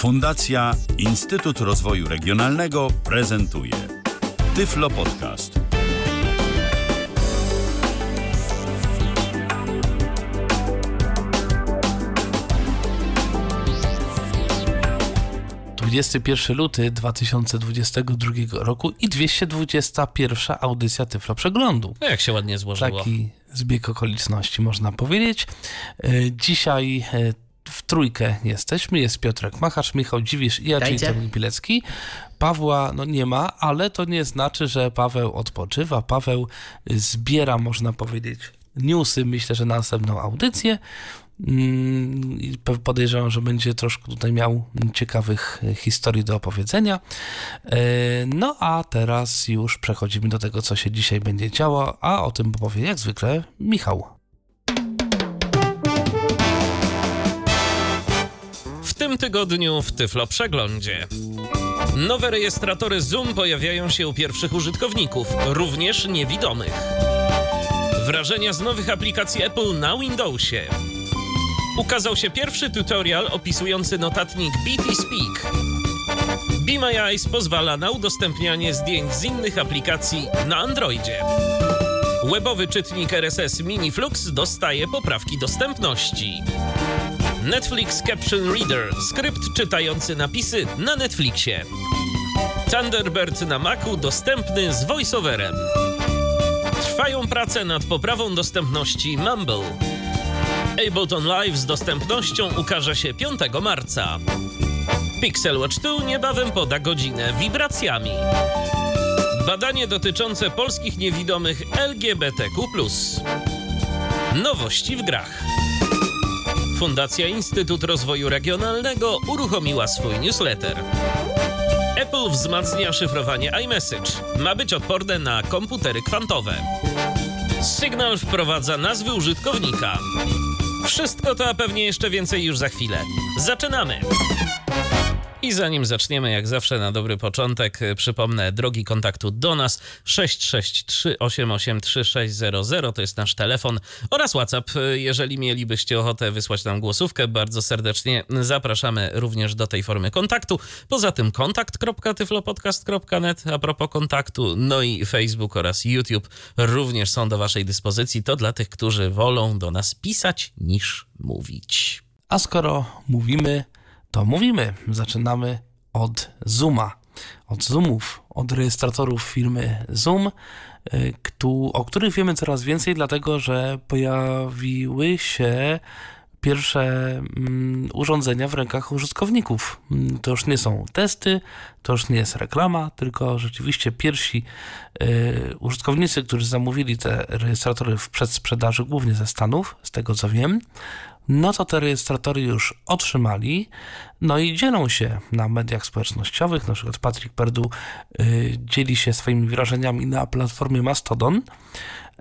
Fundacja Instytut Rozwoju Regionalnego prezentuje Tyflo Podcast. Dwudziesty pierwszy luty 2022 roku i 221 audycja Tyflo Przeglądu. No jak się ładnie złożyło. Taki zbieg okoliczności można powiedzieć. E, Dzisiaj e, w trójkę jesteśmy. Jest Piotrek Machacz, Michał Dziwisz i ja, czyli Dajcie. Tomi Pilecki. Pawła no nie ma, ale to nie znaczy, że Paweł odpoczywa. Paweł zbiera, można powiedzieć, newsy, myślę, że na następną audycję. Mm, Podejrzewam, że będzie troszkę tutaj miał ciekawych e, historii do opowiedzenia. E, No a teraz już przechodzimy do tego, co się dzisiaj będzie działo, a o tym powie jak zwykle Michał. Tygodniu w Tyflo Przeglądzie. Nowe rejestratory Zoom pojawiają się u pierwszych użytkowników, również niewidomych. Wrażenia z nowych aplikacji Apple na Windowsie. Ukazał się pierwszy tutorial opisujący notatnik BT Speak. Be My Eyes pozwala na udostępnianie zdjęć z innych aplikacji na Androidzie. Webowy czytnik RSS MiniFlux dostaje poprawki dostępności. Netflix Caption Reader, skrypt czytający napisy na Netflixie. Thunderbird na Macu dostępny z voiceoverem. Trwają prace nad poprawą dostępności Mumble. Ableton Live z dostępnością ukaże się 5 marca. Pixel Watch 2 niebawem poda godzinę wibracjami. Badanie dotyczące polskich niewidomych LGBTQ+. Nowości w grach. Fundacja Instytut Rozwoju Regionalnego uruchomiła swój newsletter. Apple wzmacnia szyfrowanie iMessage. Ma być odporne na komputery kwantowe. Signal wprowadza nazwy użytkownika. Wszystko to, a pewnie jeszcze więcej już za chwilę. Zaczynamy! I zanim zaczniemy, jak zawsze na dobry początek, y, przypomnę drogi kontaktu do nas 663 883 600 to jest nasz telefon oraz WhatsApp. Y, Jeżeli mielibyście ochotę wysłać nam głosówkę, bardzo serdecznie zapraszamy również do tej formy kontaktu. Poza tym kontakt.tyflopodcast.net a propos kontaktu, no i Facebook oraz YouTube również są do waszej dyspozycji. To dla tych, którzy wolą do nas pisać niż mówić. A skoro mówimy, to mówimy. Zaczynamy od Zooma. Od Zoomów, od rejestratorów firmy Zoom, y, o których wiemy coraz więcej, dlatego że pojawiły się pierwsze mm, urządzenia w rękach użytkowników. Mm, To już nie są testy, to już nie jest reklama, tylko rzeczywiście pierwsi y, użytkownicy, którzy zamówili te rejestratory w przedsprzedaży, głównie ze Stanów, z tego co wiem, no to te rejestratory już otrzymali, no i dzielą się na mediach społecznościowych. Na przykład Patrick Perdu y, dzieli się swoimi wrażeniami na platformie Mastodon.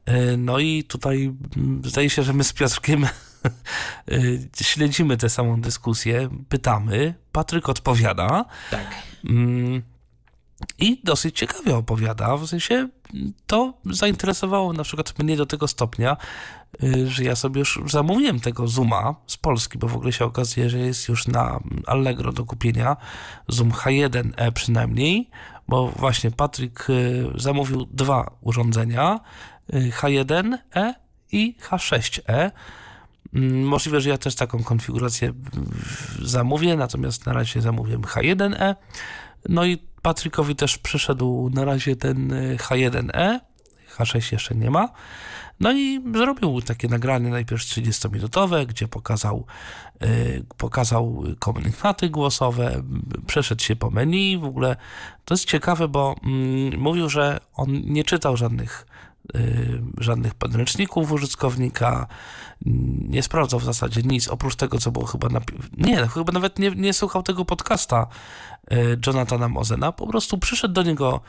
Y, no i tutaj mm, zdaje się, że my z Piotrkiem y, śledzimy tę samą dyskusję, pytamy, Patryk odpowiada. Tak. Mm, I dosyć ciekawie opowiada, w sensie to zainteresowało na przykład mnie do tego stopnia, y, że ja sobie już zamówiłem tego Zooma z Polski, bo w ogóle się okazuje, że jest już na Allegro do kupienia, Zoom H1e przynajmniej, bo właśnie Patryk y, zamówił dwa urządzenia, y, H1e i H6e. Mm, Możliwe, że ja też taką konfigurację zamówię, natomiast na razie zamówiłem H1e. No i Patrykowi też przyszedł na razie ten y, H1e, H6 jeszcze nie ma. No i zrobił takie nagranie najpierw 30-minutowe, gdzie pokazał, y, pokazał komunikaty głosowe, przeszedł się po menu. W ogóle to jest ciekawe, bo mm, mówił, że on nie czytał żadnych y, żadnych podręczników użytkownika, nie sprawdzał w zasadzie nic, oprócz tego, co było chyba napi- Nie, chyba nawet nie, nie słuchał tego podcasta y, Jonathana Mozena, po prostu przyszedł do niego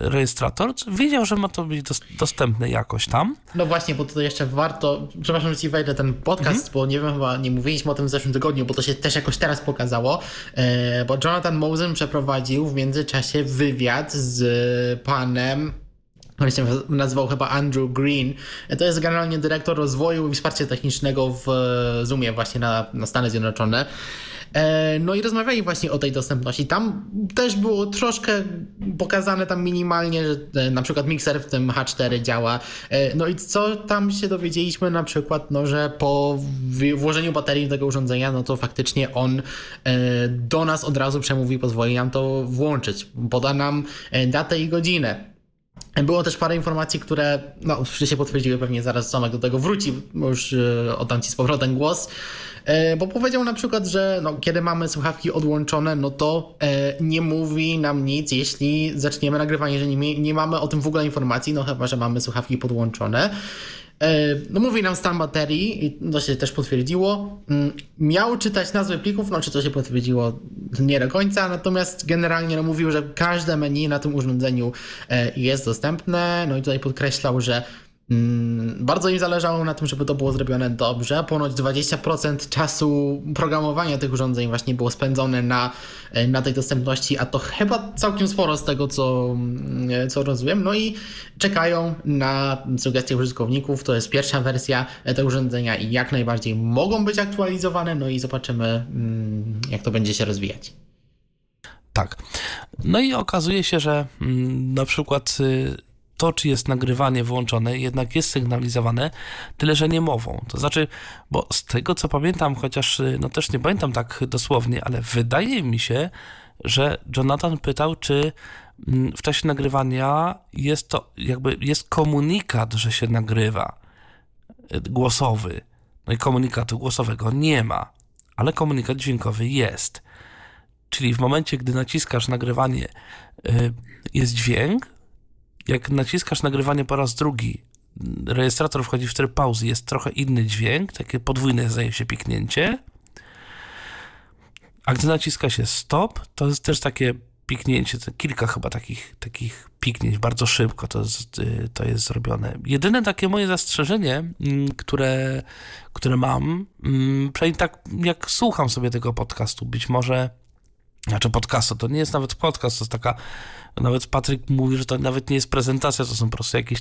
rejestrator, wiedział, że ma to być dos- dostępne jakoś tam, No właśnie, bo tutaj jeszcze warto, przepraszam, że ci wejdę ten podcast, bo nie wiem, chyba nie mówiliśmy o tym w zeszłym tygodniu, bo to się też jakoś teraz pokazało, e, bo Jonathan Mosen przeprowadził w międzyczasie wywiad z panem on się nazywał chyba Andrew Green. To jest generalnie dyrektor rozwoju i wsparcia technicznego w Zoomie właśnie na, na Stany Zjednoczone. E, no i rozmawiali właśnie o tej dostępności. Tam też było troszkę pokazane tam minimalnie, że e, na przykład mikser w tym H4 działa. E, no i co tam się dowiedzieliśmy na przykład, no że po włożeniu baterii do tego urządzenia, no to faktycznie on do nas od razu przemówi pozwoli nam to włączyć. Poda nam datę i godzinę. Było też parę informacji, które no, się potwierdziły, pewnie zaraz Tomek do tego wróci, bo już yy, oddam Ci z powrotem głos. E, bo powiedział na przykład, że no, kiedy mamy słuchawki odłączone, no to e, nie mówi nam nic, jeśli zaczniemy nagrywanie, że nie, nie mamy o tym w ogóle informacji, no chyba, że mamy słuchawki podłączone. E, no mówi nam stan baterii i to się też potwierdziło. Mm, miał czytać nazwy plików, no czy to się potwierdziło nie do końca, natomiast generalnie no, mówił, że każde menu na tym urządzeniu e, jest dostępne. No i tutaj podkreślał, że bardzo im zależało na tym, żeby to było zrobione dobrze. Ponoć 20% czasu programowania tych urządzeń właśnie było spędzone na, e, na tej dostępności, a to chyba całkiem sporo z tego, co, mm, co rozumiem. No i czekają na sugestie użytkowników. To jest pierwsza wersja tego urządzenia i jak najbardziej mogą być aktualizowane. No i zobaczymy, mm, jak to będzie się rozwijać. Tak. No i okazuje się, że na przykład y, to, czy jest nagrywanie włączone, jednak jest sygnalizowane, tyle że nie mową. To znaczy, bo z tego co pamiętam, chociaż y, no też nie pamiętam tak dosłownie, ale wydaje mi się, że Jonathan pytał, czy mm, w czasie nagrywania jest to jakby jest komunikat, że się nagrywa y, głosowy. No i komunikatu głosowego nie ma, ale komunikat dźwiękowy jest. Czyli w momencie, gdy naciskasz nagrywanie, y, jest dźwięk, jak naciskasz nagrywanie po raz drugi, rejestrator wchodzi w tryb pauzy, jest trochę inny dźwięk, takie podwójne zdaje się piknięcie. A gdy naciska się stop, to jest też takie piknięcie, kilka chyba takich, takich piknięć, bardzo szybko to jest, y, to jest zrobione. Jedyne takie moje zastrzeżenie, mm, które, które mam, mm, przynajmniej tak jak słucham sobie tego podcastu, być może znaczy podcastu, to nie jest nawet podcast, to jest taka, nawet Patryk mówi, że to nawet nie jest prezentacja, to są po prostu jakieś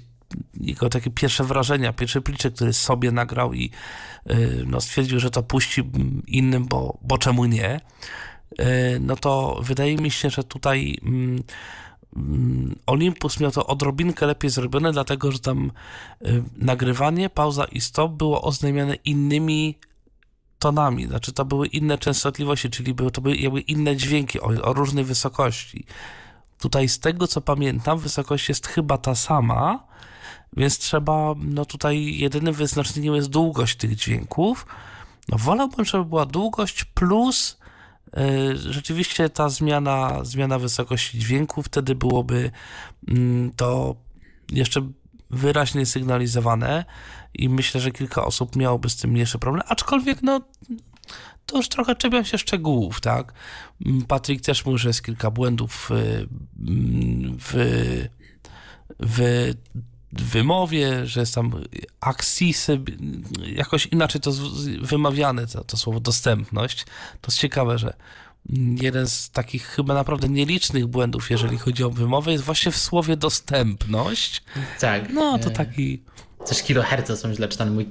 jego takie pierwsze wrażenia, pierwszy pliczek, który sobie nagrał i yy, no, stwierdził, że to puści innym, bo, bo czemu nie, yy, no to wydaje mi się, że tutaj yy, Olympus miał to odrobinkę lepiej zrobione, dlatego że tam y, nagrywanie, pauza i stop było oznajmiane innymi tonami, znaczy to były inne częstotliwości, czyli były, to były jakby inne dźwięki o, o różnej wysokości. Tutaj z tego co pamiętam, wysokość jest chyba ta sama, więc trzeba, no tutaj jedynym wyznacznikiem jest długość tych dźwięków. No wolałbym, żeby była długość plus yy, rzeczywiście ta zmiana, zmiana wysokości dźwięku, wtedy byłoby yy, to jeszcze wyraźnie sygnalizowane i myślę, że kilka osób miałoby z tym mniejszy problem, aczkolwiek no to już trochę czepiam się szczegółów, tak? Patryk też mówił, że jest kilka błędów w, w, w wymowie, że jest tam aksisy, jakoś inaczej to wymawiane, to, to słowo dostępność. To jest ciekawe, że jeden z takich chyba naprawdę nielicznych błędów, jeżeli chodzi o wymowę, jest właśnie w słowie dostępność. Tak. No, to taki... Też kiloherce są źle czytane, mój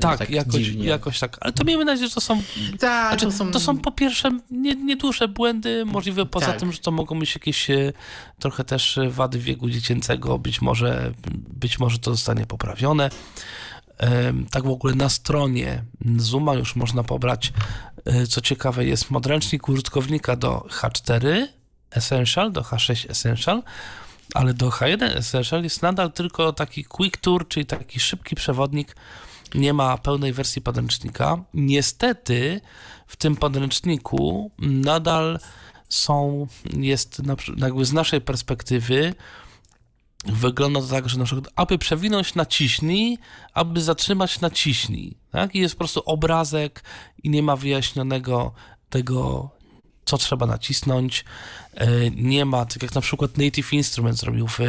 Tak, tak jakoś, jakoś tak. Ale to miejmy nadzieję, że to są. Tak, znaczy, to, są... to są po pierwsze nieduże nie błędy, możliwe poza tak. tym, że to mogą być jakieś e, trochę też e, wady wieku dziecięcego, być może, być może to zostanie poprawione. Tak w ogóle na stronie Zuma już można pobrać, e, co ciekawe, jest podręcznik użytkownika do H4 Essential, do H6 Essential, ale do H1 Essential jest nadal tylko taki quick tour, czyli taki szybki przewodnik. Nie ma pełnej wersji podręcznika. Niestety w tym podręczniku nadal są, jest jakby z naszej perspektywy wygląda to tak, że na przykład, aby przewinąć naciśnij, aby zatrzymać naciśnij. Tak? I jest po prostu obrazek i nie ma wyjaśnionego tego, co trzeba nacisnąć. E, nie ma, tak jak na przykład Native Instrument zrobił w e,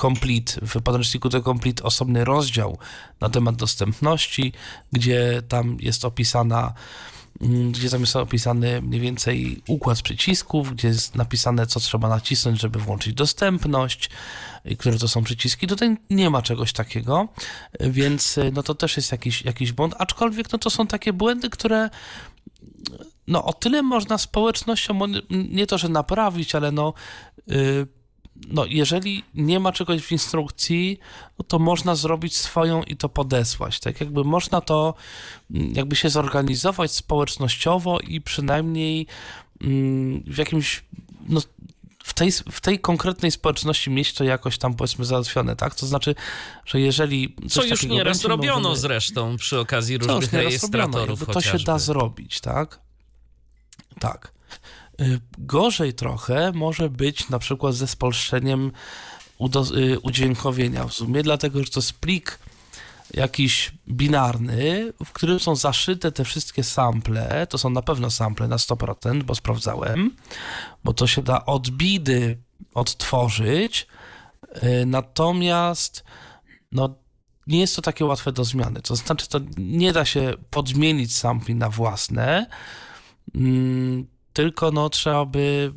Complete, w podręczniku do Complete osobny rozdział na temat dostępności, gdzie tam jest opisana mm, gdzie tam jest opisany mniej więcej układ przycisków, gdzie jest napisane, co trzeba nacisnąć, żeby włączyć dostępność, które to są przyciski. Tutaj nie ma czegoś takiego, więc no to też jest jakiś, jakiś błąd, aczkolwiek no to są takie błędy, które no o tyle można społecznością nie to, że naprawić, ale no, yy, no jeżeli nie ma czegoś w instrukcji, no to można zrobić swoją i to podesłać. Tak jakby można to mm, jakby się zorganizować społecznościowo i przynajmniej mm, w jakimś no, w tej, w tej konkretnej społeczności mieć to jakoś tam powiedzmy załatwione, tak? To znaczy, że jeżeli. Co już nieraz robiono możemy... zresztą przy okazji różnych rejestratorów. to się da zrobić, tak? Tak. Y, gorzej trochę może być na przykład ze spolszczeniem y, udźwiękowienia w sumie, dlatego że to jest plik jakiś binarny, w którym są zaszyte te wszystkie sample, to są na pewno sample na 100%, bo sprawdzałem, bo to się da od bidy odtworzyć, y, natomiast no, nie jest to takie łatwe do zmiany, to znaczy to nie da się podmienić sampli na własne, tylko no, trzeba by,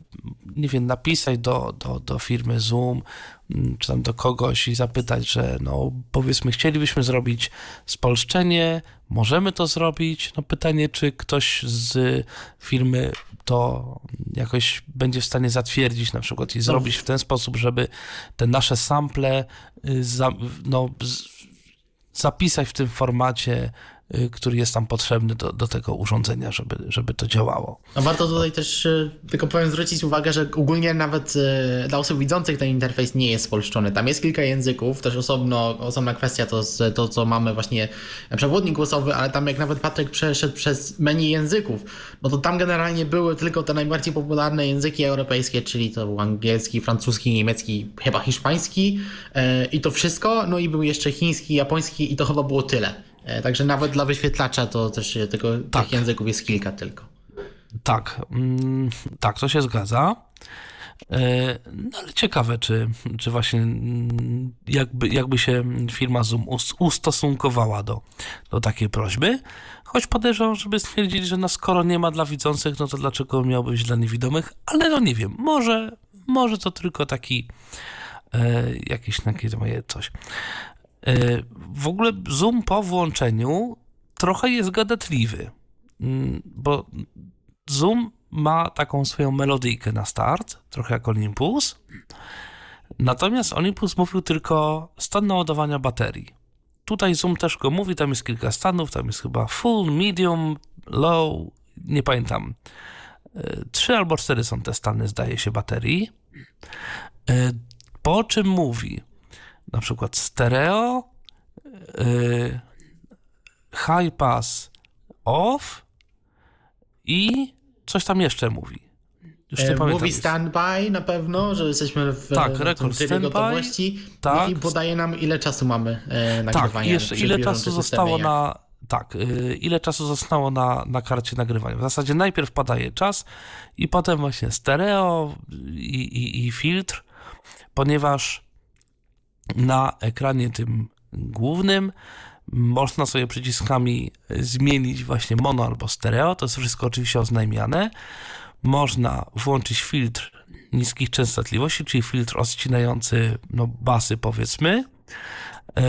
nie wiem, napisać do, do, do firmy Zoom, mm, czy tam do kogoś i zapytać, że no powiedzmy chcielibyśmy zrobić spolszczenie, możemy to zrobić. No pytanie, czy ktoś z firmy to jakoś będzie w stanie zatwierdzić na przykład i no. zrobić w ten sposób, żeby te nasze sample y, no, zapisać w tym formacie który jest tam potrzebny do, do tego urządzenia, żeby, żeby to działało. A warto tutaj też y, tylko powiem zwrócić uwagę, że ogólnie nawet y, dla osób widzących ten interfejs nie jest spolszczony. Tam jest kilka języków, też osobno, osobna kwestia to, to, co mamy właśnie przewodnik głosowy, ale tam jak nawet Patryk przeszedł przez menu języków, no to tam generalnie były tylko te najbardziej popularne języki europejskie, czyli to był angielski, francuski, niemiecki, chyba hiszpański i to wszystko, no i był jeszcze chiński, japoński i to chyba było tyle. E, także nawet dla wyświetlacza to też tego, tak. tych języków jest kilka tylko. Tak, mm, tak, to się zgadza. E, no ale ciekawe, czy, czy właśnie mm, jakby, jakby się firma Zoom ustosunkowała do, do takiej prośby. Choć podejrzewam, żeby stwierdzić, że no skoro nie ma dla widzących, no to dlaczego miałby być dla niewidomych? Ale no nie wiem, może, może to tylko taki e, jakieś takie moje coś. E, w ogóle zoom po włączeniu trochę jest gadatliwy, mm, bo zoom ma taką swoją melodyjkę na start, trochę jak Olympus. Natomiast Olympus mówił tylko stan naładowania baterii. Tutaj Zoom też go mówi, tam jest kilka stanów, tam jest chyba full, medium, low, nie pamiętam. E, trzy albo cztery są te stany, zdaje się, baterii. E, po czym mówi? Na przykład stereo, yy, high pass off i coś tam jeszcze mówi. Już nie e. Mówi standby na pewno, że jesteśmy w tak, rekord trybie gotowości tak. i podaje nam ile czasu mamy e, nagrywania. Tak, jeszcze ile czasu zostało na tak, y, ile czasu zostało na, na karcie nagrywania. W zasadzie najpierw podaje czas i potem właśnie stereo i, i, i filtr, ponieważ na ekranie tym głównym można sobie przyciskami zmienić właśnie mono albo stereo, to jest wszystko oczywiście oznajmiane. Można włączyć filtr niskich częstotliwości, czyli filtr odcinający no, basy powiedzmy. E,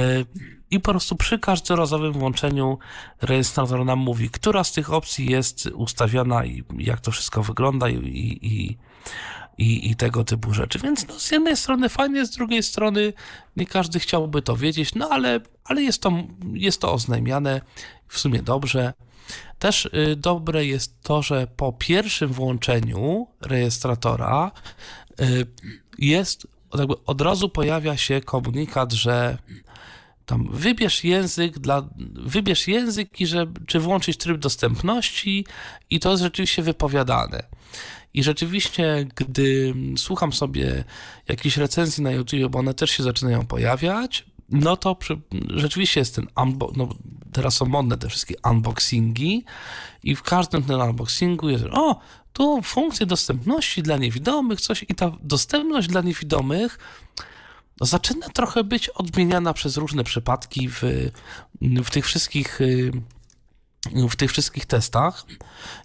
I po prostu przy każdorazowym włączeniu rejestrator nam mówi, która z tych opcji jest ustawiona i jak to wszystko wygląda i, i, i, i tego typu rzeczy. Więc no, z jednej strony fajnie, z drugiej strony nie każdy chciałby to wiedzieć, no ale, ale jest, to, jest to oznajmiane w sumie dobrze. Też y, dobre jest to, że po pierwszym włączeniu rejestratora y, jest, jakby od razu pojawia się komunikat, że tam wybierz język dla, wybierz język i że, czy włączyć tryb dostępności i to jest rzeczywiście wypowiadane. I rzeczywiście, gdy słucham sobie jakichś recenzji na YouTube, bo one też się zaczynają pojawiać, no to przy, rzeczywiście jest ten unbo- no teraz są modne te wszystkie unboxingi i w każdym tym unboxingu jest o, tu funkcje dostępności dla niewidomych, coś i ta dostępność dla niewidomych zaczyna trochę być odmieniana przez różne przypadki w, w tych wszystkich y, w tych wszystkich testach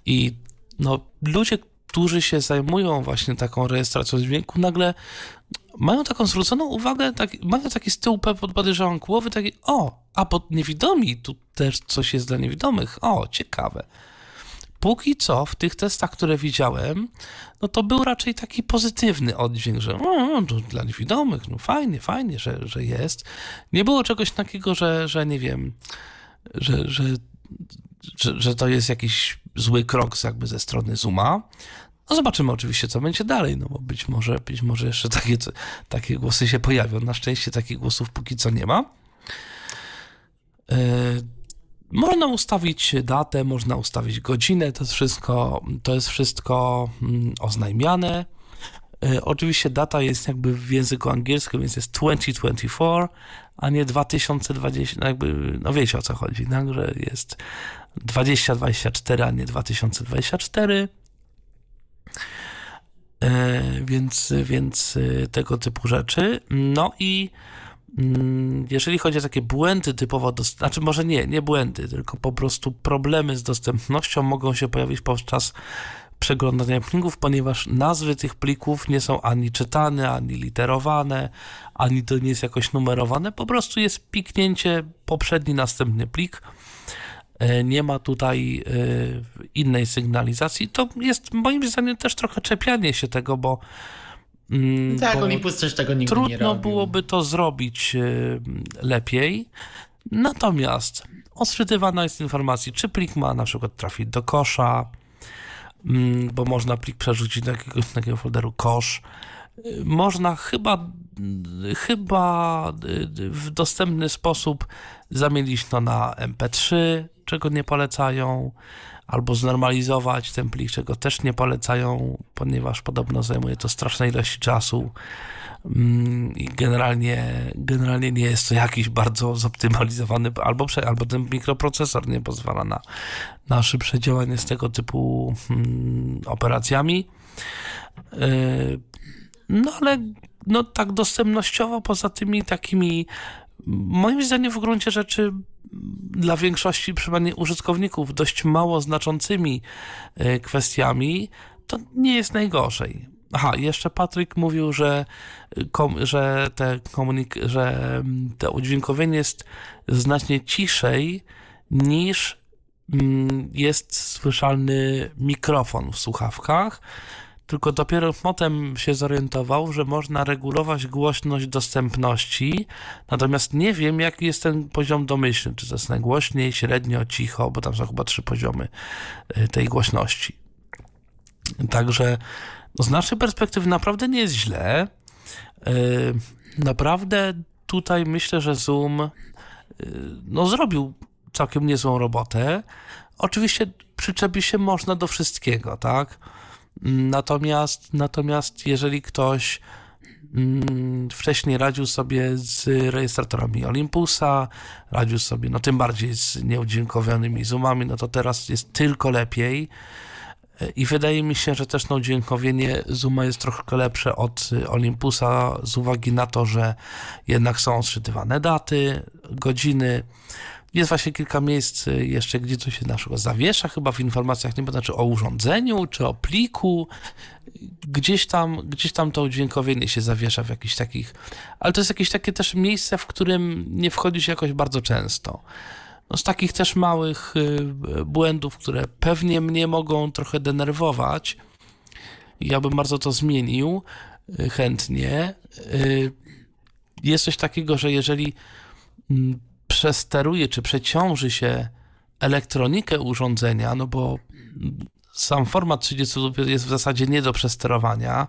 i no, ludzie, którzy się zajmują właśnie taką rejestracją dźwięku, nagle mają taką zwróconą uwagę, tak, mają taki z tyłu podejrzewam głowy, taki o, a pod niewidomi, tu też coś jest dla niewidomych, o, ciekawe. Póki co w tych testach, które widziałem, no to był raczej taki pozytywny oddźwięk, że no, to dla niewidomych, no fajnie, fajnie, że, że jest. Nie było czegoś takiego, że, że nie wiem, że, że, że, że to jest jakiś zły krok jakby ze strony Zuma. No zobaczymy oczywiście, co będzie dalej, no bo być może, być może jeszcze takie, takie głosy się pojawią. Na szczęście takich głosów póki co nie ma. Yy, można ustawić datę, można ustawić godzinę, to jest wszystko, to jest wszystko mm, oznajmiane. Yy, oczywiście data jest jakby w języku angielskim, więc jest 2024, a nie 2020, no jakby, no wiecie o co chodzi, tak? że jest 2024, a nie 2024. E, więc, więc e, tego typu rzeczy. No i mm, jeżeli chodzi o takie błędy typowo, znaczy może nie, nie błędy, tylko po prostu problemy z dostępnością mogą się pojawić podczas przeglądania plików, ponieważ nazwy tych plików nie są ani czytane, ani literowane, ani to nie jest jakoś numerowane, po prostu jest piknięcie poprzedni, następny plik nie ma tutaj e, innej sygnalizacji. To jest moim zdaniem też trochę czepianie się tego, bo. Mm, tak, Olympus też tego nigdy trudno nie robił. byłoby to zrobić e, lepiej. Natomiast odczytywana jest informacja, czy plik ma na przykład trafić do kosza, mm, bo można plik przerzucić do jakiegoś takiego folderu kosz. Można chyba, chyba w dostępny sposób zamienić to na MP3, czego nie polecają, albo znormalizować ten plik, czego też nie polecają, ponieważ podobno zajmuje to strasznej ilości czasu mm, i generalnie, generalnie nie jest to jakiś bardzo zoptymalizowany, albo, albo ten mikroprocesor nie pozwala na, na szybsze działanie z tego typu hmm, operacjami. Yy, no ale no tak dostępnościowo, poza tymi takimi moim zdaniem w gruncie rzeczy dla większości przynajmniej użytkowników dość mało znaczącymi e, kwestiami, to nie jest najgorzej. Aha, jeszcze Patryk mówił, że, kom, że, te komunik- że mm, to udźwiękowienie jest znacznie ciszej niż mm, jest słyszalny mikrofon w słuchawkach tylko dopiero potem się zorientował, że można regulować głośność dostępności, natomiast nie wiem, jaki jest ten poziom domyślny, czy to jest najgłośniej, średnio, cicho, bo tam są chyba trzy poziomy y, tej głośności. Także no z naszej perspektywy naprawdę nie jest źle. Y, naprawdę tutaj myślę, że Zoom y, no, zrobił całkiem niezłą robotę. Oczywiście przyczepi się można do wszystkiego, tak? Natomiast, natomiast jeżeli ktoś mm, wcześniej radził sobie z rejestratorami Olympusa, radził sobie, no tym bardziej z nieudźwiękowionymi zoomami, no to teraz jest tylko lepiej. I wydaje mi się, że też no, udźwiękowienie Zooma jest trochę lepsze od Olympusa z uwagi na to, że jednak są odczytywane daty, godziny, jest właśnie kilka miejsc y, jeszcze, gdzie to się na przykład zawiesza, chyba w informacjach, nie pamiętam, czy o urządzeniu, czy o pliku. Gdzieś tam, gdzieś tam to udźwiękowienie się zawiesza w jakichś takich, ale to jest jakieś takie też miejsce, w którym nie wchodzi się jakoś bardzo często. No z takich też małych y, błędów, które pewnie mnie mogą trochę denerwować, ja bym bardzo to zmienił y, chętnie. Jest coś takiego, że jeżeli mm, przesteruje czy przeciąży się elektronikę urządzenia, no bo sam format 30 jest w zasadzie nie do przesterowania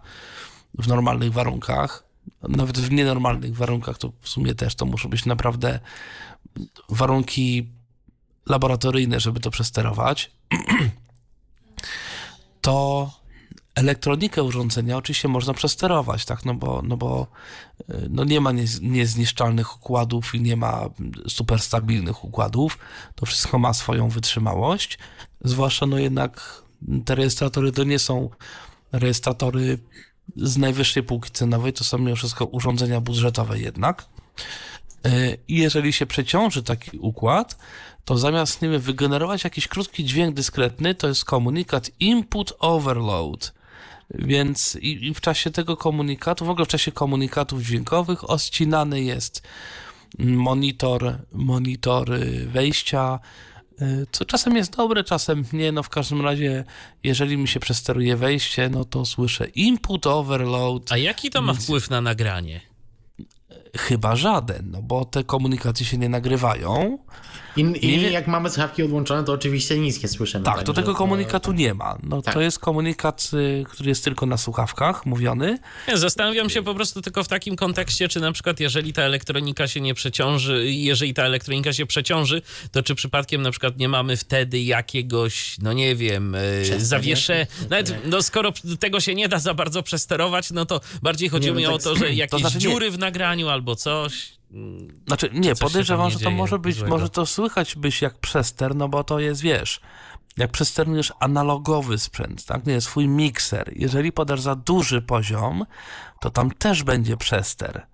w normalnych warunkach. Nawet w nienormalnych warunkach to w sumie też to muszą być naprawdę warunki laboratoryjne, żeby to przesterować. To elektronikę urządzenia oczywiście można przesterować, tak, no bo, no bo y, no nie ma niezniszczalnych układów i nie ma super stabilnych układów, to wszystko ma swoją wytrzymałość, zwłaszcza no jednak te rejestratory to nie są rejestratory z najwyższej półki cenowej, to są mimo wszystko urządzenia budżetowe jednak. I jeżeli się przeciąży taki układ, to zamiast wiem, wygenerować jakiś krótki dźwięk dyskretny, to jest komunikat input overload. Więc i, i w czasie tego komunikatu, w ogóle w czasie komunikatów dźwiękowych oscinany jest monitor, monitor wejścia, y, co czasem jest dobre, czasem nie. No w każdym razie, jeżeli mi się przesteruje wejście, no to słyszę input overload. A jaki to ma wpływ na nagranie? Chyba żaden, no bo te komunikaty się nie nagrywają. I, i jak mamy słuchawki odłączone, to oczywiście nic nie słyszymy. Tak, to tego komunikatu nie ma. No, tak. To jest komunikat, y, który jest tylko na słuchawkach mówiony. Ja zastanawiam się po prostu tylko w takim kontekście, czy na przykład jeżeli ta elektronika się nie przeciąży, jeżeli ta elektronika się przeciąży, to czy przypadkiem na przykład nie mamy wtedy jakiegoś, no nie wiem, y, zawiesze... Nawet, no skoro tego się nie da za bardzo przesterować, no to bardziej chodzi mi tak o to, że jakieś to znaczy dziury w nagraniu albo coś. Znaczy, nie, podejrzewam, że to może być, złego. może to słychać być jak przester, no bo to jest, wiesz, jak przesternujesz analogowy sprzęt, tak, nie, swój mikser, jeżeli podasz za duży poziom, to tam też będzie przester.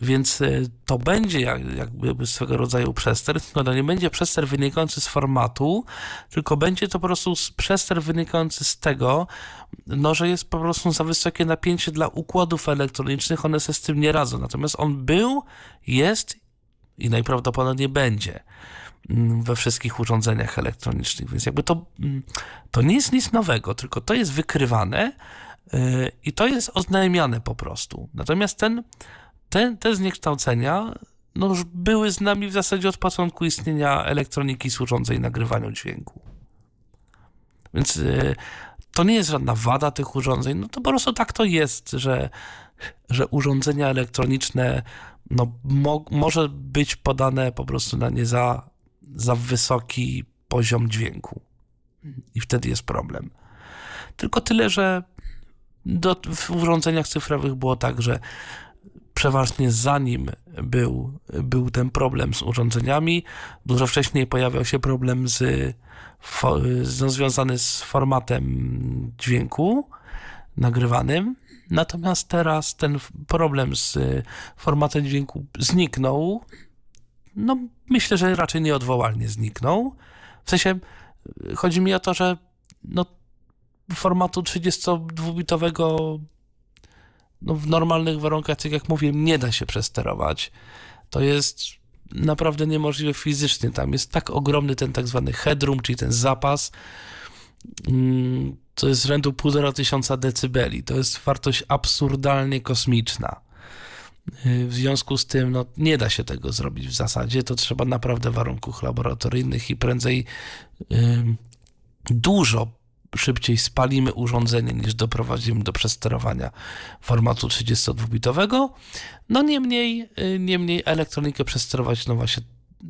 Więc y, to będzie jak, jakby swego rodzaju przester, no to nie będzie przester wynikający z formatu, tylko będzie to po prostu przester wynikający z tego, no, że jest po prostu za wysokie napięcie dla układów elektronicznych, one sobie z tym nie radzą. Natomiast on był, jest i najprawdopodobniej będzie mm, we wszystkich urządzeniach elektronicznych. Więc jakby to, mm, to nie jest nic nowego, tylko to jest wykrywane y, i to jest oznajmiane po prostu. Natomiast ten te, te zniekształcenia no już były z nami w zasadzie od początku istnienia elektroniki urządzeń nagrywaniu dźwięku. Więc y, to nie jest żadna wada tych urządzeń, no to po prostu tak to jest, że, że urządzenia elektroniczne no, mo, może być podane po prostu na nie za, za wysoki poziom dźwięku. I wtedy jest problem. Tylko tyle, że do, w urządzeniach cyfrowych było tak, że przeważnie zanim był, był ten problem z urządzeniami, dużo wcześniej pojawiał się problem z, no, związany z formatem dźwięku nagrywanym. Natomiast teraz ten problem z formatem dźwięku zniknął. No, myślę, że raczej nieodwołalnie zniknął. W sensie chodzi mi o to, że no, formatu 32-bitowego no, w normalnych warunkach, tak jak mówię, nie da się przesterować. To jest naprawdę niemożliwe fizycznie. Tam jest tak ogromny ten tak zwany headroom, czyli ten zapas, mm, to jest rzędu półtora tysiąca decybeli. To jest wartość absurdalnie kosmiczna. W związku z tym no, nie da się tego zrobić w zasadzie. To trzeba naprawdę warunków laboratoryjnych i prędzej dużo szybciej spalimy urządzenie niż doprowadzimy do przesterowania formatu 32-bitowego. No niemniej, y, niemniej elektronikę przesterować no właśnie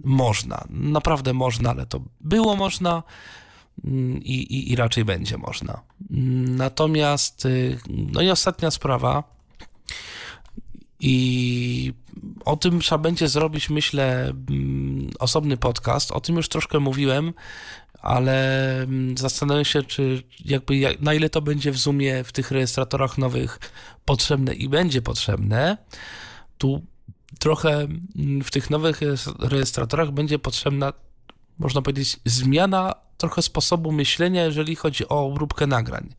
można. Naprawdę można, ale to było można mm, i, i, i raczej będzie można. Natomiast, y, no i ostatnia sprawa, i o tym trzeba będzie zrobić, myślę, mm, osobny podcast. O tym już troszkę mówiłem ale mm, zastanawiam się, czy jakby jak, na ile to będzie w Zoomie w tych rejestratorach nowych potrzebne i będzie potrzebne. Tu trochę mm, w tych nowych rejestratorach będzie potrzebna, można powiedzieć, zmiana trochę sposobu myślenia, jeżeli chodzi o obróbkę nagrań.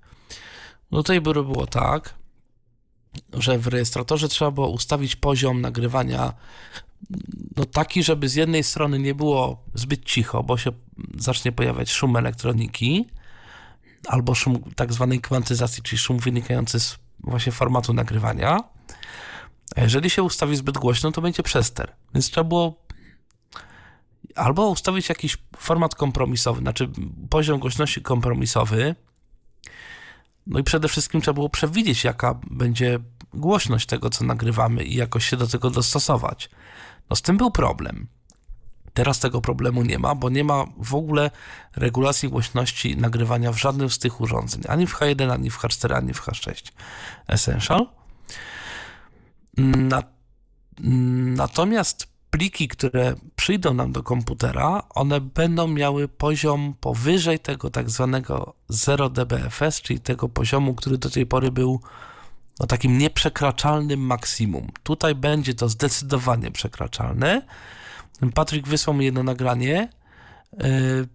Do tej pory było tak, że w rejestratorze trzeba było ustawić poziom nagrywania no taki, żeby z jednej strony nie było zbyt cicho, bo się zacznie pojawiać szum elektroniki, albo szum tak zwanej kwantyzacji, czyli szum wynikający z właśnie formatu nagrywania. A jeżeli się ustawi zbyt głośno, to będzie przester. Więc trzeba było albo ustawić jakiś format kompromisowy, znaczy poziom głośności kompromisowy, no i przede wszystkim trzeba było przewidzieć, jaka będzie głośność tego, co nagrywamy i jakoś się do tego dostosować. No z tym był problem. Teraz tego problemu nie ma, bo nie ma w ogóle regulacji głośności nagrywania w żadnym z tych urządzeń. Ani w H1, ani w H4, ani w H6 Essential. Na, natomiast pliki, które przyjdą nam do komputera, one będą miały poziom powyżej tego tak zwanego 0 dBFS, czyli tego poziomu, który do tej pory był no, takim nieprzekraczalnym maksimum. Tutaj będzie to zdecydowanie przekraczalne. Patryk wysłał mi jedno nagranie, yy,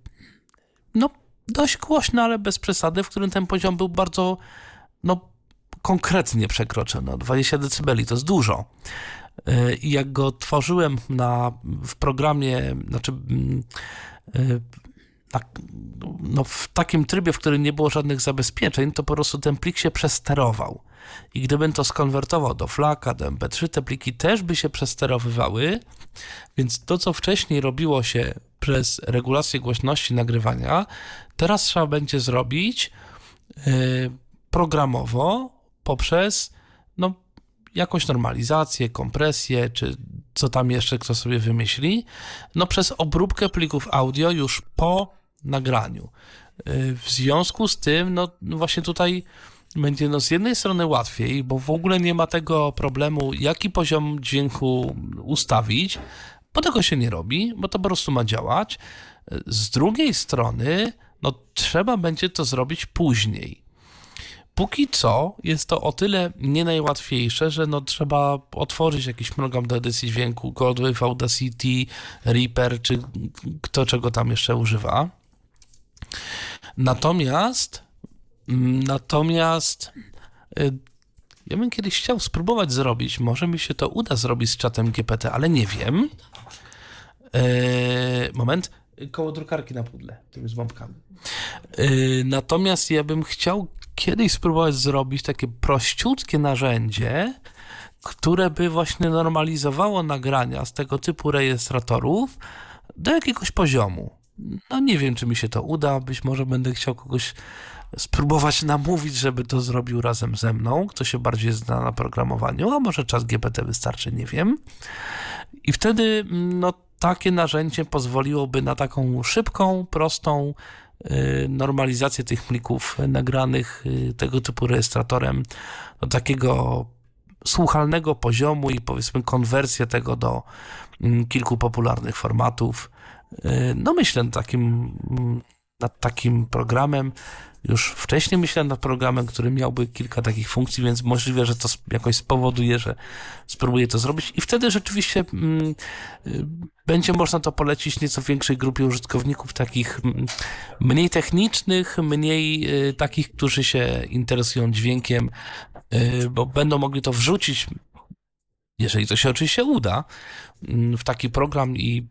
no dość głośne, ale bez przesady, w którym ten poziom był bardzo, no konkretnie przekroczony. 20 dB to jest dużo. Yy, I jak go tworzyłem na, w programie, znaczy na, no w takim trybie, w którym nie było żadnych zabezpieczeń, to po prostu ten plik się przesterował. I gdybym to skonwertował do flaka, do MP3, te pliki też by się przesterowywały, więc to, co wcześniej robiło się przez regulację głośności nagrywania, teraz trzeba będzie zrobić yy, programowo poprzez no, jakąś normalizację, kompresję, czy co tam jeszcze kto sobie wymyśli, no przez obróbkę plików audio już po nagraniu. Yy, w związku z tym, no właśnie tutaj będzie no z jednej strony łatwiej, bo w ogóle nie ma tego problemu, jaki poziom dźwięku ustawić, bo tego się nie robi, bo to po prostu ma działać. Z drugiej strony, no trzeba będzie to zrobić później. Póki co jest to o tyle nie najłatwiejsze, że no trzeba otworzyć jakiś program do edycji dźwięku, Goldwave, Audacity, Reaper, czy kto czego tam jeszcze używa. Natomiast Natomiast y, ja bym kiedyś chciał spróbować zrobić, może mi się to uda zrobić z czatem GPT, ale nie wiem. Yy, moment, koło drukarki na pudle, tymi z bombkami. Natomiast ja bym chciał kiedyś spróbować zrobić takie prościutkie narzędzie, które by właśnie normalizowało nagrania z tego typu rejestratorów do jakiegoś poziomu. No nie wiem, czy mi się to uda, być może będę chciał kogoś spróbować namówić, żeby to zrobił razem ze mną, kto się bardziej zna na programowaniu, a może czas GPT wystarczy, nie wiem. I wtedy no, takie narzędzie pozwoliłoby na taką szybką, prostą y, normalizację tych plików nagranych y, tego typu rejestratorem do takiego słuchalnego poziomu i powiedzmy konwersję tego do mm, kilku popularnych formatów. Y, no myślę takim, mm, nad takim programem. Już wcześniej myślałem nad programem, który miałby kilka takich funkcji, więc możliwe, że to jakoś spowoduje, że spróbuję to zrobić i wtedy rzeczywiście mm, y, będzie można to polecić nieco większej grupie użytkowników, takich mm, mniej technicznych, mniej y, takich, którzy się interesują dźwiękiem, y, bo będą mogli to wrzucić, jeżeli to się oczywiście uda, mm, w taki program i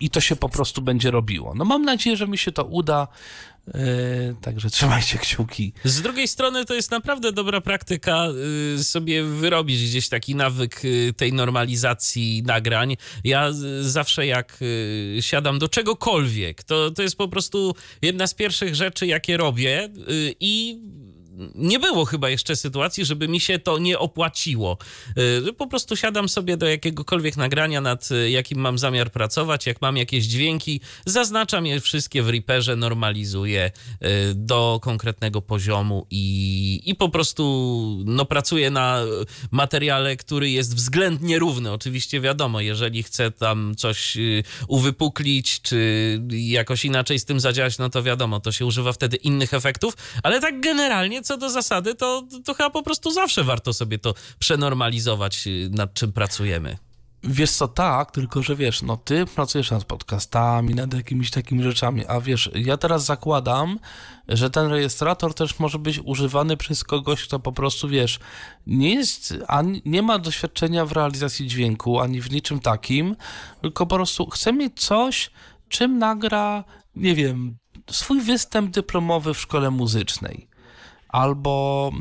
i to się po prostu będzie robiło. No mam nadzieję, że mi się to uda. Yy, także trzymajcie kciuki. Z drugiej strony to jest naprawdę dobra praktyka yy, sobie wyrobić gdzieś taki nawyk yy, tej normalizacji nagrań. Ja zawsze jak siadam do czegokolwiek, to, to jest po prostu jedna z pierwszych rzeczy, jakie robię i nie było chyba jeszcze sytuacji, żeby mi się to nie opłaciło. Y, po prostu siadam sobie do jakiegokolwiek nagrania, nad y, jakim mam zamiar pracować, jak mam jakieś dźwięki, zaznaczam je wszystkie w Reaperze, normalizuję y, do konkretnego poziomu i, i po prostu no, pracuję na materiale, który jest względnie równy. Oczywiście wiadomo, jeżeli chcę tam coś uwypuklić, czy jakoś inaczej z tym zadziałać, no to wiadomo, to się używa wtedy innych efektów, ale tak generalnie co do zasady, to, to chyba po prostu zawsze warto sobie to przenormalizować, y, nad czym pracujemy. Wiesz co, tak, tylko że wiesz, no ty pracujesz nad podcastami, nad jakimiś takimi rzeczami, a wiesz, ja teraz zakładam, że ten rejestrator też może być używany przez kogoś, kto po prostu, wiesz, nie jest, ani, nie ma doświadczenia w realizacji dźwięku, ani w niczym takim, tylko po prostu chce mieć coś, czym nagra, nie wiem, swój występ dyplomowy w szkole muzycznej albo,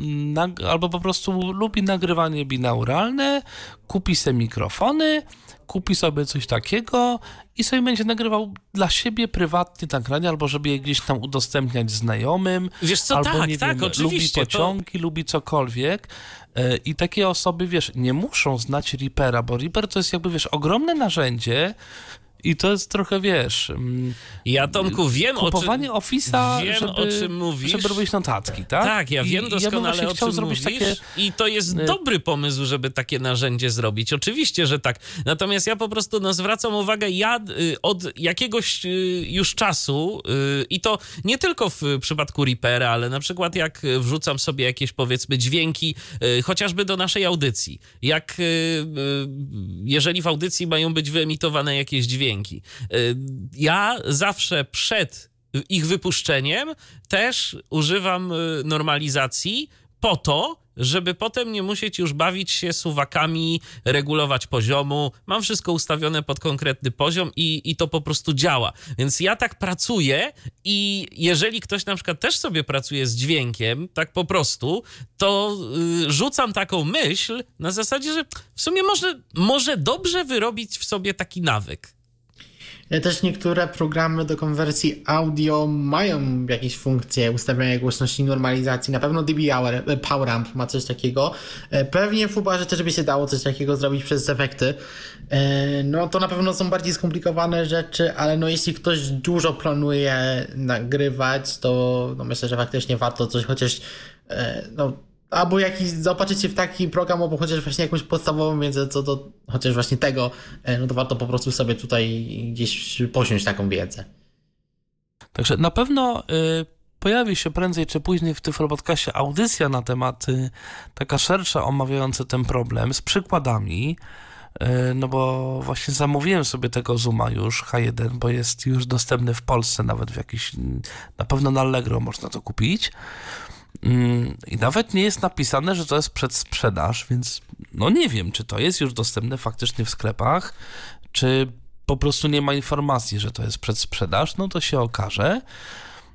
albo po prostu lubi nagrywanie binauralne, kupi sobie mikrofony, kupi sobie coś takiego i sobie będzie nagrywał dla siebie prywatnie nagrania, albo żeby je gdzieś tam udostępniać znajomym. Wiesz co, albo, tak, nie tak, wiem. Lubi pociągi, to... lubi cokolwiek. E, I takie osoby, wiesz, nie muszą znać Reapera, bo Reaper to jest jakby, wiesz, ogromne narzędzie, I to jest trochę, wiesz... Mm, ja, Tomku, wiem kupowanie o czym... Office'a, wiem, żeby, o czym mówisz. żeby robić notatki, tak? Tak, ja wiem I, doskonale ja o czym zrobić mówisz takie... i to jest y- dobry pomysł, żeby takie narzędzie zrobić. Oczywiście, że tak. Natomiast ja po prostu no, zwracam uwagę, ja y, od jakiegoś y, już czasu i to nie tylko w przypadku Reapera, ale na przykład jak wrzucam sobie jakieś powiedzmy dźwięki, chociażby do naszej audycji. Jak jeżeli w audycji mają być wyemitowane jakieś dźwięki. Ja zawsze przed ich wypuszczeniem też używam normalizacji po to, żeby potem nie musieć już bawić się suwakami, regulować poziomu. Mam wszystko ustawione pod konkretny poziom i, i to po prostu działa. Więc ja tak pracuję i jeżeli ktoś na przykład też sobie pracuje z dźwiękiem, tak po prostu, to yy, rzucam taką myśl na zasadzie, że w sumie może, może dobrze wyrobić w sobie taki nawyk. Też niektóre programy do konwersji audio mają jakieś funkcje ustawiania głośności normalizacji. Na pewno DB e, PowerAmp ma coś takiego. E, pewnie w Ubarze też by się dało coś takiego zrobić przez efekty. E, no to na pewno są bardziej skomplikowane rzeczy, ale no jeśli ktoś dużo planuje nagrywać, to no myślę, że faktycznie warto coś chociaż no, albo jakiś, zaopatrzyć się w taki program, albo chociaż właśnie jakąś podstawową wiedzę co do chociaż właśnie tego, e, no to warto po prostu sobie tutaj gdzieś posiąść taką wiedzę. Także na pewno y, pojawi się prędzej czy później w Tyflopodcaście audycja na temat y, taka szersza omawiająca ten problem z przykładami, y, no bo właśnie zamówiłem sobie tego Zooma już H1, bo jest już dostępny w Polsce, nawet w jakiś, na pewno na Allegro można to kupić. Mm, I nawet nie jest napisane, że to jest przedsprzedaż, więc no nie wiem, czy to jest już dostępne faktycznie w sklepach, czy po prostu nie ma informacji, że to jest przedsprzedaż, no to się okaże.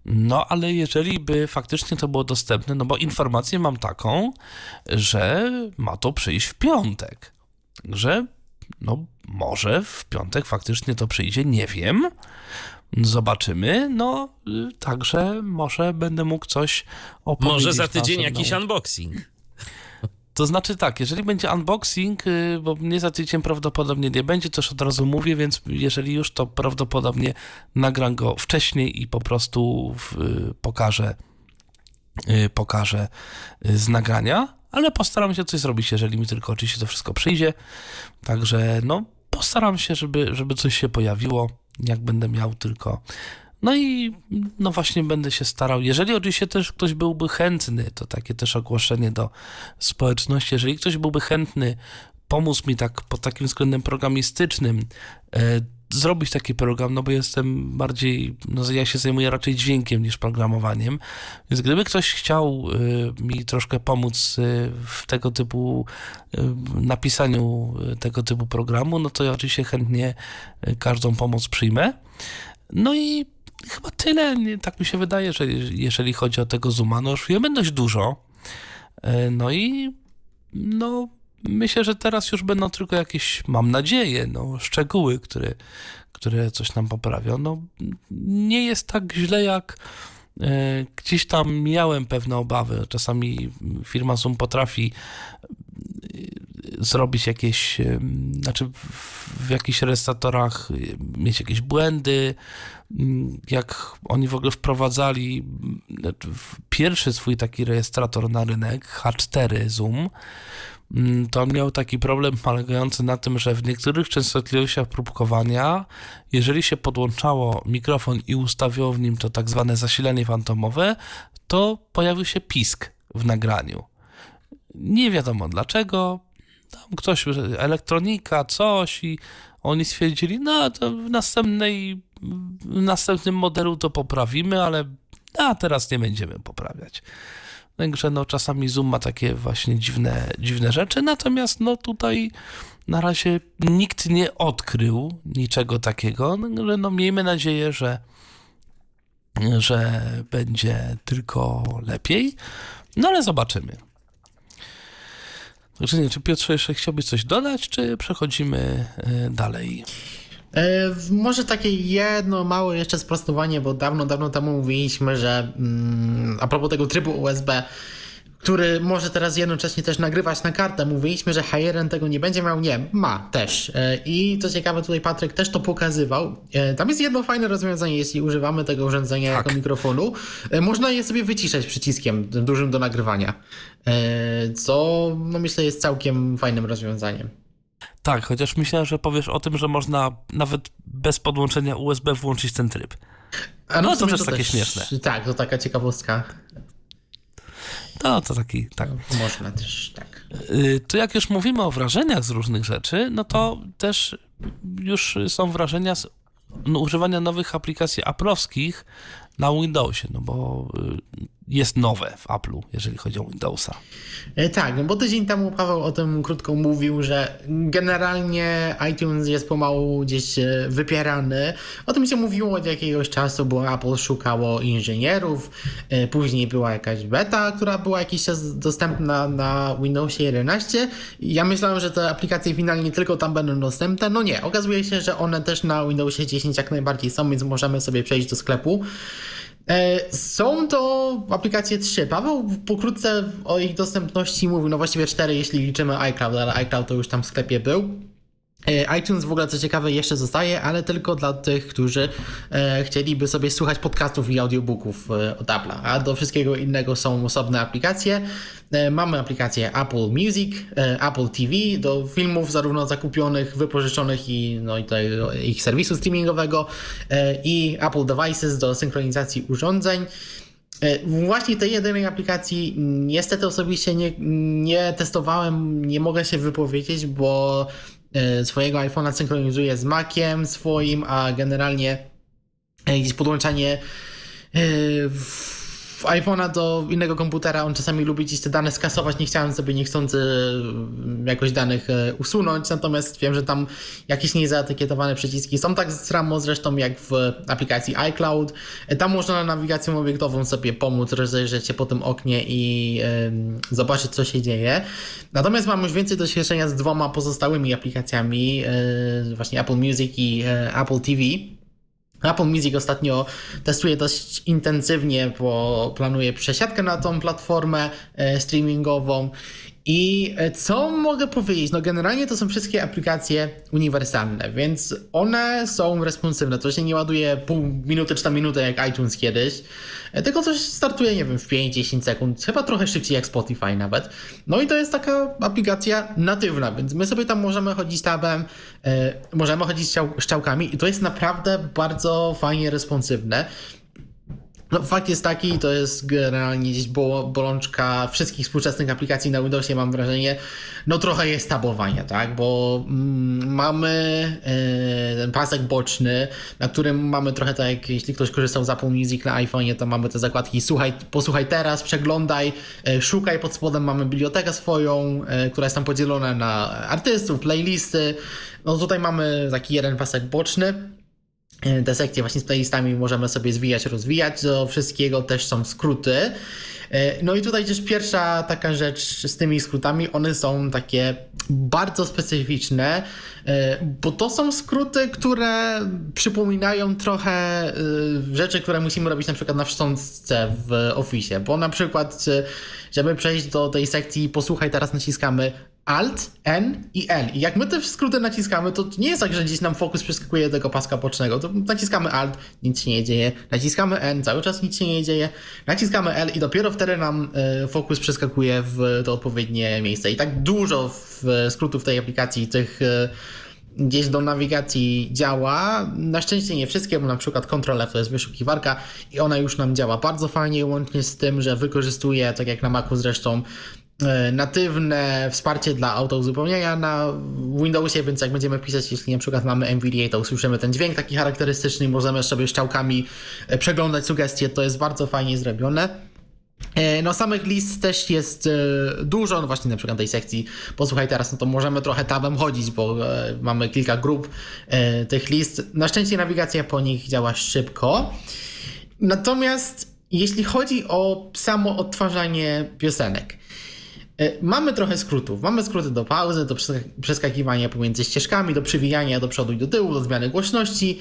No, ale jeżeli by faktycznie to było dostępne, no bo informację mam taką, że ma to przyjść w piątek. Że no może w piątek faktycznie to przyjdzie, nie wiem. Zobaczymy. No, y, także może będę mógł coś opowiedzieć. Może za tydzień jakiś unboxing. To znaczy tak, jeżeli będzie unboxing, y, bo mnie za tydzień prawdopodobnie nie będzie, też od razu mówię, więc jeżeli już, to prawdopodobnie nagram go wcześniej i po prostu y, pokażę, pokażę z nagrania, ale postaram się coś zrobić, jeżeli mi tylko oczywiście to wszystko przyjdzie. Także no, postaram się, żeby, żeby coś się pojawiło jak będę miał tylko. No i no właśnie będę się starał. Jeżeli oczywiście też ktoś byłby chętny, to takie też ogłoszenie do społeczności, jeżeli ktoś byłby chętny pomóc mi tak pod takim względem programistycznym, e, zrobić taki program, no bo jestem bardziej, no ja się zajmuję raczej dźwiękiem niż programowaniem, więc gdyby ktoś chciał y, mi troszkę pomóc y, w tego typu y, napisaniu tego typu programu, no to ja oczywiście chętnie każdą pomoc przyjmę. No i chyba tyle, tak mi się wydaje, że jeżeli chodzi o tego Zooma, no już wiemy dość dużo. No i no myślę, że teraz już będą tylko jakieś, mam nadzieję, no, szczegóły, które, które coś nam poprawią. No, nie jest tak źle, jak e, gdzieś tam miałem pewne obawy. Czasami firma Zoom potrafi e, zrobić jakieś, e, znaczy w jakichś restauratorach mieć jakieś błędy, jak oni w ogóle wprowadzali pierwszy swój taki rejestrator na rynek, H4 Zoom, Mm, to on miał taki problem polegający na tym, że w niektórych częstotliwościach próbkowania, jeżeli się podłączało mikrofon i ustawiło w nim to tak zwane zasilanie fantomowe, to pojawił się pisk w nagraniu. Nie wiadomo dlaczego. Tam ktoś, elektronika, coś i oni stwierdzili, no to w następnej, w następnym modelu to poprawimy, ale a teraz nie będziemy poprawiać. Także no, czasami Zoom ma takie właśnie dziwne, dziwne rzeczy, natomiast no tutaj na razie nikt nie odkrył niczego takiego, no, no miejmy nadzieję, że, że będzie tylko lepiej, no ale zobaczymy. Także nie, czy Piotrze jeszcze chciałbyś coś dodać, czy przechodzimy e, dalej? E, może takie jedno małe jeszcze sprostowanie, bo dawno, dawno temu mówiliśmy, że mm, a propos tego trybu USB, który może teraz jednocześnie też nagrywać na kartę. Mówiliśmy, że Hayeren tego nie będzie miał. Nie, ma też. E, I co ciekawe, tutaj Patryk też to pokazywał. E, tam jest jedno fajne rozwiązanie, jeśli używamy tego urządzenia tak. jako mikrofonu. Można je sobie wyciszać przyciskiem dużym do nagrywania. Co no myślę jest całkiem fajnym rozwiązaniem. Tak, chociaż myślałem, że powiesz o tym, że można nawet bez podłączenia USB włączyć ten tryb. A no, no to też takie też, śmieszne. Tak, to taka ciekawostka. No, to taki, tak. No, można też, tak. Y, to jak już mówimy o wrażeniach z różnych rzeczy, no to też już są wrażenia z no, używania nowych aplikacji aplowskich na Windowsie, no bo y, jest nowe w Apple'u, jeżeli chodzi o Windowsa. E, tak, bo tydzień temu Paweł o tym krótko mówił, że generalnie iTunes jest pomału gdzieś e, wypierany. O tym się mówiło od jakiegoś czasu, bo Apple szukało inżynierów, e, później była jakaś beta, która była jakiś czas dostępna na Windowsie 11. Ja myślałem, że te aplikacje finalnie tylko tam będą dostępne. No nie, okazuje się, że one też na Windowsie 10 jak najbardziej są, więc możemy sobie przejść do sklepu. E, są to aplikacje trzy. Paweł pokrótce o ich dostępności mówił, no właściwie cztery, jeśli liczymy iCloud, ale iCloud to już tam w sklepie był. E, iTunes w ogóle, co ciekawe, jeszcze zostaje, ale tylko dla tych, którzy e, chcieliby sobie słuchać podcastów i audiobooków e, od Apple'a, a do wszystkiego innego są osobne aplikacje. E, mamy aplikację Apple Music, e, Apple TV do filmów zarówno zakupionych, wypożyczonych i, no, i tego, ich serwisu streamingowego e, i Apple Devices do synchronizacji urządzeń. Właśnie tej jedynej aplikacji niestety osobiście nie, nie testowałem, nie mogę się wypowiedzieć, bo swojego iPhone'a synchronizuję z Maciem swoim, a generalnie gdzieś podłączanie w iPhone'a do innego komputera, on czasami lubi gdzieś te dane skasować, nie chciałem sobie niechcący mm, jakoś danych e, usunąć, natomiast wiem, że tam jakieś niezaetykietowane przyciski są tak samo zresztą jak w aplikacji iCloud. E, tam można na nawigacją obiektową sobie pomóc, rozejrzeć się po tym oknie i zobaczyć, co się dzieje. Natomiast mam już więcej doświadczenia z dwoma pozostałymi aplikacjami, yy, właśnie Apple Music i Apple TV. Apple Music ostatnio testuje dość intensywnie, bo planuje przesiadkę na tą platformę e, streamingową i e, co mogę powiedzieć? No generalnie to są wszystkie aplikacje uniwersalne, więc one są responsywne. To się nie ładuje pół minuty czy tam minutę jak iTunes kiedyś, e, tylko coś startuje, nie wiem, w 5-10 sekund, chyba trochę szybciej jak Spotify nawet. No i to jest taka aplikacja natywna, więc my sobie tam możemy chodzić tabem, e, możemy chodzić strzałkami i to jest naprawdę bardzo fajnie responsywne. No, fakt jest taki, to jest generalnie gdzieś bolączka wszystkich współczesnych aplikacji na Windowsie, mam wrażenie, no trochę jest tabowania, tak? Bo mm, mamy e, ten pasek boczny, na którym mamy trochę tak, jak jeśli ktoś korzystał z Apple Music na iPhone'ie, to mamy te zakładki słuchaj, posłuchaj teraz, przeglądaj, e, szukaj, pod spodem mamy bibliotekę swoją, e, która jest tam podzielona na artystów, playlisty. No tutaj mamy taki jeden pasek boczny, te sekcje właśnie z playlistami możemy sobie zwijać, rozwijać. Do wszystkiego też są skróty. E, no i tutaj też pierwsza taka rzecz z tymi skrótami, one są takie bardzo specyficzne, e, bo to są skróty, które przypominają trochę rzeczy, które musimy robić na przykład na szczątce w Office, bo na przykład żeby przejść do tej sekcji posłuchaj, teraz naciskamy Alt, N i L. I jak my te skróty naciskamy, to nie jest tak, że gdzieś nam fokus przeskakuje do tego paska bocznego. To naciskamy Alt, nic się nie dzieje. Naciskamy N, cały czas nic się nie dzieje. Naciskamy L i dopiero wtedy nam e, fokus przeskakuje w to odpowiednie miejsce. I tak dużo skrótów tej aplikacji, tych e, gdzieś do nawigacji działa. Na szczęście nie wszystkie, bo na przykład Ctrl F to jest wyszukiwarka i ona już nam działa bardzo fajnie, łącznie z tym, że wykorzystuje, tak jak na Macu zresztą, natywne wsparcie dla autouzupełniania na Windowsie, więc jak będziemy pisać, jeśli na przykład mamy NVDA, to usłyszymy ten dźwięk taki charakterystyczny możemy sobie szczałkami e, przeglądać sugestie, to jest bardzo fajnie zrobione. E, no samych list też jest dużo, no właśnie na przykład tej sekcji posłuchaj teraz, no to możemy trochę tabem chodzić, bo mamy kilka grup tych list. Na szczęście nawigacja po nich działa szybko. Natomiast jeśli chodzi o samo odtwarzanie piosenek, E, mamy trochę skrótów. Mamy skróty do pauzy, do przeskakiwania pomiędzy ścieżkami, do przywijania do przodu i do tyłu, do zmiany głośności.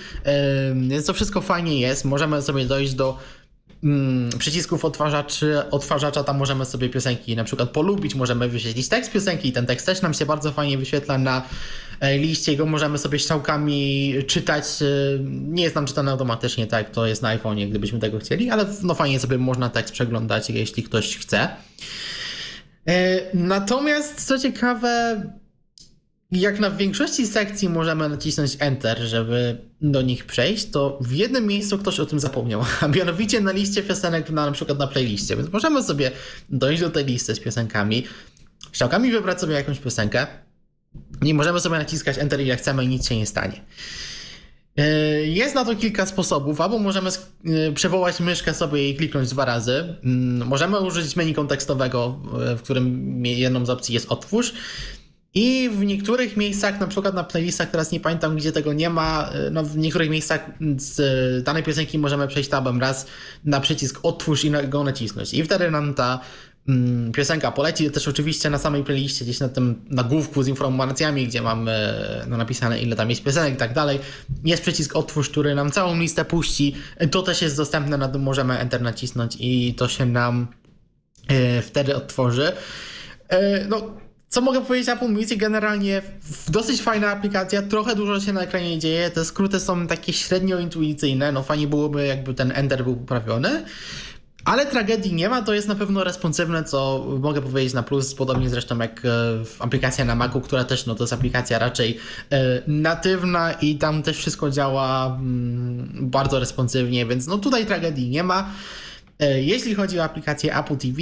Więc to wszystko fajnie jest. Możemy sobie dojść do mm, przycisków odtwarzaczy, odtwarzacza, tam możemy sobie piosenki na przykład polubić, możemy wyświetlić tekst piosenki i ten tekst też nam się bardzo fajnie wyświetla na e, liście, go możemy sobie strzałkami czytać. E, nie jest nam czytane automatycznie, tak to jest na iPhone'ie, gdybyśmy tego chcieli, ale no fajnie sobie można tekst przeglądać, jeśli ktoś chce. E, natomiast co ciekawe, jak na większości sekcji możemy nacisnąć Enter, żeby do nich przejść, to w jednym miejscu ktoś o tym zapomniał, a mianowicie na liście piosenek, na, na przykład na playliście. Więc możemy sobie dojść do tej listy z piosenkami, strzałkami wybrać sobie jakąś piosenkę i możemy sobie naciskać Enter ile chcemy i nic się nie stanie. E, jest na to kilka sposobów, albo możemy e, przewołać myszkę sobie i kliknąć dwa razy. Mm, możemy użyć menu kontekstowego, e, w którym jedną z opcji jest otwórz. I w niektórych miejscach, na przykład na playlistach, teraz nie pamiętam gdzie tego nie ma, no w niektórych miejscach z danej piosenki możemy przejść tabem raz na przycisk otwórz i go nacisnąć. I wtedy nam ta piosenka poleci. Też oczywiście na samej playliście, gdzieś na tym nagłówku z informacjami, gdzie mamy no, napisane ile tam jest piosenek i tak dalej, jest przycisk otwórz, który nam całą listę puści. To też jest dostępne, na tym możemy enter nacisnąć i to się nam e, wtedy otworzy. E, no co mogę powiedzieć Apple Music? Generalnie dosyć fajna aplikacja, trochę dużo się na ekranie dzieje, te skróty są takie średnio intuicyjne, no fajnie byłoby jakby ten Ender był poprawiony. Ale tragedii nie ma, to jest na pewno responsywne, co mogę powiedzieć na plus, podobnie zresztą jak e, aplikacja na Macu, która też no, to jest aplikacja raczej e, natywna i tam też wszystko działa mm, bardzo responsywnie, więc no tutaj tragedii nie ma. E, jeśli chodzi o aplikację Apple TV,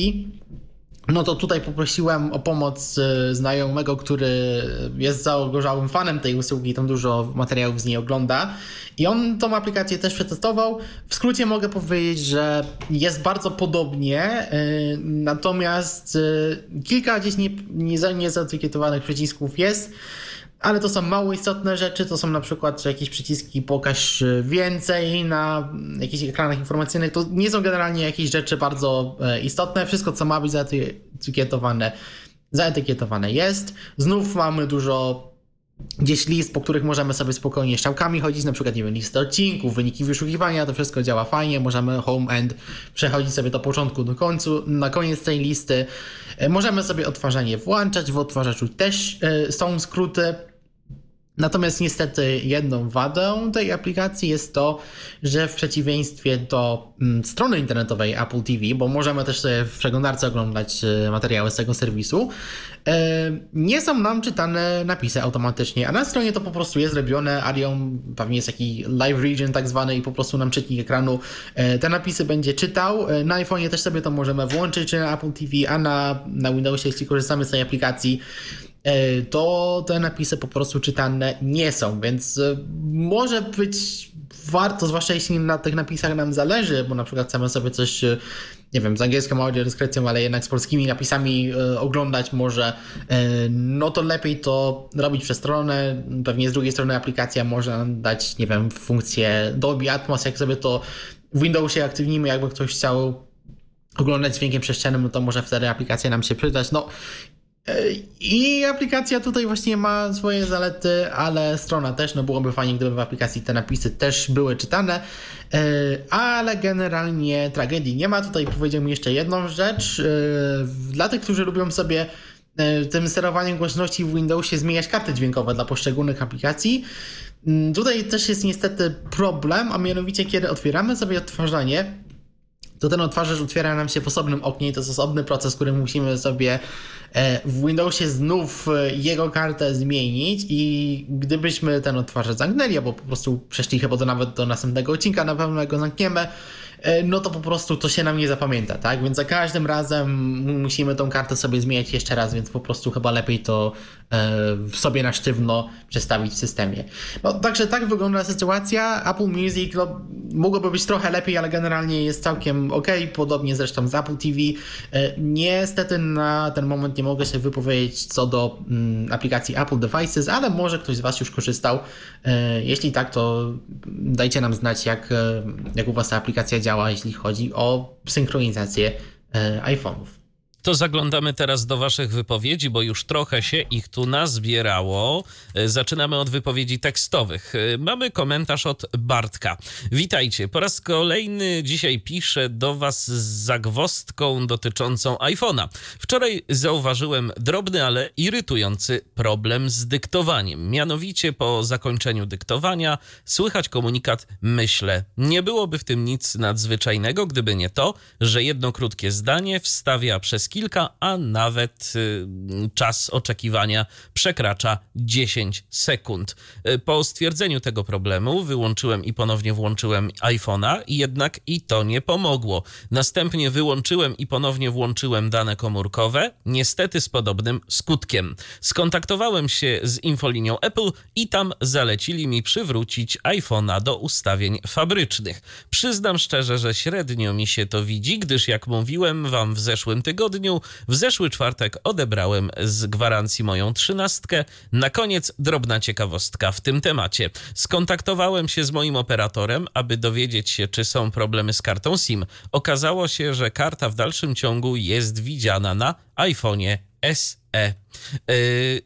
no to tutaj poprosiłem o pomoc e, znajomego, który jest zagorzałym fanem tej usługi, tam dużo materiałów z niej ogląda. I on tą aplikację też przetestował. W skrócie mogę powiedzieć, że jest bardzo podobnie, e, natomiast e, kilka gdzieś niezaetykietowanych przycisków jest ale to są mało istotne rzeczy, to są na przykład jakieś przyciski pokaż więcej na jakichś ekranach informacyjnych, to nie są generalnie jakieś rzeczy bardzo e, istotne, wszystko co ma być zaetykietowane, zaetykietowane jest. Znów mamy dużo gdzieś list, po których możemy sobie spokojnie strzałkami chodzić, na przykład, nie wiem, listy odcinków, wyniki wyszukiwania, to wszystko działa fajnie, możemy home end przechodzić sobie do początku do końcu, na koniec tej listy. E, możemy sobie odtwarzanie włączać, w odtwarzaczu też e, są skróty, Natomiast niestety jedną wadą tej aplikacji jest to, że w przeciwieństwie do mm, strony internetowej Apple TV, bo możemy też sobie w przeglądarce oglądać e, materiały z tego serwisu, e, nie są nam czytane napisy automatycznie, a na stronie to po prostu jest robione, Arion pewnie jest taki live region tak zwany i po prostu nam czytnik ekranu e, te napisy będzie czytał. Na iPhone'ie też sobie to możemy włączyć, czy na Apple TV, a na, na Windowsie, jeśli korzystamy z tej aplikacji, to te napisy po prostu czytane nie są, więc e, może być warto, zwłaszcza jeśli na tych napisach nam zależy, bo na przykład chcemy sobie coś, e, nie wiem, z angielską audiodeskrypcją, ale jednak z polskimi napisami oglądać może, no to lepiej to robić przez stronę. Pewnie z drugiej strony aplikacja może nam dać, nie wiem, funkcję Dolby Atmos, jak sobie to w Windowsie aktywnimy, jakby ktoś chciał oglądać dźwiękiem przestrzennym, no to może wtedy aplikacja nam się przydać. No, i aplikacja tutaj właśnie ma swoje zalety, ale strona też, no byłoby fajnie, gdyby w aplikacji te napisy też były czytane, e, ale generalnie tragedii nie ma. Tutaj powiedziałbym jeszcze jedną rzecz. E, dla tych, którzy lubią sobie e, tym sterowaniem głośności w Windowsie zmieniać karty dźwiękowe dla poszczególnych aplikacji, mm, tutaj też jest niestety problem, a mianowicie kiedy otwieramy sobie odtwarzanie, to ten odtwarzacz otwiera nam się w osobnym oknie i to jest osobny proces, który musimy sobie e, w Windowsie znów e, jego kartę zmienić i gdybyśmy ten odtwarzacz zamknęli, albo po prostu przeszli chyba do nawet do następnego odcinka, na pewno go zamkniemy, E, no to po prostu to się nam nie zapamięta, tak? Więc za każdym razem musimy tą kartę sobie zmieniać jeszcze raz, więc po prostu chyba lepiej to sobie na sztywno przestawić w systemie. No, także tak wygląda sytuacja. Apple Music no, mogłoby być trochę lepiej, ale generalnie jest całkiem ok, podobnie zresztą z Apple TV. E, niestety na ten moment nie mogę się wypowiedzieć co do mm, aplikacji Apple Devices, ale może ktoś z Was już korzystał. Jeśli tak, to dajcie nam znać, jak, jak u Was ta aplikacja działa jeśli chodzi o synchronizację e, iPhone'ów. To zaglądamy teraz do Waszych wypowiedzi, bo już trochę się ich tu nazbierało. E, zaczynamy od wypowiedzi tekstowych. E, mamy komentarz od Bartka. Witajcie. Po raz kolejny dzisiaj piszę do Was z zagwostką dotyczącą iPhone'a. Wczoraj zauważyłem drobny, ale irytujący problem z dyktowaniem. Mianowicie po zakończeniu dyktowania słychać komunikat myślę. Nie byłoby w tym nic nadzwyczajnego, gdyby nie to, że jedno krótkie zdanie wstawia przez kilka, a nawet y, czas oczekiwania przekracza 10 sekund. Y, po stwierdzeniu tego problemu wyłączyłem i ponownie włączyłem iPhone'a, jednak i to nie pomogło. Następnie wyłączyłem i ponownie włączyłem dane komórkowe, niestety z podobnym skutkiem. Skontaktowałem się z infolinią Apple i tam zalecili mi przywrócić iPhone'a do ustawień fabrycznych. Przyznam szczerze, że średnio mi się to widzi, gdyż jak mówiłem wam w zeszłym tygodniu, w zeszły czwartek odebrałem z gwarancji moją trzynastkę. Na koniec drobna ciekawostka w tym temacie. Skontaktowałem się z moim operatorem, aby dowiedzieć się, czy są problemy z kartą SIM. Okazało się, że karta w dalszym ciągu jest widziana na iPhone'ie SE. Yy,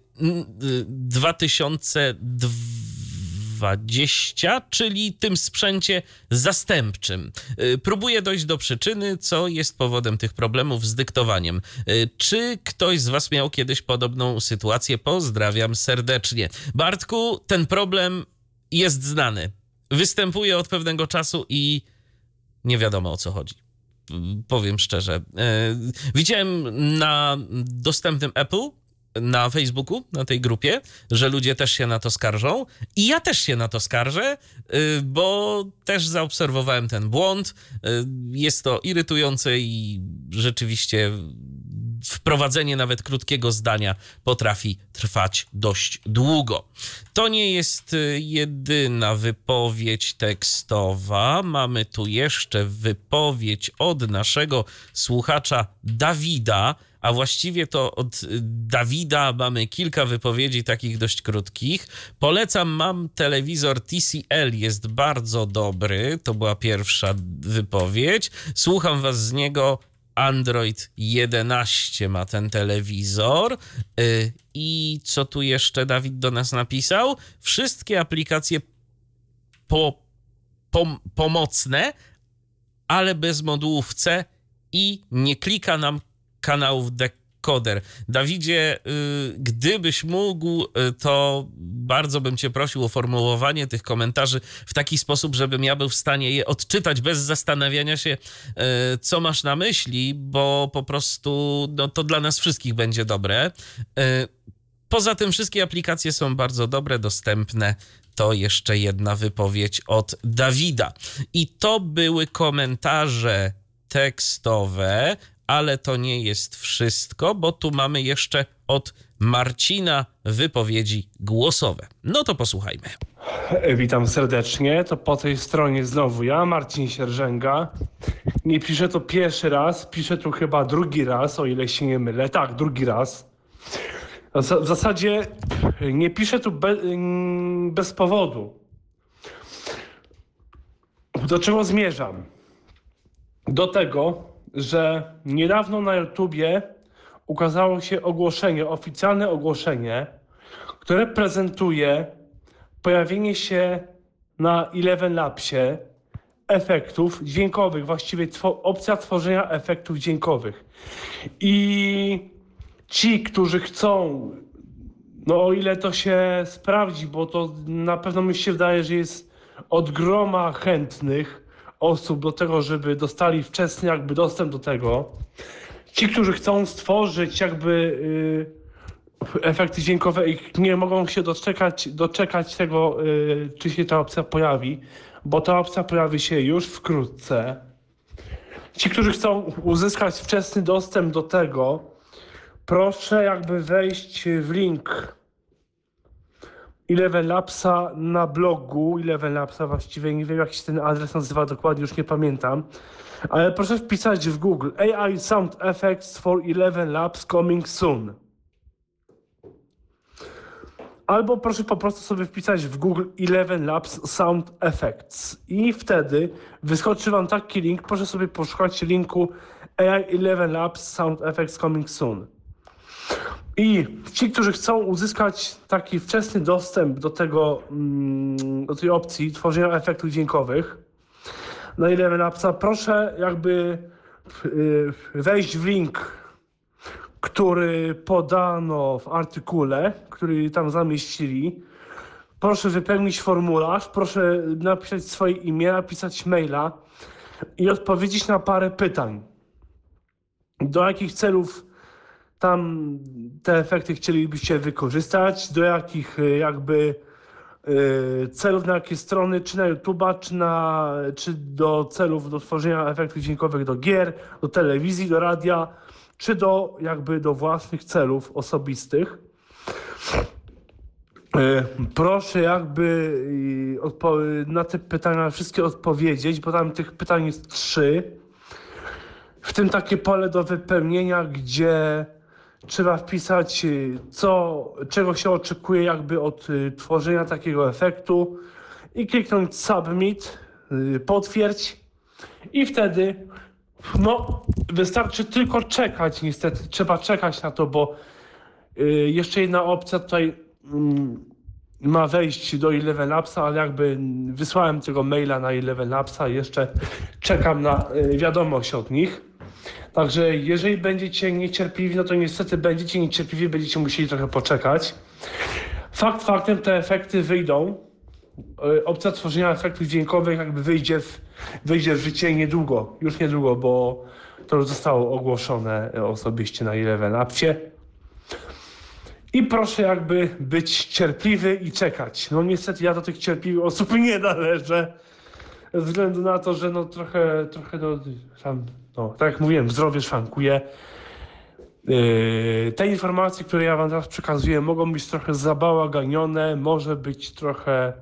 2020, czyli tym sprzęcie zastępczym. Y, próbuję dojść do przyczyny, co jest powodem tych problemów z dyktowaniem. Y, czy ktoś z Was miał kiedyś podobną sytuację? Pozdrawiam serdecznie. Bartku, ten problem jest znany. Występuje od pewnego czasu i nie wiadomo o co chodzi powiem szczerze. Widziałem na dostępnym Apple na Facebooku, na tej grupie, że ludzie też się na to skarżą. I ja też się na to skarżę, y, bo też zaobserwowałem ten błąd. Y, jest to irytujące i rzeczywiście wprowadzenie nawet krótkiego zdania potrafi trwać dość długo. To nie jest y, jedyna wypowiedź tekstowa. Mamy tu jeszcze wypowiedź od naszego słuchacza Dawida a właściwie to od Dawida mamy kilka wypowiedzi takich dość krótkich. Polecam, mam telewizor TCL, jest bardzo dobry. To była pierwsza wypowiedź. Słucham was z niego. Android 11 ma ten telewizor. Y, I co tu jeszcze Dawid do nas napisał? Wszystkie aplikacje po, pom, pomocne, ale bez modułów C i nie klika nam kanałów dekoder. Dawidzie, y, gdybyś mógł, y, to bardzo bym cię prosił o formułowanie tych komentarzy w taki sposób, żebym ja był w stanie je odczytać bez zastanawiania się, y, co masz na myśli, bo po prostu no, to dla nas wszystkich będzie dobre. Poza tym wszystkie aplikacje są bardzo dobre, dostępne. To jeszcze jedna wypowiedź od Dawida. I to były komentarze tekstowe ale to nie jest wszystko, bo tu mamy jeszcze od Marcina wypowiedzi głosowe. No to posłuchajmy. Witam serdecznie. To po tej stronie znowu ja, Marcin Sierżęga. Nie piszę to pierwszy raz, piszę tu chyba drugi raz, o ile się nie mylę. Tak, drugi raz. W zasadzie nie piszę tu be, mm, bez powodu. Do czego zmierzam? Do tego, że niedawno na YouTubie ukazało się ogłoszenie, oficjalne ogłoszenie, które prezentuje pojawienie się na Eleven Labsie efektów dźwiękowych, właściwie opcja tworzenia efektów dźwiękowych. I ci, którzy chcą, no o ile to się sprawdzi, bo to na pewno mi się wydaje, że jest od groma chętnych, osób do tego, żeby dostali wczesny jakby dostęp do tego. Ci, którzy chcą stworzyć jakby y, efekty dźwiękowe i nie mogą się doczekać, doczekać tego, y, czy się ta opcja pojawi, bo ta opcja pojawi się już wkrótce. Ci, którzy chcą uzyskać wczesny dostęp do tego, proszę jakby wejść w link Eleven Labsa na blogu, Eleven Labsa właściwie, nie wiem jak się ten adres nazywa dokładnie, już nie pamiętam, ale proszę wpisać w Google. AI Sound Effects for Eleven Labs coming soon. Albo proszę po prostu sobie wpisać w Google Eleven Labs Sound Effects. I wtedy wyskoczy Wam taki link, proszę sobie poszukać linku AI11 Labs Sound Effects Coming Soon. I ci, którzy chcą uzyskać taki wczesny dostęp do tego, mm, do tej opcji tworzenia efektów dźwiękowych na 11 Labsa, proszę jakby y, wejść w link, który podano w artykule, który tam zamieścili. Proszę wypełnić formularz, proszę napisać swoje imię, napisać maila i odpowiedzieć na parę pytań. Do jakich celów tam te efekty chcielibyście wykorzystać, do jakich y, jakby y, celów, na jakie strony, czy na YouTube'a, czy, na, czy do celów do tworzenia efektów dźwiękowych do gier, do telewizji, do radia, czy do jakby do własnych celów osobistych. E, Proszę jakby na te pytania wszystkie odpowiedzieć, bo tam tych pytań jest trzy. W tym takie pole do wypełnienia, gdzie trzeba wpisać, y, co, czego się oczekuje jakby od y, tworzenia takiego efektu i kliknąć submit, y, potwierdź i wtedy no, wystarczy tylko czekać niestety, trzeba czekać na to, bo jeszcze jedna opcja tutaj mm, ma wejść do Eleven Labsa, ale jakby wysłałem tego maila na Eleven i jeszcze czekam na wiadomość od nich. Także jeżeli będziecie niecierpliwi, no to niestety będziecie niecierpliwi, będziecie musieli trochę poczekać. Fakt faktem te efekty wyjdą. Y, Opcja tworzenia efektów dźwiękowych jakby wyjdzie w, wyjdzie w życie niedługo, już niedługo, bo to już zostało ogłoszone y, osobiście na Eleven Labsie. I proszę jakby być cierpliwy i czekać. No niestety ja do tych cierpliwych osób nie należę. Ze względu na to, że no trochę, trochę no, tam, no tak jak mówiłem, zdrowie szwankuje. Yy, te informacje, które ja wam teraz przekazuję, mogą być trochę zabałaganione, może być trochę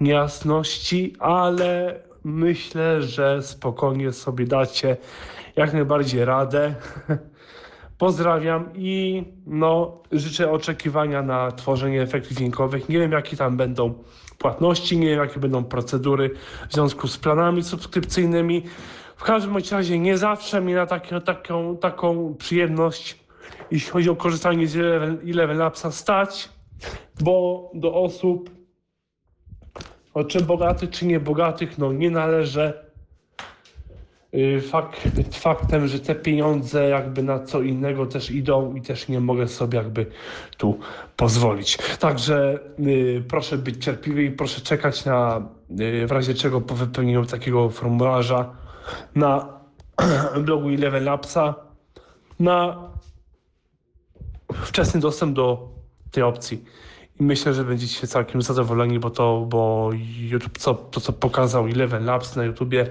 niejasności, ale myślę, że spokojnie sobie dacie jak najbardziej radę. Pozdrawiam i no, życzę oczekiwania na tworzenie efektów dźwiękowych. Nie wiem, jakie tam będą płatności, nie wiem, jakie będą procedury w związku z planami subskrypcyjnymi. W każdym razie nie zawsze mnie na takie, taką, taką przyjemność, jeśli chodzi o korzystanie z Eleven, Labsa stać, bo do osób, o czy bogatych, czy niebogatych, no nie należę. Y, Fakt, faktem, że te pieniądze jakby na co innego też idą i też nie mogę sobie jakby tu pozwolić. Także y, proszę być cierpliwy i proszę czekać na y, w razie czego po wypełnieniu takiego formularza na blogu Eleven Labsa na wczesny dostęp do tej opcji. I myślę, że będziecie całkiem zadowoleni, bo to, bo YouTube, co, to co pokazał Eleven Labs na YouTubie,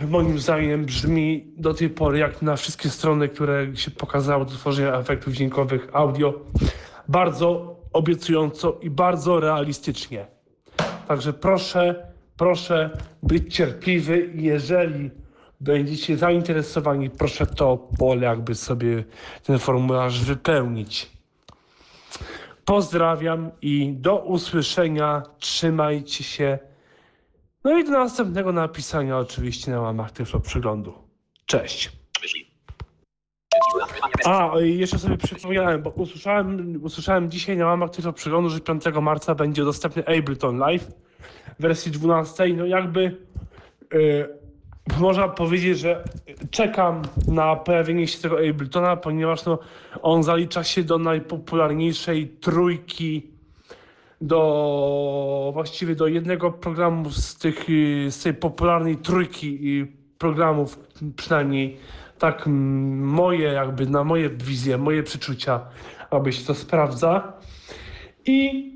moim zdaniem brzmi do tej pory jak na wszystkie strony, które się pokazały do tworzenia efektów dźwiękowych audio, bardzo obiecująco i bardzo realistycznie. Także proszę, proszę być cierpliwy i jeżeli będziecie zainteresowani, proszę to pole jakby sobie ten formularz wypełnić. Pozdrawiam i do usłyszenia. Trzymajcie się. No i do następnego napisania oczywiście na łamach Tyflo Przeglądu. Cześć. A, jeszcze sobie przypomniałem, bo usłyszałem, usłyszałem dzisiaj na łamach Tyflo Przeglądu, że 5 marca będzie dostępny Ableton Live wersji 12. No jakby y, można powiedzieć, że czekam na pojawienie się tego Abletona, ponieważ no, on zalicza się do najpopularniejszej trójki do właściwie do jednego programu z, tych, y, z tej popularnej trójki y, programów, przynajmniej tak moje jakby, na moje wizje, moje przeczucia, aby się to sprawdza. I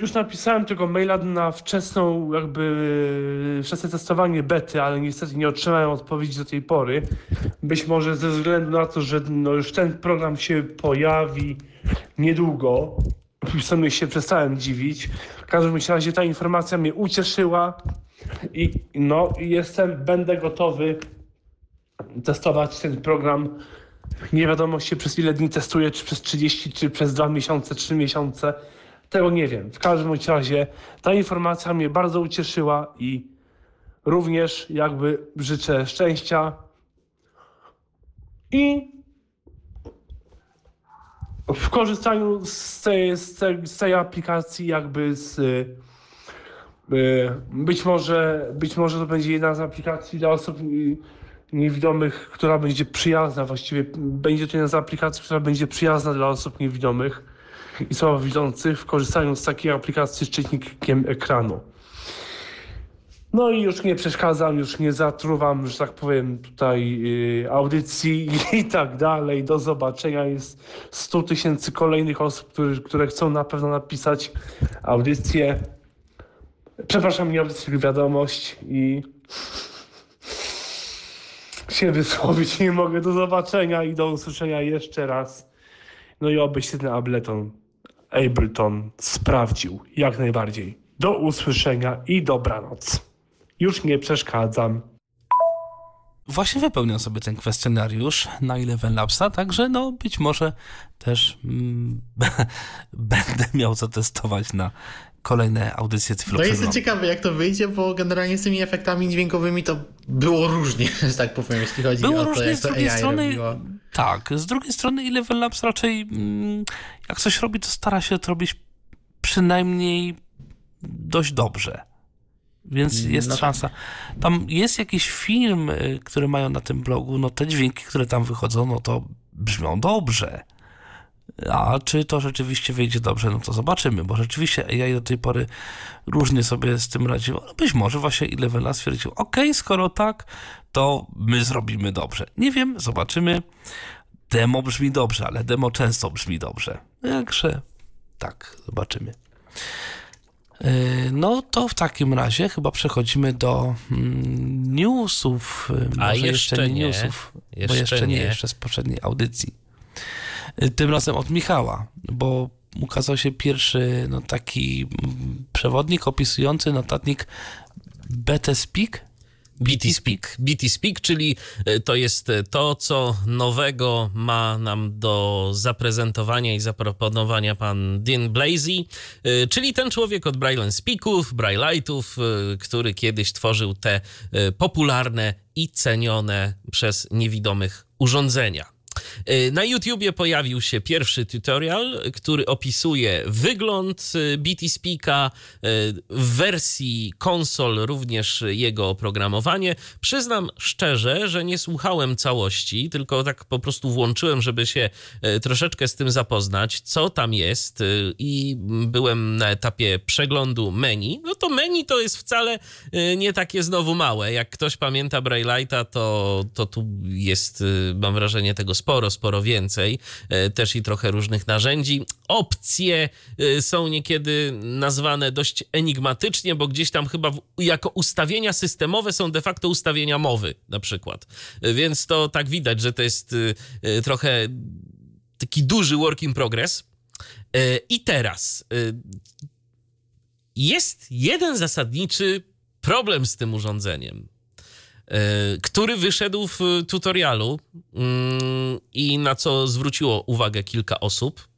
już napisałem tego maila na wczesną jakby wczesne testowanie bety, ale niestety nie otrzymałem odpowiedzi do tej pory. Być może ze względu na to, że no już ten program się pojawi niedługo, w sumie się przestałem dziwić. W każdym razie ta informacja mnie ucieszyła i no jestem, będę gotowy testować ten program. Nie wiadomo się przez ile dni testuję, czy przez 30, czy przez 2 miesiące, 3 miesiące. Tego nie wiem. W każdym razie ta informacja mnie bardzo ucieszyła i również jakby życzę szczęścia. I w korzystaniu z tej, z tej, z tej aplikacji jakby z y, być może, być może to będzie jedna z aplikacji dla osób y, niewidomych, która będzie przyjazna, właściwie. Będzie to jedna z aplikacji, która będzie przyjazna dla osób niewidomych i słabowidzących w korzystaniu z takiej aplikacji z czytnikiem ekranu. No i już nie przeszkadzam, już nie zatruwam, że tak powiem, tutaj y, audycji i tak dalej. Do zobaczenia. Jest 100 tysięcy kolejnych osób, które, które chcą na pewno napisać audycję. Przepraszam, nie audycję, wiadomość i się wysłowić nie mogę. Do zobaczenia i do usłyszenia jeszcze raz. No i oby się ten Ableton, Ableton sprawdził jak najbardziej. Do usłyszenia i dobranoc. Już nie przeszkadzam. Właśnie wypełniam sobie ten kwestionariusz na Eleven Labsa, także no być może też mm, będę miał co testować na kolejne audycje No jestem ciekawy jak to wyjdzie, bo generalnie z tymi efektami dźwiękowymi to było różnie, że tak powiem, jeśli chodzi Było o to, różnie, jak z to drugiej AI strony robiło. tak, z drugiej strony Eleven Labs raczej mm, jak coś robi, to stara się to robić przynajmniej dość dobrze. Więc jest no tak. szansa. Tam jest jakiś film, y, który mają na tym blogu, no te dźwięki, które tam wychodzą, no to brzmią dobrze. A czy to rzeczywiście wyjdzie dobrze, no to zobaczymy, bo rzeczywiście AI do tej pory różnie sobie z tym radziło. No być może właśnie Elevena stwierdził, ok, skoro tak, to my zrobimy dobrze. Nie wiem, zobaczymy. Demo brzmi dobrze, ale demo często brzmi dobrze. Jakże tak, zobaczymy. Yy, No to w takim razie chyba przechodzimy do mm, newsów. Yy, A Może jeszcze nie. newsów, bo Jeszcze jeszcze nie, nie. jeszcze z poprzedniej audycji. Tym razem od Michała, bo ukazał się pierwszy no, taki przewodnik opisujący notatnik BT Speak. BT Speak. BT Speak, czyli e, to jest e, to, co nowego ma nam do zaprezentowania i zaproponowania pan Dean Blasey, e, czyli ten człowiek od Braille Speaków, Braille'itów, który kiedyś tworzył te popularne i cenione przez niewidomych urządzenia. E, Na YouTubie pojawił się pierwszy tutorial, który opisuje wygląd e, BT Speaka, e, w wersji konsol również jego oprogramowanie. Przyznam szczerze, że nie słuchałem całości, tylko tak po prostu włączyłem, żeby się troszeczkę z tym zapoznać, co tam jest i byłem na etapie przeglądu menu. No to menu to jest wcale nie takie znowu małe. Jak ktoś pamięta Braille'a, to, to tu jest, mam wrażenie, tego sporo, sporo więcej. E, Też i trochę różnych narzędzi. Opcje e, są niekiedy nazwane dość enigmatycznie, bo gdzieś tam chyba jako ustawienia systemowe są de facto ustawienia mowy na przykład. E, Więc to tak widać, że to jest trochę taki duży work in progress. I teraz jest jeden zasadniczy problem z tym urządzeniem który wyszedł w tutorialu mm, i na co zwróciło uwagę kilka osób.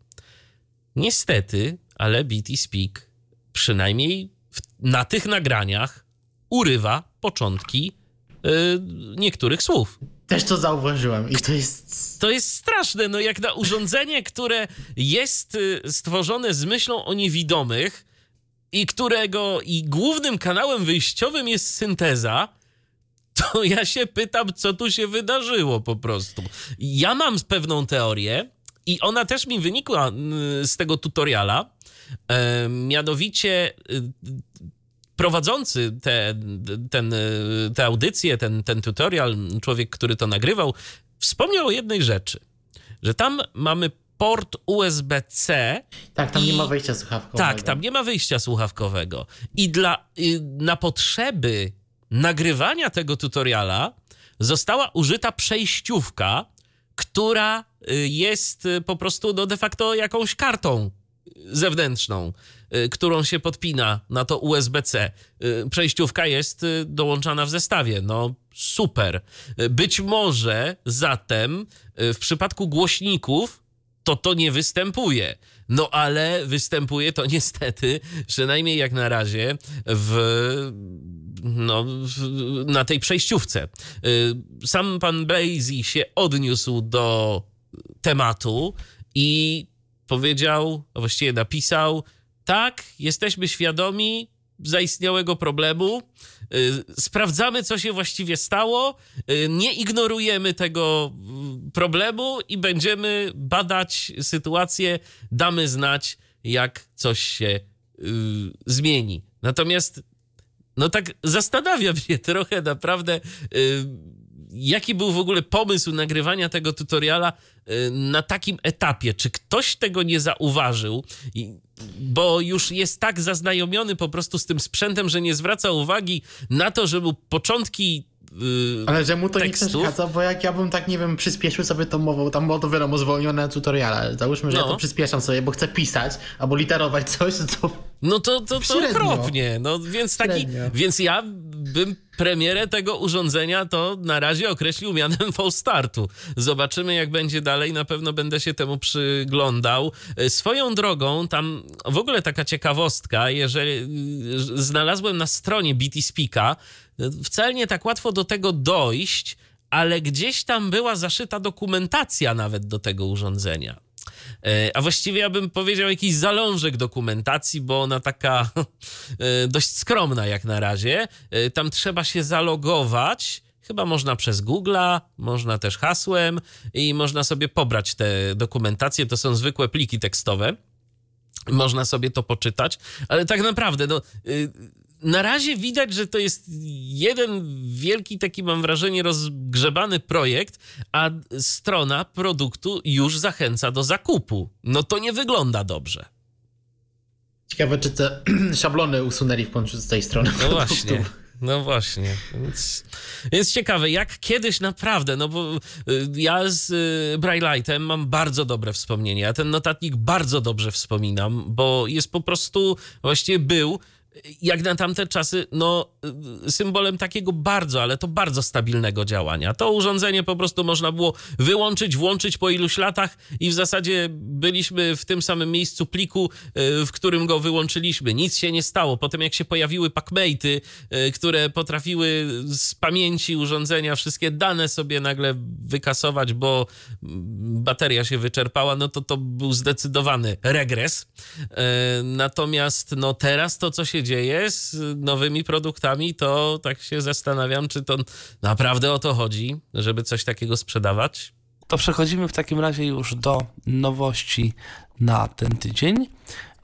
Niestety, ale BT Speak przynajmniej na tych nagraniach urywa początki y, niektórych słów. Też to zauważyłem i to jest... To jest straszne, no jak na urządzenie, które jest y, stworzone z myślą o niewidomych i którego i głównym kanałem wyjściowym jest synteza, to ja się pytam, co tu się wydarzyło po prostu. Ja mam pewną teorię i ona też mi wynikła y, z tego tutoriala. Mianowicie y, prowadzący te, ten, y, te audycje, ten, ten tutorial, człowiek, który to nagrywał, wspomniał o jednej rzeczy, że tam mamy port USB-C. Tak, tam nie I- ma wejścia słuchawkowego. Tak, tam nie ma wyjścia słuchawkowego. I dla, y, na potrzeby nagrywania tego tutoriala została użyta przejściówka, która y, jest y, po prostu no, de facto jakąś kartą zewnętrzną, y, którą się podpina na to USB-C. Przejściówka jest dołączana w zestawie. No super. Być może zatem w przypadku głośników to to nie występuje. No ale występuje to niestety, przynajmniej jak na razie, w, no, w, na tej przejściówce. Y, sam pan Blazy się odniósł do tematu i powiedział, a właściwie napisał, tak, jesteśmy świadomi zaistniałego problemu, sprawdzamy, co się właściwie stało, y, nie ignorujemy tego y, problemu i będziemy badać sytuację, damy znać, jak coś się zmieni. Natomiast, no tak zastanawiam się trochę naprawdę, jaki był w ogóle pomysł nagrywania tego tutoriala na takim etapie. Czy ktoś tego nie zauważył? bo już jest tak zaznajomiony po prostu z tym sprzętem, że nie zwraca uwagi na to, że mu początki Yy, Ale że mu to tekstów. nie przeszkadza, bo jak ja bym tak, nie wiem, przyspieszył sobie tą mową, tam było to wiadomo zwolnione tutoriale. Załóżmy, że no. ja to przyspieszam sobie, bo chcę pisać albo literować coś, to... No to, to, to okropnie. No więc taki, więc ja bym premierę tego urządzenia to na razie określił mianem fall startu. Zobaczymy jak będzie dalej, na pewno będę się temu przyglądał. E, swoją drogą, tam w ogóle taka ciekawostka, jeżeli znalazłem na stronie BT Speaka, wcale nie tak łatwo do tego dojść, ale gdzieś tam była zaszyta dokumentacja nawet do tego urządzenia. E, a właściwie ja bym powiedział jakiś zalążek dokumentacji, bo ona taka e, dość skromna jak na razie. E, tam trzeba się zalogować. Chyba można przez Google'a, można też hasłem i można sobie pobrać te dokumentacje. To są zwykłe pliki tekstowe. Można sobie to poczytać, ale tak naprawdę, no, y, na razie widać, że to jest jeden wielki, taki mam wrażenie, rozgrzebany projekt, a strona produktu już zachęca do zakupu. No to nie wygląda dobrze. Ciekawe, czy te szablony usunęli w końcu z tej strony. No właśnie. No właśnie. Więc, więc ciekawe, jak kiedyś naprawdę, no bo y, ja z y, Braille'item mam bardzo dobre wspomnienia. Ja ten notatnik bardzo dobrze wspominam, bo jest po prostu, właściwie był jak na tamte czasy, no, symbolem takiego bardzo, ale to bardzo stabilnego działania. To urządzenie po prostu można było wyłączyć, włączyć po iluś latach i w zasadzie byliśmy w tym samym miejscu pliku, e, w którym go wyłączyliśmy. Nic się nie stało. Potem jak się pojawiły packmate'y, e, które potrafiły z pamięci urządzenia wszystkie dane sobie nagle wykasować, bo bateria się wyczerpała, no to to był zdecydowany regres. Natomiast no teraz to, co się dzieje z nowymi produktami, to tak się zastanawiam, czy to naprawdę o to chodzi, żeby coś takiego sprzedawać. To przechodzimy w takim razie już do nowości na ten tydzień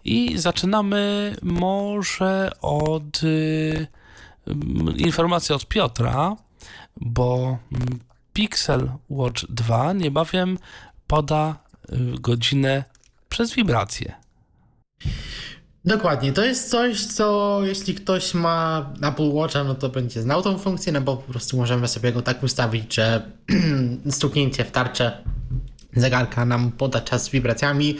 i zaczynamy może od y, informacji od Piotra, bo Pixel Watch 2 niebawem poda y, godzinę przez wibrację. Dokładnie, to jest coś, co jeśli ktoś ma Apple Watcha, no to będzie znał tą funkcję, no bo po prostu możemy sobie go tak ustawić, że stuknięcie w tarczę zegarka nam poda czas z wibracjami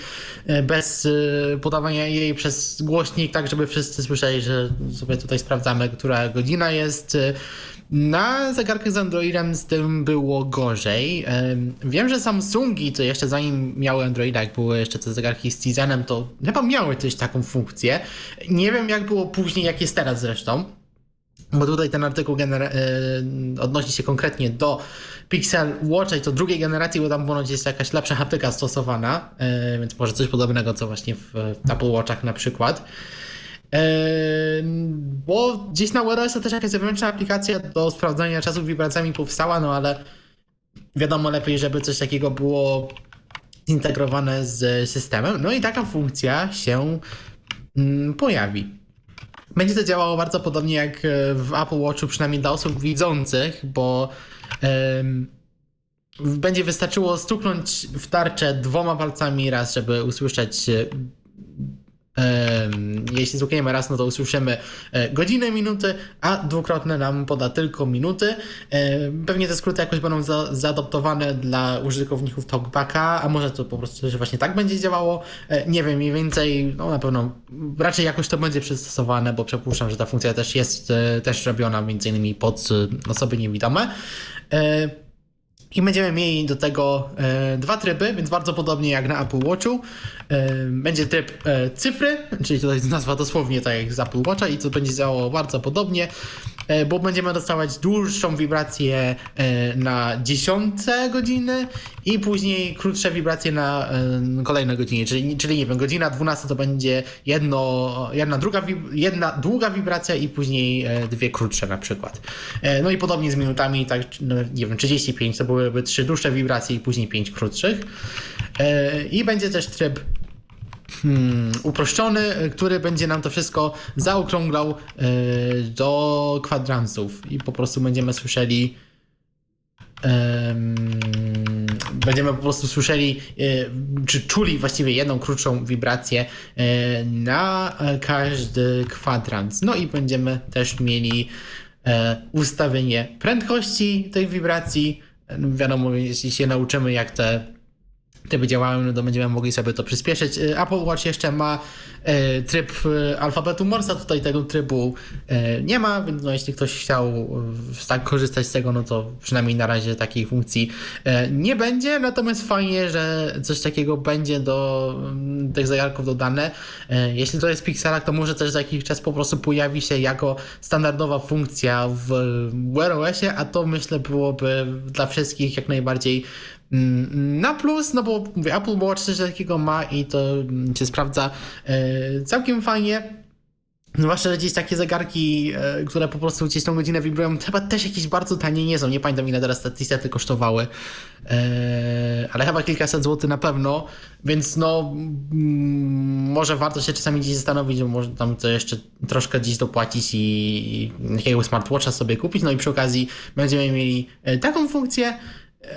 e, bez e, podawania jej przez głośnik, tak żeby wszyscy słyszeli, że sobie tutaj sprawdzamy, która godzina jest. Na zegarkach z Androidem z tym było gorzej. Wiem, że Samsungi, to jeszcze zanim miały Androida, jak były jeszcze te zegarki z Tizenem, to chyba miały też taką funkcję. Nie wiem, jak było później, jak jest teraz zresztą. Bo tutaj ten artykuł e, odnosi się konkretnie do Pixel Watcha i to drugiej generacji, bo tam ponoć jest jakaś lepsza haptyka stosowana, e, więc może coś podobnego, co właśnie w Apple Watchach na przykład. Bo gdzieś na wear też jakaś zewnętrzna aplikacja do sprawdzania czasu wibracjami powstała, no ale wiadomo lepiej, żeby coś takiego było zintegrowane z systemem. No i taka funkcja się mm, pojawi. Będzie to działało bardzo podobnie jak w Apple Watchu, przynajmniej dla osób widzących, bo będzie wystarczyło stuknąć w tarczę dwoma palcami raz, żeby usłyszeć jeśli złukniemy raz, no to usłyszymy e, godzinę, minuty, a dwukrotne nam poda tylko minuty. Pewnie te skróty jakoś będą za, zaadoptowane dla użytkowników TalkBacka, a może to po prostu że właśnie tak będzie działało. E, nie wiem, mniej więcej, no na pewno raczej jakoś to będzie przystosowane, bo przypuszczam, że ta funkcja też jest e, też robiona między innymi pod osoby niewidome. I będziemy mieli do tego dwa tryby, więc bardzo podobnie jak na Apple Watchu. Będzie tryb e, cyfry, czyli tutaj nazwa dosłownie tak jak z Apple Watcha i to będzie działało bardzo podobnie, e, bo będziemy dostawać dłuższą wibrację e, na dziesiąte godziny i później krótsze wibracje na kolejne godziny, czyli, czyli nie wiem, godzina 12 to będzie jedno, jedna, druga, jedna długa wibracja i później dwie krótsze na przykład. No i podobnie z minutami, tak, no, nie wiem, 35 to byłyby trzy dłuższe wibracje i później pięć krótszych. I będzie też tryb hmm, uproszczony, który będzie nam to wszystko zaokrąglał e, do kwadransów i po prostu będziemy słyszeli em, będziemy po prostu słyszeli, e, czy czuli właściwie jedną krótszą wibrację e, na każdy kwadrans. No i będziemy też mieli ustawienie prędkości tej wibracji. No Wiadomo, jeśli się nauczymy, jak te tryby działają, no to będziemy mogli sobie to przyspieszyć. E, Apple Watch jeszcze ma e, tryb e, alfabetu Morsa, tutaj tego trybu nie ma, więc no, jeśli ktoś chciał tak korzystać z tego, no to przynajmniej na razie takiej funkcji nie będzie, natomiast fajnie, że coś takiego będzie do mm, tych zegarków dodane. Jeśli to jest w to może też za jakiś czas po prostu pojawi się jako standardowa funkcja w Wear OSie, a to myślę byłoby dla wszystkich jak najbardziej Na plus, no bo mówię, Apple Watch coś takiego ma i to mm, się sprawdza e, całkiem fajnie. Zwłaszcza, że gdzieś takie zegarki, e, które po prostu gdzieś tą godzinę wibrują, chyba też jakieś bardzo tanie nie są. Nie pamiętam ile teraz te niestety kosztowały, e, ale chyba kilkaset złotych na pewno, więc no mm, może warto się czasami gdzieś zastanowić, może tam to jeszcze troszkę gdzieś dopłacić i, i jakiego smartwatcha sobie kupić. No i przy okazji będziemy mieli taką funkcję,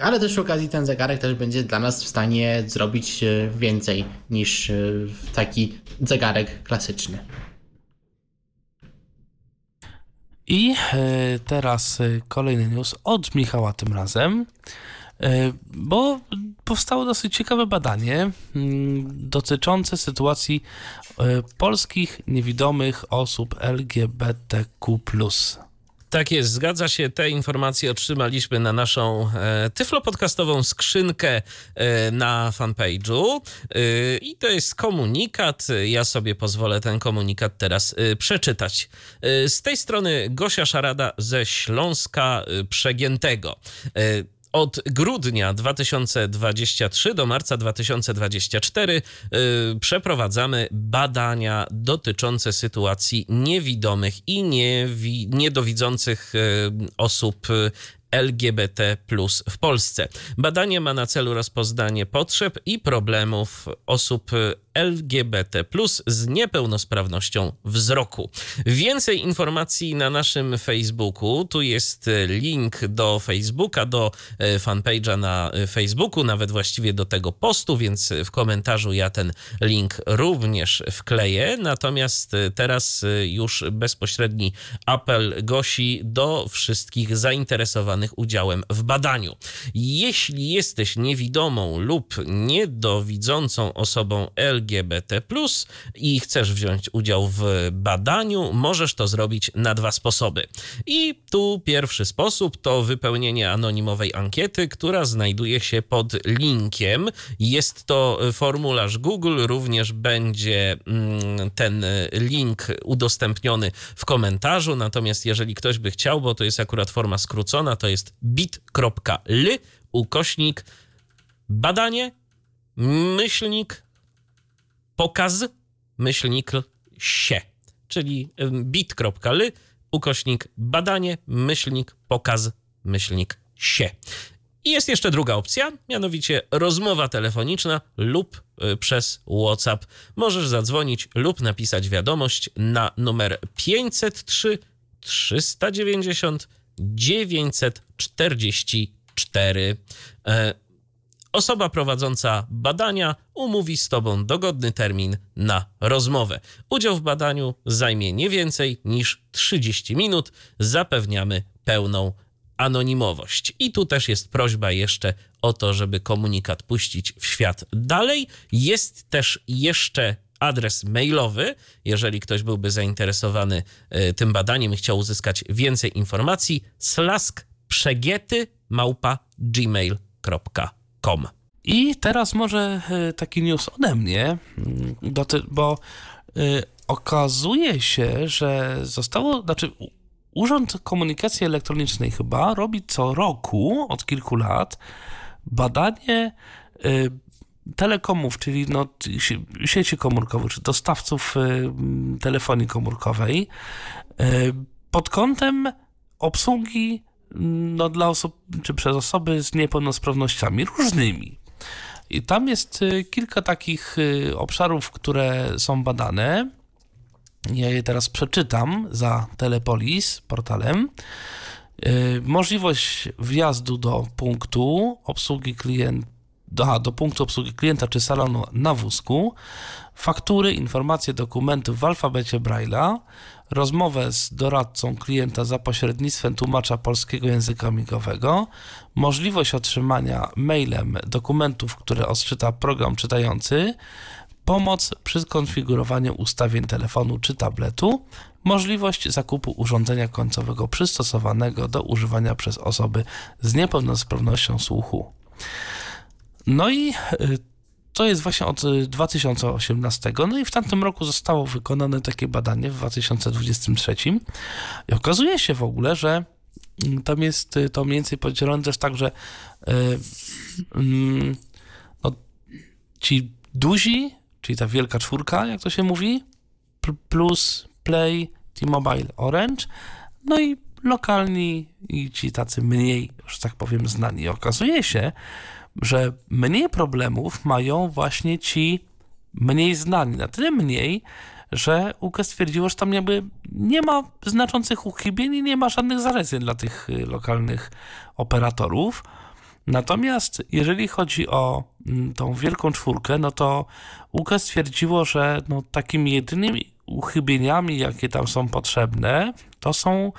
ale też przy okazji ten zegarek też będzie dla nas w stanie zrobić e, więcej niż e, taki zegarek klasyczny. I e, teraz kolejny news od Michała tym razem, bo powstało dosyć ciekawe badanie mm, dotyczące sytuacji polskich niewidomych osób LGBTQ. Tak jest, zgadza się. Te informacje otrzymaliśmy na naszą e, tyflopodcastową skrzynkę e, na fanpage'u. E, I to jest komunikat. Ja sobie pozwolę ten komunikat teraz e, przeczytać. E, z tej strony Gosia Szarada ze Śląska e, Przegiętego. Od grudnia 2023 do marca 2024 y, przeprowadzamy badania dotyczące sytuacji niewidomych i niewi- niedowidzących y, osób LGBT w Polsce. Badanie ma na celu rozpoznanie potrzeb i problemów osób LGBT z niepełnosprawnością wzroku. Więcej informacji na naszym Facebooku. Tu jest link do Facebooka, do e, fanpage'a na Facebooku, nawet właściwie do tego postu, więc w komentarzu ja ten link również wkleję. Natomiast e, teraz e, już bezpośredni apel Gosi do wszystkich zainteresowanych udziałem w badaniu. Jeśli jesteś niewidomą lub niedowidzącą osobą LGBT i chcesz wziąć udział w badaniu, możesz to zrobić na dwa sposoby. I tu pierwszy sposób to wypełnienie anonimowej ankiety, która znajduje się pod linkiem. Jest to formularz Google, również będzie mm, ten link udostępniony w komentarzu. Natomiast jeżeli ktoś by chciał, bo to jest akurat forma skrócona, to jest bit.ly ukośnik badanie myślnik pokaz myślnik się, czyli bit.ly ukośnik badanie myślnik pokaz myślnik się. I jest jeszcze druga opcja, mianowicie rozmowa telefoniczna lub y, przez WhatsApp. Możesz zadzwonić lub napisać wiadomość na numer 503 390 944. E, Osoba prowadząca badania umówi z Tobą dogodny termin na rozmowę. Udział w badaniu zajmie nie więcej niż 30 minut. Zapewniamy pełną anonimowość. I tu też jest prośba jeszcze o to, żeby komunikat puścić w świat dalej. Jest też jeszcze adres mailowy, jeżeli ktoś byłby zainteresowany y, tym badaniem i chciał uzyskać więcej informacji, slask przegiety małpa gmail.com. I teraz może e, taki news ode mnie, mm, bo y, okazuje się, że zostało, znaczy Urząd Komunikacji Elektronicznej chyba robi co roku od kilku lat badanie telekomów, czyli no, sieci komórkowych, czy dostawców y, telefonii komórkowej y, pod kątem obsługi no, dla osób, czy przez osoby z niepełnosprawnościami różnymi. I tam jest y, kilka takich obszarów, które są badane. Ja je teraz przeczytam za Telepolis portalem. Możliwość wjazdu do punktu obsługi klienta do, do punktu obsługi klienta czy salonu na wózku, faktury, informacje, dokumentów w alfabecie Braille'a, rozmowę z doradcą klienta za pośrednictwem tłumacza polskiego języka migowego, możliwość otrzymania mailem dokumentów, które odczyta program czytający, pomoc przy skonfigurowaniu ustawień telefonu czy tabletu, możliwość zakupu urządzenia końcowego przystosowanego do używania przez osoby z niepełnosprawnością słuchu. No i y, to jest właśnie od 2018. Y, no i w tamtym roku zostało wykonane takie badanie w 2023. I okazuje się w ogóle, że mm, tam jest y, to mniej więcej podzielone też tak, że mm, no, ci duzi, czyli ta wielka czwórka, jak to się mówi, plus Play, T-Mobile, Orange, no i lokalni i ci tacy mniej, że tak powiem, znani. I okazuje się, że mniej problemów mają właśnie ci mniej znani. Na tyle mniej, że UKE stwierdziło, że tam jakby nie ma znaczących uchybień i nie ma żadnych zaleceń dla tych y, lokalnych operatorów. Natomiast jeżeli chodzi o mm, tą wielką czwórkę, no to UKE stwierdziło, że no takimi jedynymi uchybieniami, jakie tam są potrzebne, to są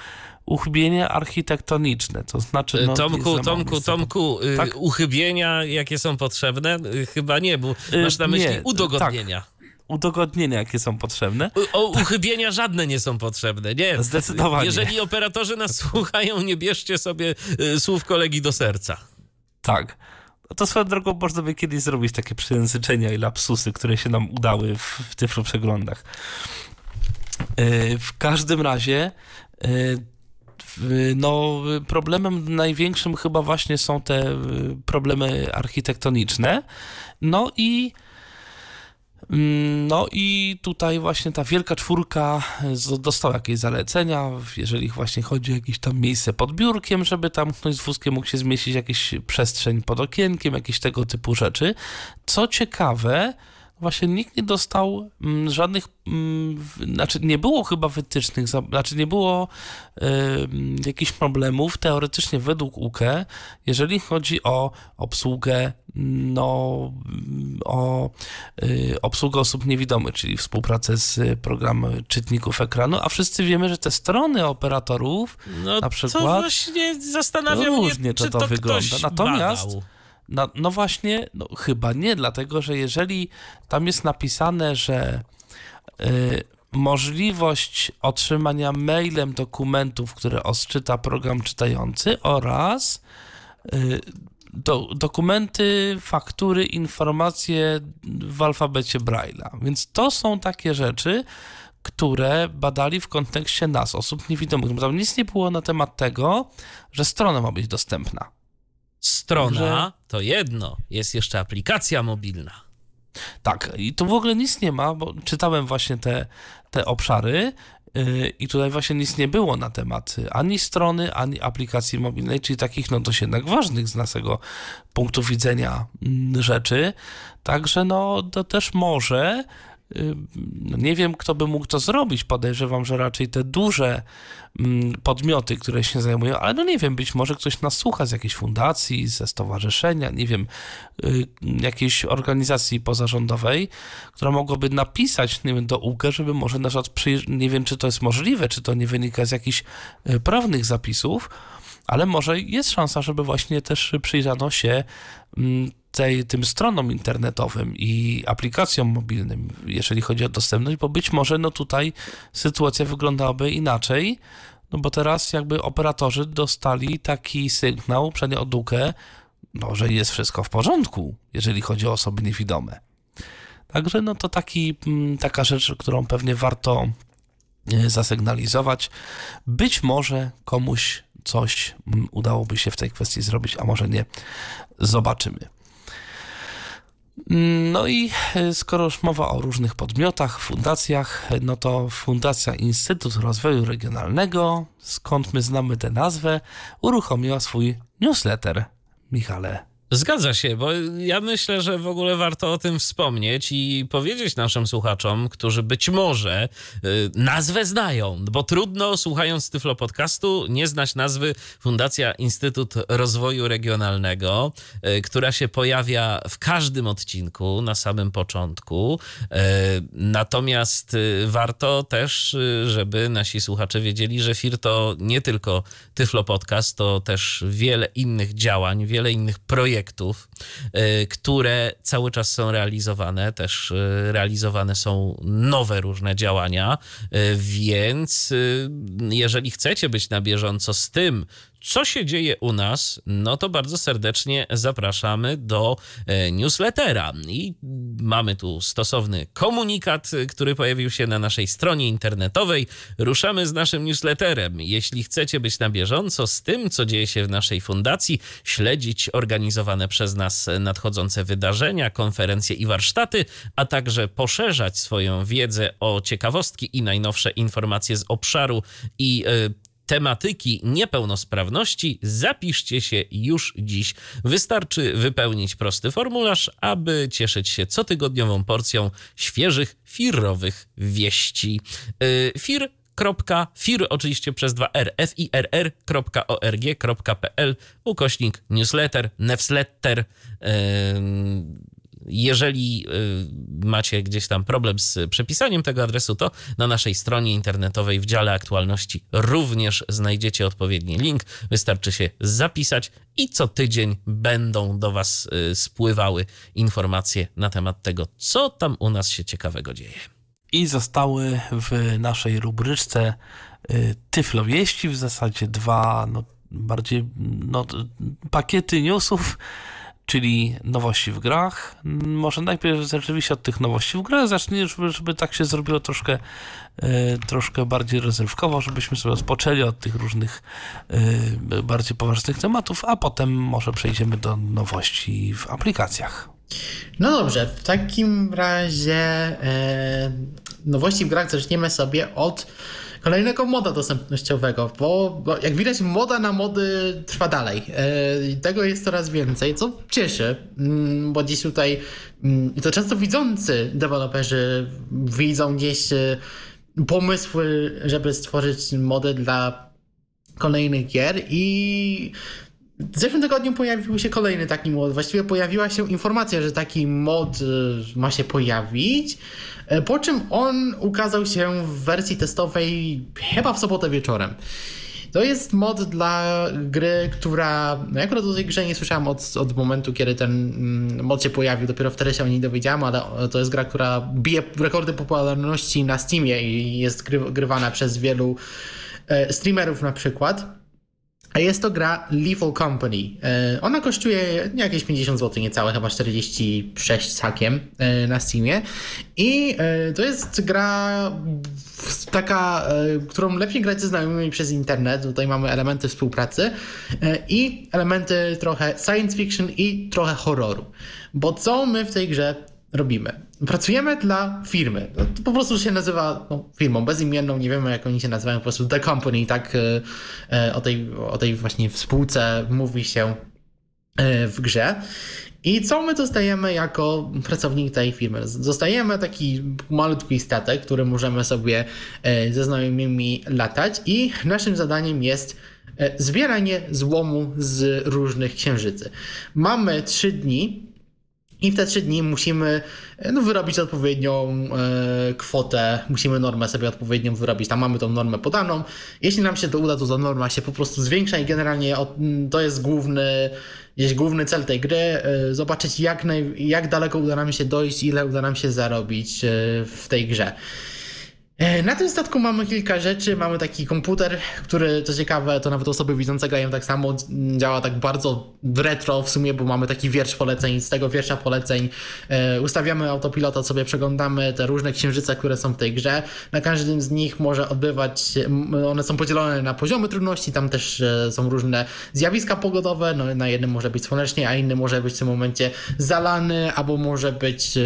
uchybienia architektoniczne, to znaczy... No, Tomku, Tomku, Tomku, y, tak? uchybienia, jakie są potrzebne? Y, chyba nie, bo y, masz na myśli nie, udogodnienia. Tak udogodnienia, jakie są potrzebne. O, uchybienia żadne nie są potrzebne, nie. Zdecydowanie. Jeżeli operatorzy nas słuchają, nie bierzcie sobie słów kolegi do serca. Tak. No to swoją drogą można by kiedyś zrobić takie przejęzyczenia i lapsusy, które się nam udały w, w tych przeglądach. W każdym razie no, problemem największym chyba właśnie są te y, problemy architektoniczne. No i mm, no i tutaj właśnie ta wielka czwórka dostała jakieś zalecenia, jeżeli właśnie chodzi o jakieś tam miejsce pod biurkiem, żeby tam ktoś z wózkiem mógł się zmieścić, jakieś przestrzeń pod okienkiem, jakieś tego typu rzeczy. Co ciekawe, właśnie nikt nie dostał mm, żadnych, mm, znaczy nie było chyba wytycznych, znaczy nie było y, jakichś problemów teoretycznie według UKE, jeżeli chodzi o obsługę, no, o y, obsługę osób niewidomych, czyli współpracę z programem czytników ekranu, a wszyscy wiemy, że te strony operatorów no, na przykład... To właśnie zastanawiam różnie mnie, to, to, to wygląda. Natomiast... Badał. No, no właśnie, no chyba nie, dlatego że jeżeli tam jest napisane, że y, możliwość otrzymania mailem dokumentów, które odczyta program czytający oraz y, do, dokumenty, faktury, informacje w alfabecie Braille'a. Więc to są takie rzeczy, które badali w kontekście nas, osób niewidomych. Tam nic nie było na temat tego, że strona ma być dostępna. Strona to jedno, jest jeszcze aplikacja mobilna. Tak, i tu w ogóle nic nie ma, bo czytałem właśnie te, te obszary yy, i tutaj właśnie nic nie było na temat ani strony, ani aplikacji mobilnej, czyli takich no dość jednak ważnych z naszego punktu widzenia yy, rzeczy. Także no to też może nie wiem, kto by mógł to zrobić. Podejrzewam, że raczej te duże mm, podmioty, które się zajmują, ale no nie wiem, być może ktoś nas słucha z jakiejś fundacji, ze stowarzyszenia, nie wiem, y, jakiejś organizacji pozarządowej, która mogłaby napisać nie wiem, do UGE, żeby może na przykład, nie wiem, czy to jest możliwe, czy to nie wynika z jakichś y, prawnych zapisów, ale może jest szansa, żeby właśnie też przyjrzano się mm, tej, tym stronom internetowym i aplikacjom mobilnym, jeżeli chodzi o dostępność, bo być może no tutaj sytuacja wyglądałaby inaczej. no bo teraz jakby operatorzy dostali taki sygnał, przynajmniej od no, że jest wszystko w porządku, jeżeli chodzi o osoby niewidome. Także no to taki, mm, taka rzecz, którą pewnie warto e, zasygnalizować. Być może komuś coś mm, udałoby się w tej kwestii zrobić, a może nie. Zobaczymy. No i e, skoro już mowa o różnych podmiotach, fundacjach, no to Fundacja Instytut Rozwoju Regionalnego, skąd my znamy tę nazwę, uruchomiła swój newsletter. Michale, Zgadza się, bo ja myślę, że w ogóle warto o tym wspomnieć i powiedzieć naszym słuchaczom, którzy być może y, nazwę znają, bo trudno słuchając Tyflo Podcastu nie znać nazwy Fundacja Instytut Rozwoju Regionalnego, y, która się pojawia w każdym odcinku na samym początku. Y, natomiast warto też, żeby nasi słuchacze wiedzieli, że FIR to nie tylko Tyflo Podcast, to też wiele innych działań, wiele innych projektów, projektów, y, które cały czas są realizowane. Też y, realizowane są nowe różne działania, y, więc jeżeli chcecie być na bieżąco z tym, co się dzieje u nas, no to bardzo serdecznie zapraszamy do e, newslettera. I mamy tu stosowny komunikat, który pojawił się na naszej stronie internetowej. Ruszamy z naszym newsletterem. Jeśli chcecie być na bieżąco z tym, co dzieje się w naszej fundacji, śledzić organizowane przez nas nadchodzące wydarzenia, konferencje i warsztaty, a także poszerzać swoją wiedzę o ciekawostki i najnowsze informacje z obszaru i y, tematyki niepełnosprawności, zapiszcie się już dziś. Wystarczy wypełnić prosty formularz, aby cieszyć się cotygodniową porcją świeżych, firowych wieści. Yy, fir fir oczywiście przez 2r, firr.org.pl ukośnik newsletter, newsletter yy, jeżeli y, macie gdzieś tam problem z przepisaniem tego adresu, to na naszej stronie internetowej w dziale aktualności również znajdziecie odpowiedni link. Wystarczy się zapisać i co tydzień będą do Was y, spływały informacje na temat tego, co tam u nas się ciekawego dzieje. I zostały w naszej rubryczce y, Tyflowieści w zasadzie dwa no, bardziej no, pakiety newsów czyli nowości w grach. Może najpierw rzeczywiście od tych nowości w grach zacznij, żeby, żeby tak się zrobiło troszkę, e, troszkę bardziej rozrywkowo, żebyśmy sobie rozpoczęli od tych różnych e, bardziej poważnych tematów, a potem może przejdziemy do nowości w aplikacjach. No dobrze, w takim razie e, nowości w grach zaczniemy sobie od kolejnego moda dostępnościowego, bo, bo jak widać moda na mody trwa dalej. E, tego jest coraz więcej, co cieszy, mm, bo dziś tutaj mm, to często widzący deweloperzy widzą gdzieś e, pomysły, żeby stworzyć mody dla kolejnych gier i w zeszłym tygodniu pojawił się kolejny taki mod. Właściwie pojawiła się informacja, że taki mod e, ma się pojawić. E, po czym on ukazał się w wersji testowej chyba w sobotę wieczorem. To jest mod dla gry, która. No ja akurat o tej grze nie słyszałem od, od momentu, kiedy ten mm, mod się pojawił. Dopiero wtedy się o niej dowiedziałem, ale to jest gra, która bije rekordy popularności na Steamie i jest gry, grywana przez wielu e, streamerów na przykład. A jest to gra Lethal Company. E, ona kosztuje jakieś 50 zł, niecałe, chyba 46 z hakiem e, na Steamie. I e, to jest gra taka, którą lepiej grać ze znajomymi przez internet. Tutaj mamy elementy współpracy i elementy trochę science fiction i trochę horroru. Bo co my w tej grze robimy? Pracujemy dla firmy. No, to po prostu się nazywa no, firmą bezimienną, nie wiemy jak oni się nazywają, po prostu The Company, tak e, e, o tej, o tej właśnie spółce mówi się e, w grze. I co my dostajemy jako pracownik tej firmy? Dostajemy taki malutki statek, który możemy sobie ze znajomymi latać i naszym zadaniem jest zbieranie złomu z różnych księżycy. Mamy trzy dni i w te trzy dni musimy no, wyrobić odpowiednią e, kwotę, musimy normę sobie odpowiednią wyrobić. Tam mamy tą normę podaną. Jeśli nam się to uda, to ta norma się po prostu zwiększa i generalnie to jest główny, jest główny cel tej gry. E, zobaczyć jak, naj, jak daleko uda nam się dojść, ile uda nam się zarobić e, w tej grze. E, na tym statku mamy kilka rzeczy. Mamy taki komputer, który, co ciekawe, to nawet osoby widzące grają tak samo. Działa tak bardzo retro w sumie, bo mamy taki wiersz poleceń. Z tego wiersza poleceń e, ustawiamy autopilota, sobie przeglądamy te różne księżyce, które są w tej grze. Na każdym z nich może odbywać, one są podzielone na poziomy trudności. Tam też e, są różne zjawiska pogodowe. No, na jednym może być słonecznie, a inny może być w tym momencie zalany, albo może być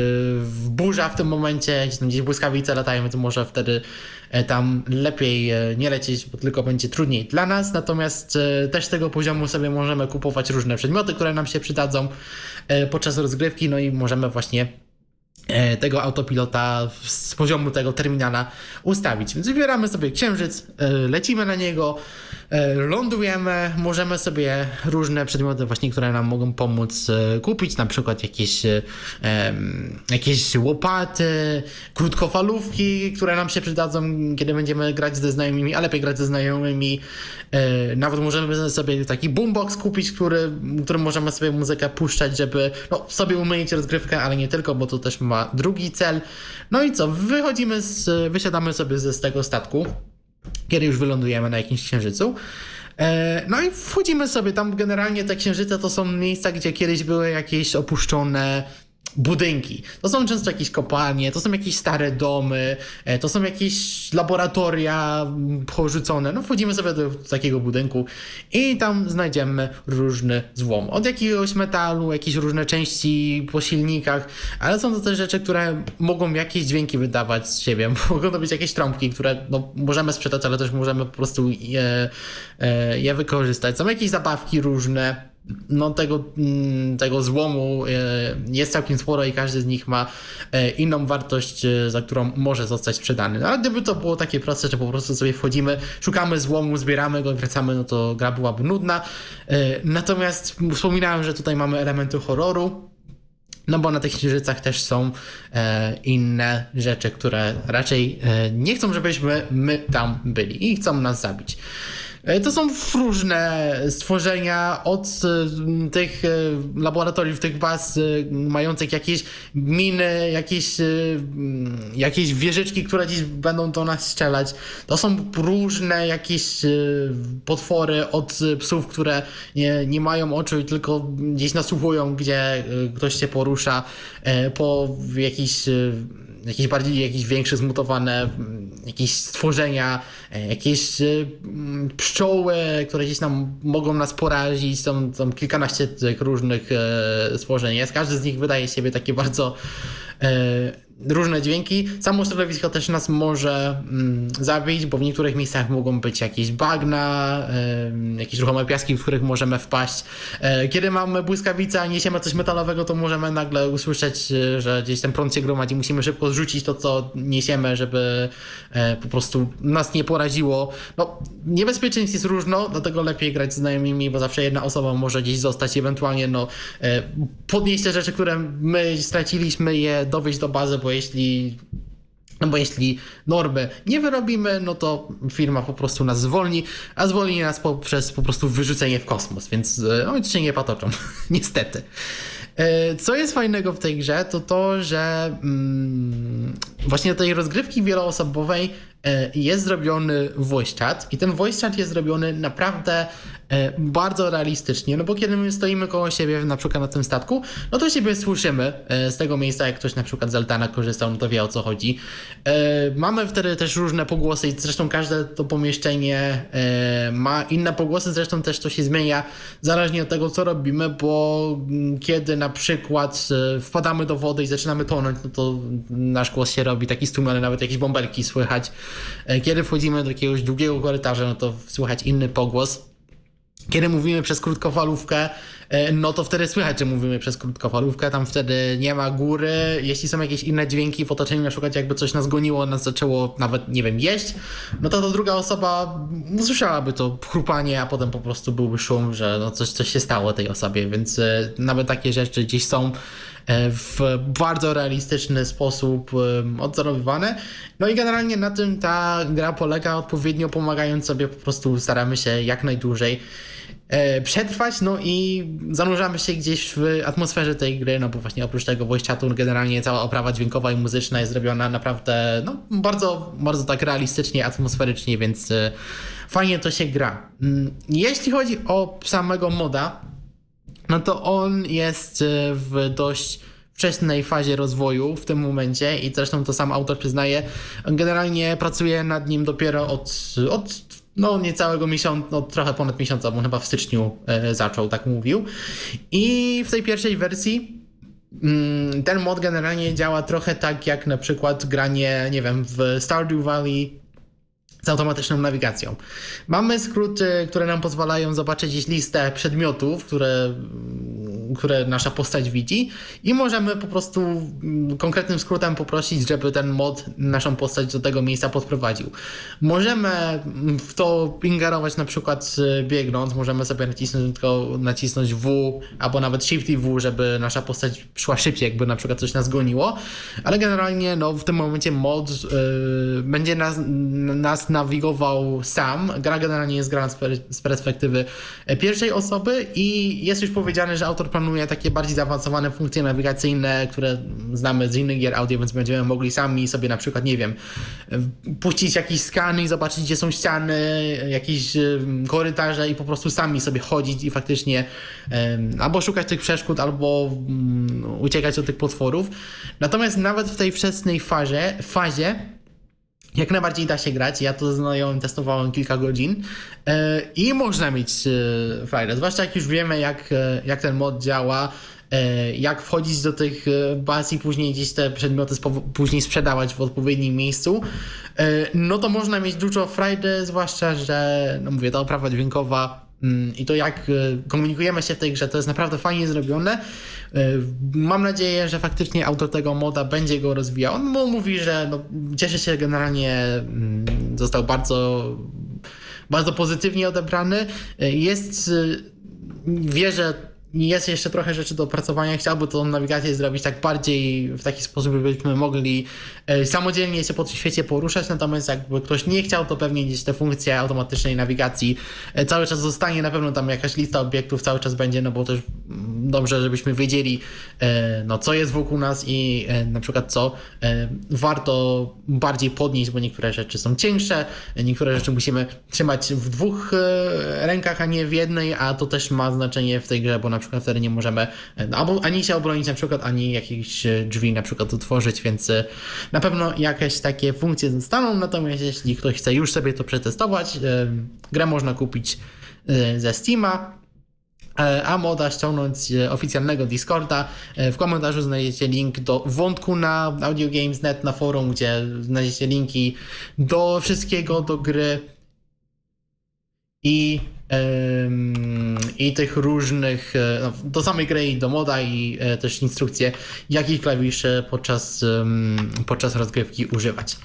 burza w tym momencie, gdzie tam gdzieś błyskawice latają, więc może wtedy wtedy e, tam lepiej e, nie lecieć, bo tylko będzie trudniej dla nas. Natomiast e, też z tego poziomu sobie możemy kupować różne przedmioty, które nam się przydadzą podczas rozgrywki, no i możemy właśnie tego autopilota z poziomu tego terminala ustawić. Więc wybieramy sobie księżyc, lecimy na niego, lądujemy, możemy sobie różne przedmioty właśnie, które nam mogą pomóc e, kupić, na przykład jakieś, e, jakieś łopaty, krótkofalówki, które nam się przydadzą, kiedy będziemy grać ze znajomymi, a lepiej grać ze znajomymi. Nawet możemy sobie taki boombox kupić, który, którym możemy sobie muzykę puszczać, żeby no, sobie umyć rozgrywkę, ale nie tylko, bo to też ma drugi cel. No i co, wychodzimy z, wysiadamy sobie z tego statku kiedy już wylądujemy na jakimś księżycu. E, no i wchodzimy sobie tam. Generalnie te księżyce to są miejsca, gdzie kiedyś były jakieś opuszczone budynki. To są często jakieś kopalnie, to są jakieś stare domy, e, to są jakieś laboratoria porzucone. No wchodzimy sobie do takiego budynku i tam znajdziemy różny złom. Od jakiegoś metalu, jakieś różne części po silnikach, ale są to też rzeczy, które mogą jakieś dźwięki wydawać z siebie. Mogą to być jakieś trąbki, które no, możemy sprzedać, ale też możemy po prostu je, e, je wykorzystać. Są jakieś zabawki różne, no tego, mm, tego złomu e, jest całkiem sporo i każdy z nich ma e, inną wartość, e, za którą może zostać sprzedany. No, ale gdyby to było takie proste, że po prostu sobie wchodzimy, szukamy złomu, zbieramy go i wracamy, no to gra byłaby nudna. Natomiast wspominałem, że tutaj mamy elementy horroru. No bo na tych księżycach też są inne rzeczy, które raczej nie chcą, żebyśmy my tam byli i chcą nas zabić. E, to są różne stworzenia od e, tych e, laboratoriów, tych baz mających jakieś miny, jakieś, jakieś wieżyczki, które gdzieś będą do nas strzelać. To są różne jakieś potwory od psów, które nie, nie mają oczu i tylko gdzieś nasłuchują, gdzie ktoś się porusza, po jakiś jakieś bardziej, jakieś większe zmutowane, jakieś stworzenia, e, jakieś e, pszczoły, które gdzieś nam mogą nas porazić, są, są kilkanaście tych różnych e, stworzeń jest. Każdy z nich wydaje siebie takie bardzo różne dźwięki. Samo środowisko też nas może mm, zabić, bo w niektórych miejscach mogą być jakieś bagna, y, jakieś ruchome piaski, w których możemy wpaść. Y, kiedy mamy błyskawice, a niesiemy coś metalowego, to możemy nagle usłyszeć, y, że gdzieś ten prąd się gromadzi. Musimy szybko zrzucić to, co niesiemy, żeby po prostu nas nie poraziło. No, niebezpieczeństw jest różno, dlatego lepiej grać z znajomymi, bo zawsze jedna osoba może gdzieś zostać, ewentualnie no, podnieść te rzeczy, które my straciliśmy, je dowieść do bazy, bo jeśli no bo jeśli normy nie wyrobimy, no to firma po prostu nas zwolni, a zwolni nas poprzez po prostu wyrzucenie w kosmos, więc e, no, się nie patoczą, niestety. E, co jest fajnego w tej grze, to to, że mm, właśnie do tej rozgrywki wieloosobowej jest zrobiony voice chat i ten voice chat jest zrobiony naprawdę E, bardzo realistycznie, no bo kiedy my stoimy koło siebie na przykład na tym statku, no to siebie słyszymy e, z tego miejsca, jak ktoś na przykład z Altana korzystał, no to wie o co chodzi. E, mamy wtedy też różne pogłosy zresztą każde to pomieszczenie ma inne pogłosy, zresztą też to się zmienia zależnie od tego, co robimy, bo mm, kiedy na przykład wpadamy do wody i zaczynamy tonąć, no to nasz głos się robi taki stłumiony, nawet jakieś bąbelki słychać. Kiedy wchodzimy do jakiegoś długiego korytarza, no to słychać inny pogłos. Kiedy mówimy przez krótkofalówkę, e, no to wtedy słychać, że mówimy przez krótkofalówkę, tam wtedy nie ma góry. Jeśli są jakieś inne dźwięki w otoczeniu, na przykład jakby coś nas goniło, nas zaczęło nawet, nie wiem, jeść, no to, to druga osoba usłyszałaby to chrupanie, a potem po prostu byłby szum, że no coś, coś się stało tej osobie, więc e, nawet takie rzeczy gdzieś są e, w bardzo realistyczny sposób odzorowywane. No i generalnie na tym ta gra polega, odpowiednio pomagając sobie, po prostu staramy się jak najdłużej e, przetrwać, no i zanurzamy się gdzieś w atmosferze tej gry, no bo właśnie oprócz tego voice chatu generalnie cała oprawa dźwiękowa i muzyczna jest zrobiona naprawdę, no bardzo, bardzo tak realistycznie, atmosferycznie, więc e, fajnie to się gra. Mm, Jeśli chodzi o samego moda, no to on jest e, w dość wczesnej fazie rozwoju w tym momencie i zresztą to sam autor przyznaje. Generalnie pracuje nad nim dopiero od, od no niecałego miesiąca, no trochę ponad miesiąca, bo chyba w styczniu e, zaczął, tak mówił. I w tej pierwszej wersji mm, ten mod generalnie działa trochę tak jak na przykład granie, nie wiem, w Stardew Valley z automatyczną nawigacją. Mamy skróty, które nam pozwalają zobaczyć listę przedmiotów, które, które nasza postać widzi i możemy po prostu mm, konkretnym skrótem poprosić, żeby ten mod naszą postać do tego miejsca podprowadził. Możemy w to ingerować na przykład y, biegnąc, możemy sobie nacisnąć tylko nacisnąć W albo nawet Shift i W, żeby nasza postać szła szybciej, jakby na przykład coś nas goniło, ale generalnie no, w tym momencie mod y, będzie nas, nas nawigował sam. Gra generalnie jest grana z, per, z perspektywy pierwszej osoby i jest już powiedziane, że autor planuje takie bardziej zaawansowane funkcje nawigacyjne, które znamy z innych gier audio, więc będziemy mogli sami sobie na przykład, nie wiem, puścić jakiś skan i zobaczyć, gdzie są ściany, jakieś y, korytarze i po prostu sami sobie chodzić i faktycznie albo szukać tych przeszkód, albo mm, uciekać od tych potworów. Natomiast nawet w tej wczesnej fazie, fazie jak najbardziej da się grać. Ja to znajomym testowałem kilka godzin e, i można mieć e, frajdę. Zwłaszcza jak już wiemy, jak, e, jak ten mod działa, jak wchodzić do tych baz i później gdzieś te przedmioty później sprzedawać w odpowiednim miejscu. No to można mieć dużo frajdy, zwłaszcza, że no mówię, ta oprawa dźwiękowa i to jak e, komunikujemy się w tej grze, to jest naprawdę fajnie zrobione. E, Mam nadzieję, że faktycznie autor tego moda będzie go rozwijał. On mu mówi, że no, cieszy się generalnie, mm, został bardzo, bardzo pozytywnie odebrany. E, Jest, wie, że jest jeszcze trochę rzeczy do opracowania. Chciałby tą nawigację zrobić tak bardziej w taki sposób, żebyśmy mogli e, samodzielnie się po świecie poruszać. Natomiast jakby ktoś nie chciał, to pewnie gdzieś te funkcje automatycznej nawigacji e, cały czas zostanie. Na pewno tam jakaś lista obiektów cały czas będzie, no bo też mm, dobrze, żebyśmy wiedzieli, e, no, co jest wokół nas i na przykład co warto bardziej podnieść, bo niektóre rzeczy są cięższe, niektóre rzeczy musimy trzymać w dwóch rękach, a nie w jednej, a to też ma znaczenie w tej grze, bo na przykład wtedy nie możemy e, no, albo ani się obronić na przykład, ani jakichś e, drzwi na przykład otworzyć, więc e, na pewno jakieś takie funkcje zostaną, natomiast jeśli ktoś chce już sobie to przetestować, grę można kupić ze Steama, a moda ściągnąć z oficjalnego Discorda. W komentarzu znajdziecie link do wątku na Audio Games.net na forum, gdzie znajdziecie linki do wszystkiego, do gry. I, i tych różnych, e, no, do samej gry i do moda i e, też instrukcje, jakich klawiszy podczas, podczas rozgrywki używać.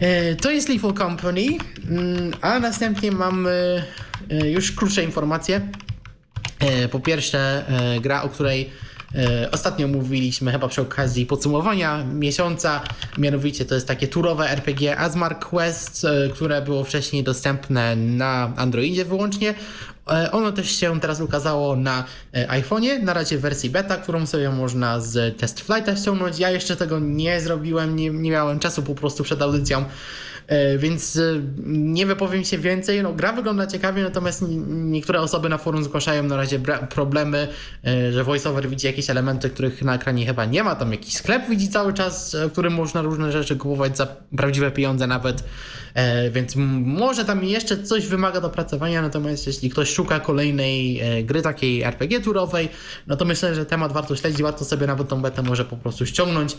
E, To jest Lethal Company, mm, a następnie mamy już krótsze informacje. Po pierwsze, gra, o której ostatnio mówiliśmy chyba przy okazji podsumowania miesiąca, mianowicie to jest takie turowe RPG Asmar Quest, e, które było wcześniej dostępne na Androidzie wyłącznie. E, Ono też się teraz ukazało na e, iPhone'ie, na razie w wersji beta, którą sobie można z Test Flighta ściągnąć. Ja jeszcze tego nie zrobiłem, nie, nie miałem czasu po prostu przed audycją. E, Więc e, nie wypowiem się więcej. No, gra wygląda ciekawie, natomiast niektóre osoby na forum zgłaszają na razie problemy, e, że voiceover widzi jakieś elementy, których na ekranie chyba nie ma. Tam jakiś sklep widzi cały czas, w którym można różne rzeczy kupować za prawdziwe pieniądze nawet. Więc może tam jeszcze coś wymaga dopracowania, natomiast jeśli ktoś szuka kolejnej gry takiej RPG turowej, no to myślę, że temat warto śledzić, warto sobie nawet tą betę może po prostu ściągnąć.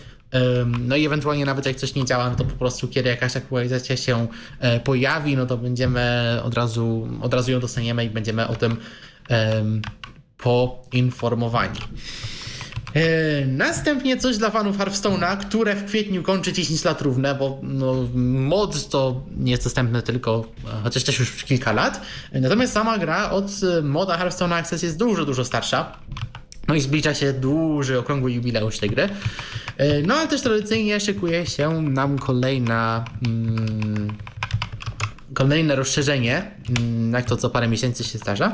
No i ewentualnie nawet jak coś nie działa, no to po prostu kiedy jakaś aktualizacja się e, pojawi, no to będziemy od razu, od razu ją dostaniemy i będziemy o tym poinformowani. E, Następnie coś dla fanów Hearthstone'a, które w kwietniu kończy 10 lat równe, bo no, mod to nie jest dostępny tylko, e, chociaż też już kilka lat. Natomiast sama gra od moda Hearthstone Access jest dużo, dużo starsza. No i zbliża się duży, okrągły jubileusz tej gry. E, No ale też tradycyjnie szykuje się nam kolejna. Mm, kolejne rozszerzenie, mm, jak to co parę miesięcy się zdarza.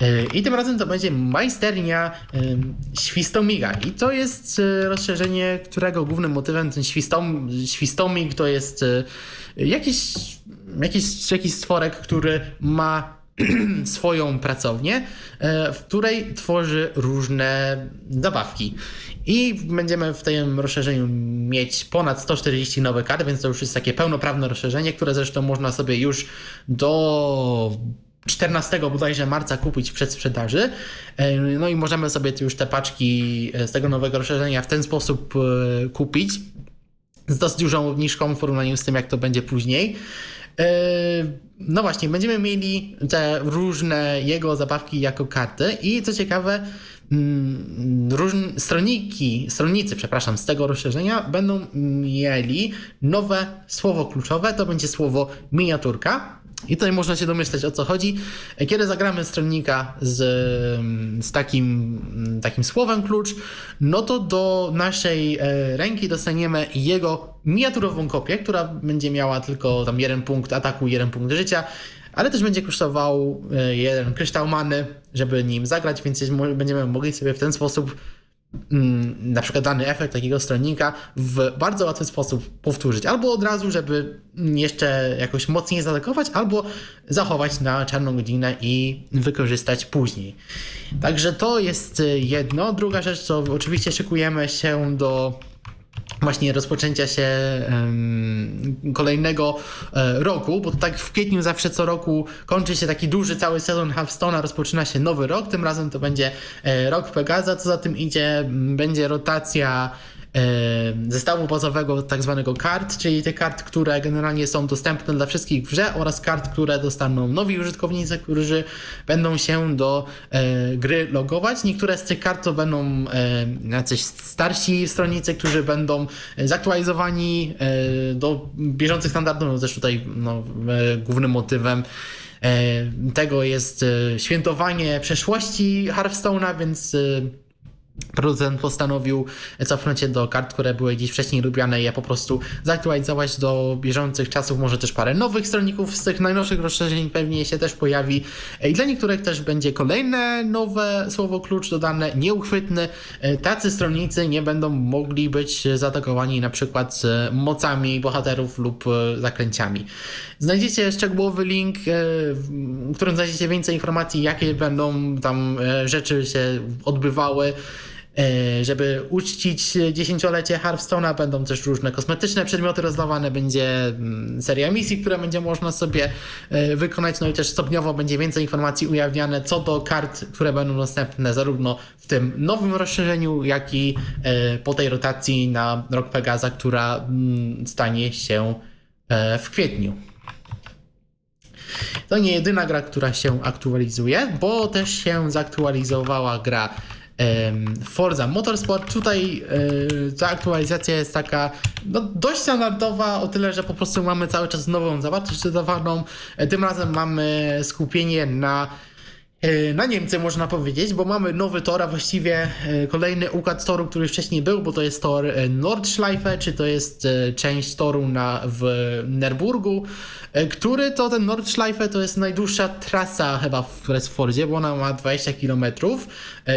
E, I tym razem to będzie majsternia Świstomiga. I to jest rozszerzenie, którego głównym motywem ten świstom, Świstomig to jest jakiś, jakiś, jakiś stworek, który ma swoją pracownię, w której tworzy różne zabawki. I będziemy w tym rozszerzeniu mieć ponad 140 nowe kart, więc to już jest takie pełnoprawne rozszerzenie, które zresztą można sobie już do 14 bodajże marca kupić przed sprzedaży. E, no i możemy sobie już te paczki e, z tego nowego rozszerzenia w ten sposób e, kupić z dosyć dużą obniżką w porównaniu z tym, jak to będzie później. No właśnie, będziemy mieli te różne jego zabawki jako karty i co ciekawe, Mm, różne stroniki, stronnicy, przepraszam, z tego rozszerzenia będą mieli nowe słowo kluczowe, to będzie słowo miniaturka. I tutaj można się domyśleć o co chodzi. Kiedy zagramy stronnika z, z takim, takim słowem klucz, no to do naszej e, ręki dostaniemy jego miniaturową kopię, która będzie miała tylko tam jeden punkt ataku, jeden punkt życia ale też będzie kosztował e, jeden kryształ many, żeby nim zagrać, więc będziemy mogli sobie w ten sposób mm, na przykład dany efekt takiego stronnika w bardzo łatwy sposób powtórzyć. Albo od razu, żeby jeszcze jakoś mocniej zaatakować, albo zachować na czarną godzinę i wykorzystać później. Także to jest jedno. Druga rzecz, to oczywiście szykujemy się do właśnie rozpoczęcia się kolejnego e, roku, bo tak w kwietniu zawsze co roku kończy się taki duży cały sezon Hearthstone'a, rozpoczyna się nowy rok, tym razem to będzie e, rok Pegaza, co za tym idzie, będzie rotacja zestawu bazowego tak zwanego kart, czyli te kart, które generalnie są dostępne dla wszystkich w grze oraz kart, które dostaną nowi użytkownicy, którzy będą się do e, gry logować. Niektóre z tych kart to będą e, jacyś starsi stronnicy, którzy będą zaktualizowani e, do bieżących standardów, no też tutaj no, głównym motywem tego jest świętowanie przeszłości Hearthstone'a, więc producent postanowił cofnąć się do kart, które były gdzieś wcześniej lubiane i je po prostu zaktualizować do bieżących czasów. Może też parę nowych stronników z tych najnowszych rozszerzeń pewnie się też pojawi. I dla niektórych też będzie kolejne nowe słowo klucz dodane, nieuchwytny. Tacy stronnicy nie będą mogli być zaatakowani na przykład mocami bohaterów lub zaklęciami. Znajdziecie szczegółowy link, w którym znajdziecie więcej informacji, jakie będą tam e, rzeczy się odbywały. E, żeby uczcić dziesięciolecie Hearthstone'a będą też różne kosmetyczne przedmioty rozdawane, będzie mm, seria misji, które będzie można sobie e, wykonać, no i też stopniowo będzie więcej informacji ujawniane co do kart, które będą dostępne zarówno w tym nowym rozszerzeniu, jak i e, po tej rotacji na rok Pegaza, która mm, stanie się w kwietniu. To nie jedyna gra, która się aktualizuje, bo też się zaktualizowała gra Forza Motorsport. Tutaj e, ta aktualizacja jest taka no, dość standardowa, o tyle, że po prostu mamy cały czas nową zawartość dodawaną. E, tym razem mamy skupienie na e, na Niemcy można powiedzieć, bo mamy nowy tor, a właściwie kolejny układ toru, który wcześniej był, bo to jest tor Nordschleife, czy to jest część toru na, w Nerburgu, który to ten Nordschleife to jest najdłuższa trasa chyba w Resfordzie, bo ona ma 20 km.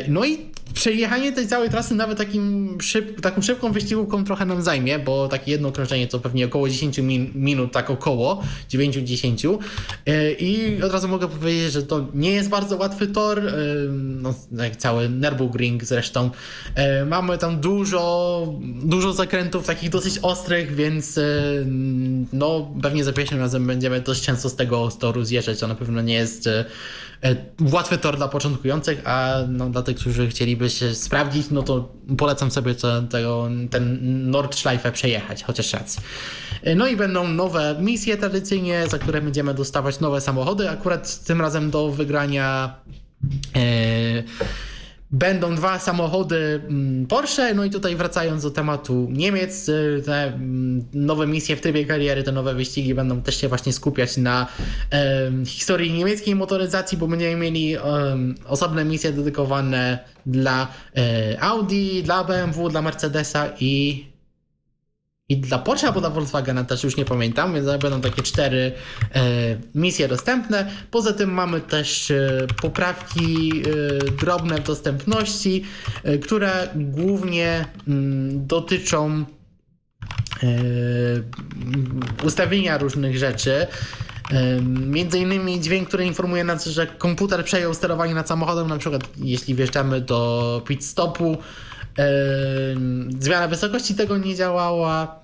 No i przejechanie tej całej trasy nawet takim szyb, taką szybką wyścigówką trochę nam zajmie, bo takie jedno okrążenie to pewnie około 10 min, minut, tak około 9-10 e, i od razu mogę powiedzieć, że to nie jest bardzo łatwy tor, e, no, jak cały Nürburgring zresztą. E, mamy tam dużo, dużo zakrętów takich dosyć ostrych, więc no pewnie za pierwszym razem będziemy dość często z tego toru zjeżdżać, to na pewno nie jest łatwy tor dla początkujących, a no, dla tych, którzy chcieliby się sprawdzić, no to polecam sobie to, tego, ten Nordschleife przejechać, chociaż raz. No i będą nowe misje tradycyjnie, za które będziemy dostawać nowe samochody, akurat tym razem do wygrania. Yy, Będą dwa samochody mm, Porsche, no i tutaj wracając do tematu Niemiec, y, te mm, nowe misje w trybie kariery, te nowe wyścigi będą też się właśnie skupiać na um, historii niemieckiej motoryzacji, bo będziemy mieli um, osobne misje dedykowane dla um, Audi, dla BMW, dla Mercedesa i i dla Porsche albo dla Volkswagena też już nie pamiętam, więc będą takie cztery e, misje dostępne. Poza tym mamy też e, poprawki e, drobne w dostępności, e, które głównie m, mm, dotyczą e, ustawienia różnych rzeczy. E, między innymi dźwięk, który informuje nas, że komputer przejął sterowanie nad samochodem, na przykład jeśli wjeżdżamy do pit stopu, Zmiana wysokości tego nie działała.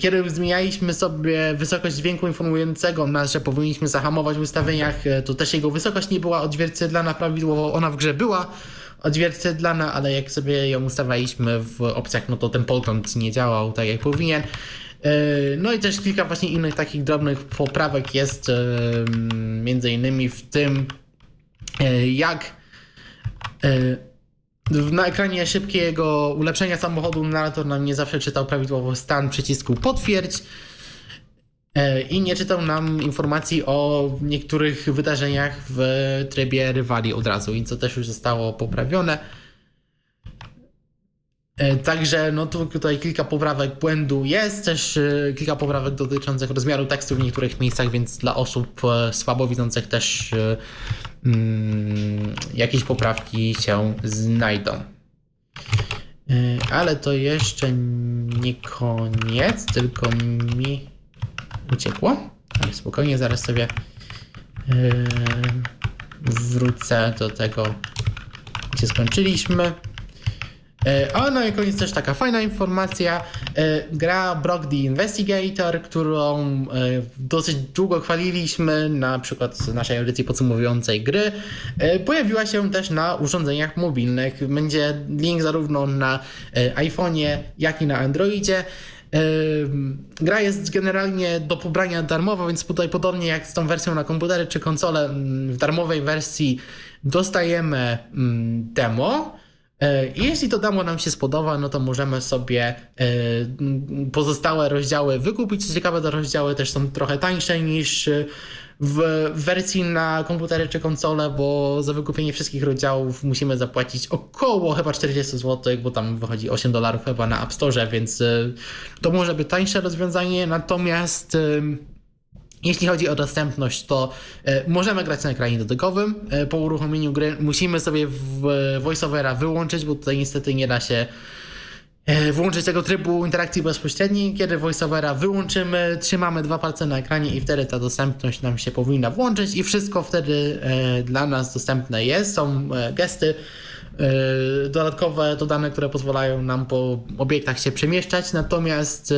Kiedy zmienialiśmy sobie wysokość dźwięku informującego nas, że powinniśmy zahamować w ustawieniach, e, to też jego wysokość nie była odzwierciedlana prawidłowo. Ona w grze była odzwierciedlana, ale jak sobie ją ustawialiśmy w opcjach, no to ten podgląd nie działał tak jak powinien. No i też kilka właśnie innych takich drobnych poprawek jest, między innymi w tym, e, jak na ekranie szybkiego ulepszenia samochodu narrator nam nie zawsze czytał prawidłowo stan przycisku potwierdź e, i nie czytał nam informacji o niektórych wydarzeniach w trybie rywali od razu, i co też już zostało poprawione. E, także no tutaj kilka poprawek błędu jest, też e, kilka poprawek dotyczących rozmiaru tekstu w niektórych miejscach, więc dla osób słabowidzących też mm, jakieś poprawki się znajdą. E, ale to jeszcze nie koniec, tylko mi uciekło. Ale spokojnie, zaraz sobie wrócę do tego, gdzie skończyliśmy. E, a na koniec też taka fajna informacja. E, gra Brock the Investigator, którą e, dosyć długo chwaliliśmy, na przykład naszej audycji podsumowującej gry, pojawiła się też na urządzeniach mobilnych. Będzie link zarówno na iPhone'ie, jak i na Androidzie. Gra jest generalnie do pobrania darmowa, więc tutaj podobnie jak z tą wersją na komputery czy konsole, w darmowej wersji dostajemy demo. E, jeśli to demo nam się spodoba, no to możemy sobie e, pozostałe rozdziały wykupić. Co ciekawe, te rozdziały też są trochę tańsze niż w wersji na komputery czy konsole, bo za wykupienie wszystkich rozdziałów musimy zapłacić około chyba 40 zł, bo tam wychodzi 8 dolarów chyba na App Store, więc e, to może być tańsze rozwiązanie. Natomiast jeśli chodzi o dostępność, to e, możemy grać na ekranie dotykowym. E, po uruchomieniu gry musimy sobie voiceovera wyłączyć, bo tutaj niestety nie da się e, włączyć tego trybu interakcji bezpośredniej. Kiedy voiceovera wyłączymy, trzymamy dwa palce na ekranie i wtedy ta dostępność nam się powinna włączyć i wszystko wtedy dla nas dostępne jest. Są gesty dodatkowe, dodane, które pozwalają nam po obiektach się przemieszczać, natomiast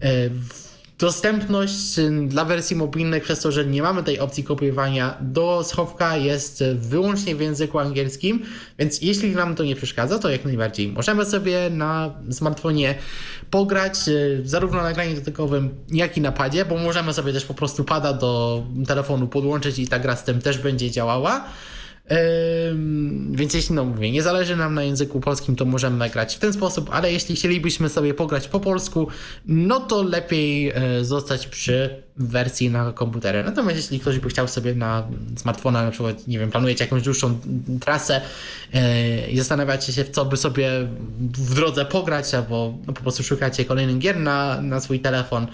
w Dostępność dla wersji mobilnych, przez to, że nie mamy tej opcji kopiowania do schowka, jest wyłącznie w języku angielskim, więc jeśli nam to nie przeszkadza, to jak najbardziej możemy sobie na smartfonie pograć y, zarówno na ekranie dotykowym, jak i na padzie, bo możemy sobie też po prostu pada do telefonu podłączyć i ta gra z tym też będzie działała. Więc jeśli no mówię, nie zależy nam na języku polskim, to możemy grać w ten sposób, ale jeśli chcielibyśmy sobie pograć po polsku, no to lepiej e, zostać przy wersji na komputerze. Natomiast jeśli ktoś by chciał sobie na smartfona, na przykład, nie wiem, planujecie jakąś dłuższą trasę e, i zastanawiacie się, co by sobie w drodze pograć, albo no, po prostu szukacie kolejnych gier na, na swój telefon,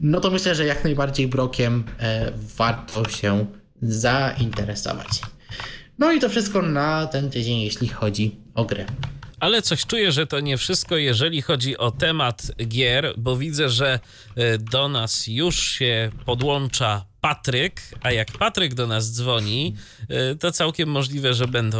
no to myślę, że jak najbardziej brokiem e, warto się zainteresować. No i to wszystko na ten tydzień, jeśli chodzi o grę. Ale coś czuję, że to nie wszystko, jeżeli chodzi o temat gier, bo widzę, że e, do nas już się podłącza Patryk, a jak Patryk do nas dzwoni, e, to całkiem możliwe, że będą,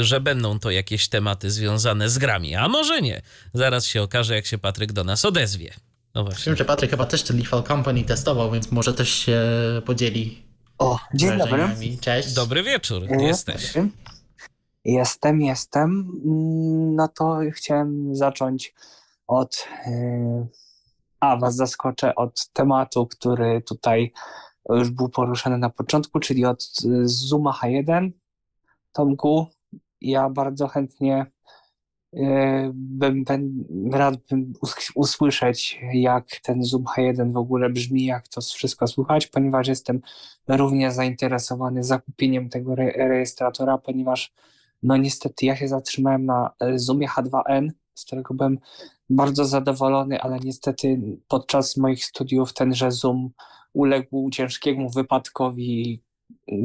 że będą to jakieś tematy związane z grami, a może nie. Zaraz się okaże, jak się Patryk do nas odezwie. No właśnie. Wiem, że Patryk chyba też ten Lethal Company testował, więc może też się podzieli o, dzień dobry. Cześć. Dobry wieczór. Jesteś. Jestem, jestem. Mm, no to chciałem zacząć od. E, a, was zaskoczę od tematu, który tutaj już był poruszany na początku, czyli od e, Zuma H1. Tomku, ja bardzo chętnie bym, bym rad bym usłyszeć, jak ten Zoom H1 w ogóle brzmi, jak to wszystko słychać, ponieważ jestem równie zainteresowany zakupieniem tego re rejestratora, ponieważ no niestety ja się zatrzymałem na e, Zoomie H2N z którego byłem bardzo zadowolony, ale niestety podczas moich studiów tenże Zoom uległ ciężkiemu wypadkowi,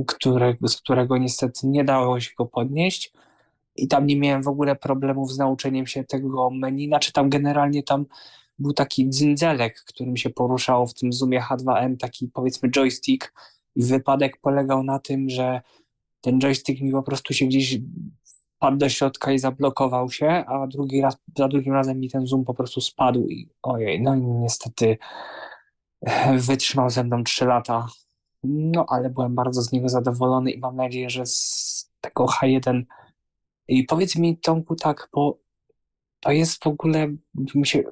którego, z którego niestety nie dało się go podnieść. I tam nie miałem w ogóle problemów z nauczeniem się tego menu. Znaczy tam generalnie tam był taki dzyndzelek, którym się poruszało w tym Zoomie H2N, taki powiedzmy joystick. I wypadek polegał na tym, że ten joystick mi po prostu się gdzieś wpadł do środka i zablokował się, a drugi raz, za drugim razem mi ten zoom po prostu spadł i ojej, no i niestety wytrzymał ze mną 3 lata. No ale byłem bardzo z niego zadowolony i mam nadzieję, że z tego H1 i powiedz mi Tomku tak, bo to jest w ogóle się,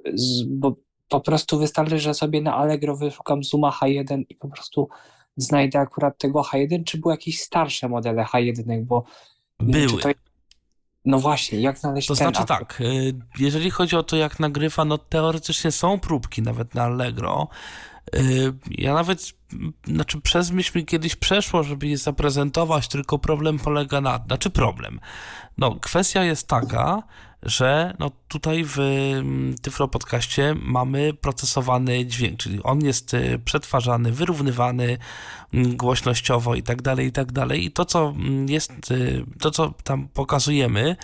bo po prostu wystarczy, że sobie na Allegro wyszukam Zooma H1 i po prostu znajdę akurat tego H1, czy były jakieś starsze modele H1, bo były. To... No właśnie, jak znaleźć To znaczy tak, y, jeżeli chodzi o to, jak nagrywa, no teoretycznie są próbki nawet na Allegro. Y, ja nawet, znaczy przez myśl mi kiedyś przeszło, żeby je zaprezentować, tylko problem polega na, znaczy problem. No, kwestia jest taka, że no tutaj w mm, Tyflo Podcaście mamy procesowany dźwięk, czyli on jest y, przetwarzany, wyrównywany mm, głośnościowo i tak dalej, i tak dalej. I to, co mm, jest, y, to, co tam pokazujemy,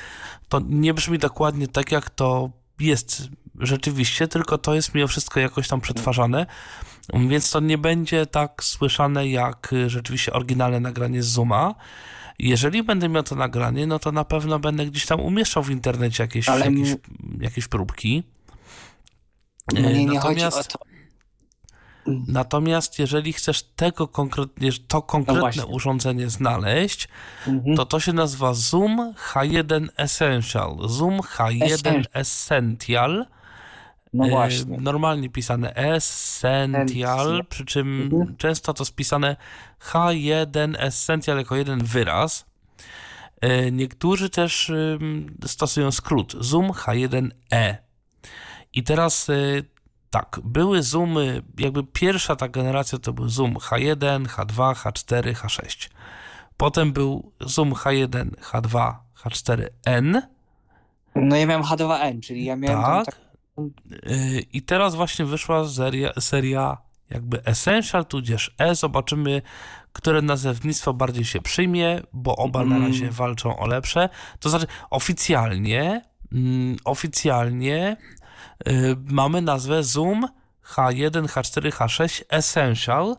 to nie brzmi dokładnie tak, jak to jest rzeczywiście, tylko to jest mimo wszystko jakoś tam przetwarzane, więc to nie będzie tak słyszane jak y, rzeczywiście oryginalne nagranie z Zooma. Jeżeli będę miał to nagranie, no to na pewno będę gdzieś tam umieszczał w internecie jakieś, Ale jakieś, jakieś próbki. No nie, nie natomiast, to. Natomiast jeżeli chcesz tego konkretnie, to konkretne no urządzenie znaleźć, mhm. to to się nazywa Zoom H1 Essential. Zoom H1 Essential. No właśnie. Normalnie pisane Essential, przy czym mhm. często to spisane H1 Essential jako jeden wyraz. E, niektórzy też stosują skrót Zoom H1e. I teraz e, tak, były zoomy, jakby pierwsza ta generacja to był zoom H1, H2, H4, H6. Potem był zoom H1, H2, H4n. No ja miałem H2n, czyli ja miałem tak. tak... I teraz właśnie wyszła seria, seria jakby Essential, tudzież E. Zobaczymy, które nazewnictwo bardziej się przyjmie, bo oba mm. na razie walczą o lepsze. To znaczy oficjalnie, mm, oficjalnie yy, mamy nazwę Zoom H1, H4, H6 Essential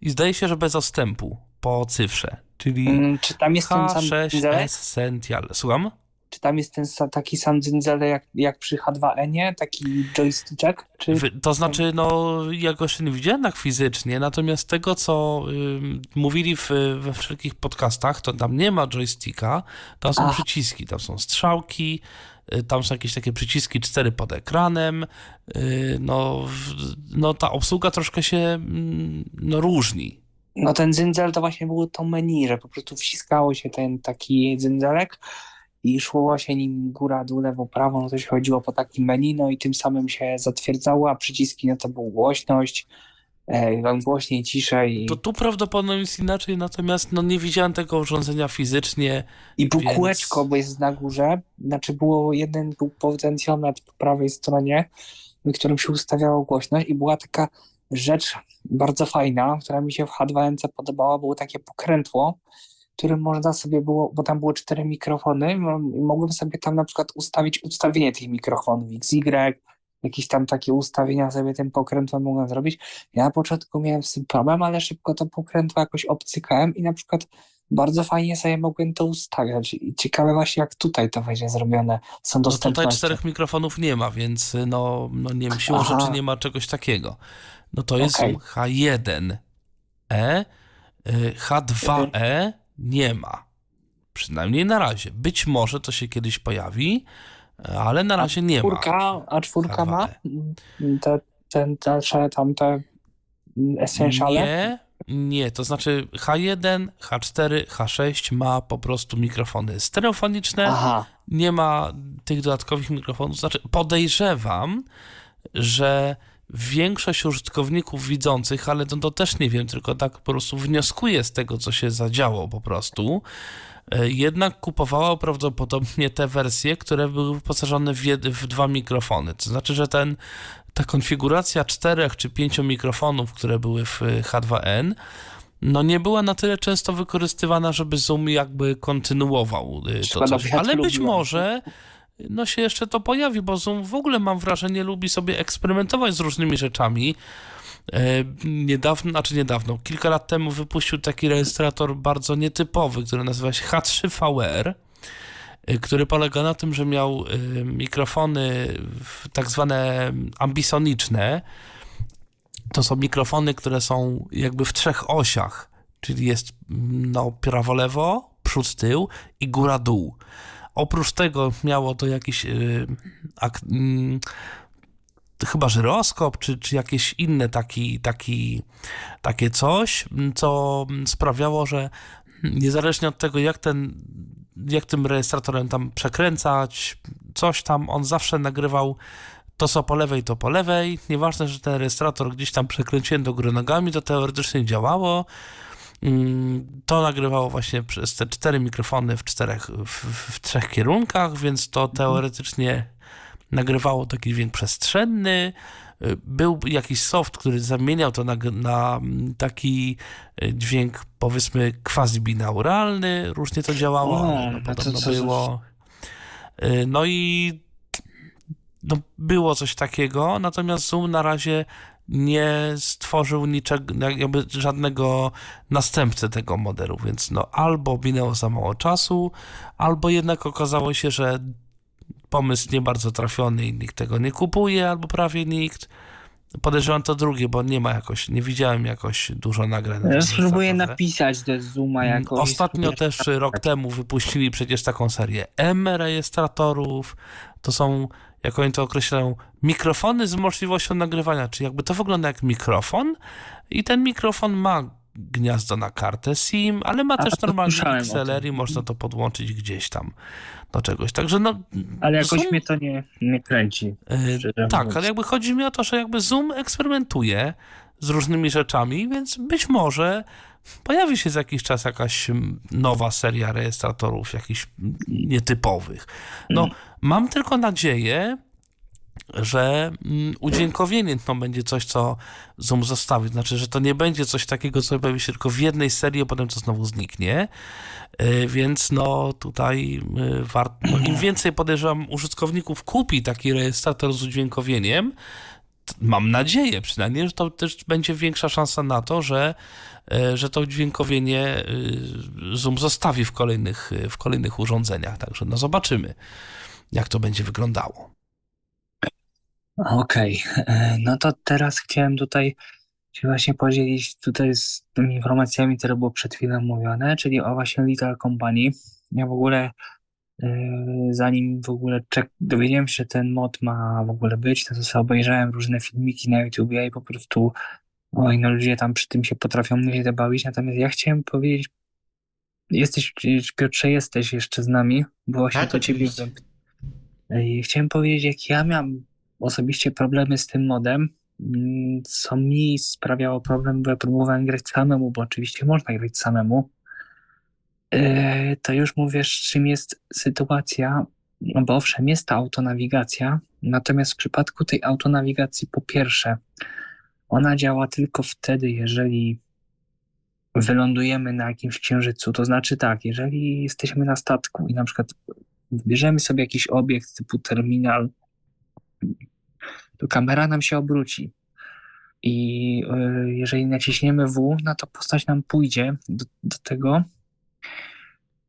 i zdaje się, że bez odstępu po cyfrze, czyli mm, czy tam jest H6 Essential. Słucham? Czy tam jest ten taki sam dzyndzele jak, jak przy H2N, taki joystick? Czy... To znaczy, no, ja go jeszcze nie widziałem tak fizycznie, natomiast tego, co y, mówili w, we wszelkich podcastach, to tam nie ma joysticka, tam są Ach. przyciski, tam są strzałki, y, tam są jakieś takie przyciski, cztery pod ekranem, y, no, no ta obsługa troszkę się mm, no, różni. No ten dzyndzal to właśnie było to menu, że po prostu wciskało się ten taki dzyndzalek, i szło się nim góra, dół, lewo, prawo, no to się chodziło po takim menu, no i tym samym się zatwierdzało, a przyciski no to był głośność, e, głośniej, ciszej. To tu prawdopodobnie jest inaczej, natomiast no nie widziałem tego urządzenia fizycznie. I było więc... kółeczko, bo jest na górze, znaczy było jeden był potencjometr po prawej stronie, w którym się ustawiało głośność i była taka rzecz bardzo fajna, która mi się w H2N podobała, było takie pokrętło, którym można sobie było, bo tam były cztery mikrofony mogłem sobie tam na przykład ustawić ustawienie tych mikrofonów XY, jakieś tam takie ustawienia sobie tym pokrętłem mogłem zrobić. Ja na początku miałem z tym problem, ale szybko to pokrętło jakoś obcykałem i na przykład bardzo fajnie sobie mogłem to ustawiać. I ciekawe właśnie, jak tutaj to będzie zrobione. Są dostępne. No tutaj czterech mikrofonów nie ma, więc no, no nie wiem, siłą Aha. rzeczy nie ma czegoś takiego. No to jest okay. H1E, H2E, nie ma. Przynajmniej na razie. Być może to się kiedyś pojawi, ale na razie nie czwórka, ma. A czwórka ma te, te dalsze tamte essentiale? Nie, nie, to znaczy H1, H4, H6 ma po prostu mikrofony stereofoniczne, Aha. nie ma tych dodatkowych mikrofonów. Znaczy podejrzewam, że większość użytkowników widzących, ale to, to też nie wiem, tylko tak po prostu wnioskuję z tego, co się zadziało po prostu, e, jednak kupowała prawdopodobnie te wersje, które były wyposażone w, jed- w dwa mikrofony. To znaczy, że ten, ta konfiguracja czterech czy pięciu mikrofonów, które były w H2N, no nie była na tyle często wykorzystywana, żeby Zoom jakby kontynuował y, to Szkoda, coś. Ale być może no się jeszcze to pojawi, bo Zoom w ogóle mam wrażenie lubi sobie eksperymentować z różnymi rzeczami. E, Niedawno, znaczy niedawno, kilka lat temu wypuścił taki rejestrator bardzo nietypowy, który nazywa się H3VR, y, który polega na tym, że miał y, mikrofony tak zwane ambisoniczne. To są mikrofony, które są jakby w trzech osiach, czyli jest mm, no, prawo-lewo, przód-tył i góra-dół. Oprócz tego miało to jakiś y, ak, mm, chyba żyroskop, czy, czy jakieś inne taki, taki, takie coś, co sprawiało, że niezależnie od tego, jak ten, jak tym rejestratorem tam przekręcać, coś tam, on zawsze nagrywał to co po lewej, to po lewej. Nieważne, że ten rejestrator gdzieś tam przekręciłem do góry nogami, to teoretycznie działało. Mm, To nagrywało właśnie przez te cztery mikrofony w, czterech, w, w trzech kierunkach, więc to teoretycznie nagrywało taki dźwięk przestrzenny. Był jakiś soft, który zamieniał to na, na mm, taki y, dźwięk, powiedzmy, quasi-binauralny. Różnie to działało, O, no, no to podobno co- było. Y, No i no, było coś takiego, natomiast Zoom na razie nie stworzył niczego, jakby żadnego następcy tego modelu, więc no albo minęło za mało czasu, albo jednak okazało się, że pomysł nie bardzo trafiony i nikt tego nie kupuje, albo prawie nikt. Podejrzewam to drugie, bo nie ma jakoś, nie widziałem jakoś dużo nagrań. na Ja spróbuję napisać do Zooma Mm, jakoś. Ostatnio też rok temu wypuścili przecież taką serię M rejestratorów. To są, jak oni to określają, mikrofony z możliwością nagrywania, czyli jakby to wygląda jak mikrofon i ten mikrofon ma gniazdo na kartę SIM, ale ma A, też normalny. XLR i można to podłączyć gdzieś tam do czegoś. Także no... Ale jakoś Zoom- mnie to nie, nie kręci. E, tak, mówiąc. ale jakby chodzi mi o to, że jakby Zoom eksperymentuje z różnymi rzeczami, więc być może pojawi się za jakiś czas jakaś nowa seria rejestratorów, jakichś nietypowych. No, Mm. Mam tylko nadzieję, że mm, udźwiękowienie to będzie coś, co Zoom zostawi. Znaczy, że to nie będzie coś takiego, co pojawi się tylko w jednej serii, a potem to znowu zniknie. E, Więc no tutaj warto, no, im więcej podejrzewam użytkowników kupi taki rejestrator z udźwiękowieniem, mam nadzieję przynajmniej, że to też będzie większa szansa na to, że, e, że to udźwiękowienie Zoom zostawi w kolejnych, w kolejnych urządzeniach. Także no zobaczymy, jak to będzie wyglądało. Okej, e, no to teraz chciałem tutaj się właśnie podzielić tutaj z tymi informacjami, które było przed chwilą mówione, czyli o właśnie Little Company. Ja w ogóle e, zanim w ogóle czek- dowiedziałem się, że ten mod ma w ogóle być, to sobie obejrzałem różne filmiki na YouTubie i po prostu oj, no ludzie tam przy tym się potrafią nieźle bawić, natomiast ja chciałem powiedzieć, jesteś, Piotrze, jesteś jeszcze z nami, bo właśnie Tak, to ciebie oczywiście. Chciałem powiedzieć, jak ja miałem osobiście problemy z tym modem, mm, co mi sprawiało problem, bo ja próbowałem grać samemu, bo oczywiście można grać samemu. Yy, To już mówię, czym jest sytuacja, no bo owszem, jest ta autonawigacja, natomiast w przypadku tej autonawigacji, po pierwsze, ona działa tylko wtedy, jeżeli wylądujemy na jakimś księżycu. To znaczy tak, jeżeli jesteśmy na statku i na przykład wybierzemy sobie jakiś obiekt typu terminal, to kamera nam się obróci. I y, jeżeli naciśniemy W, no to postać nam pójdzie do, do tego.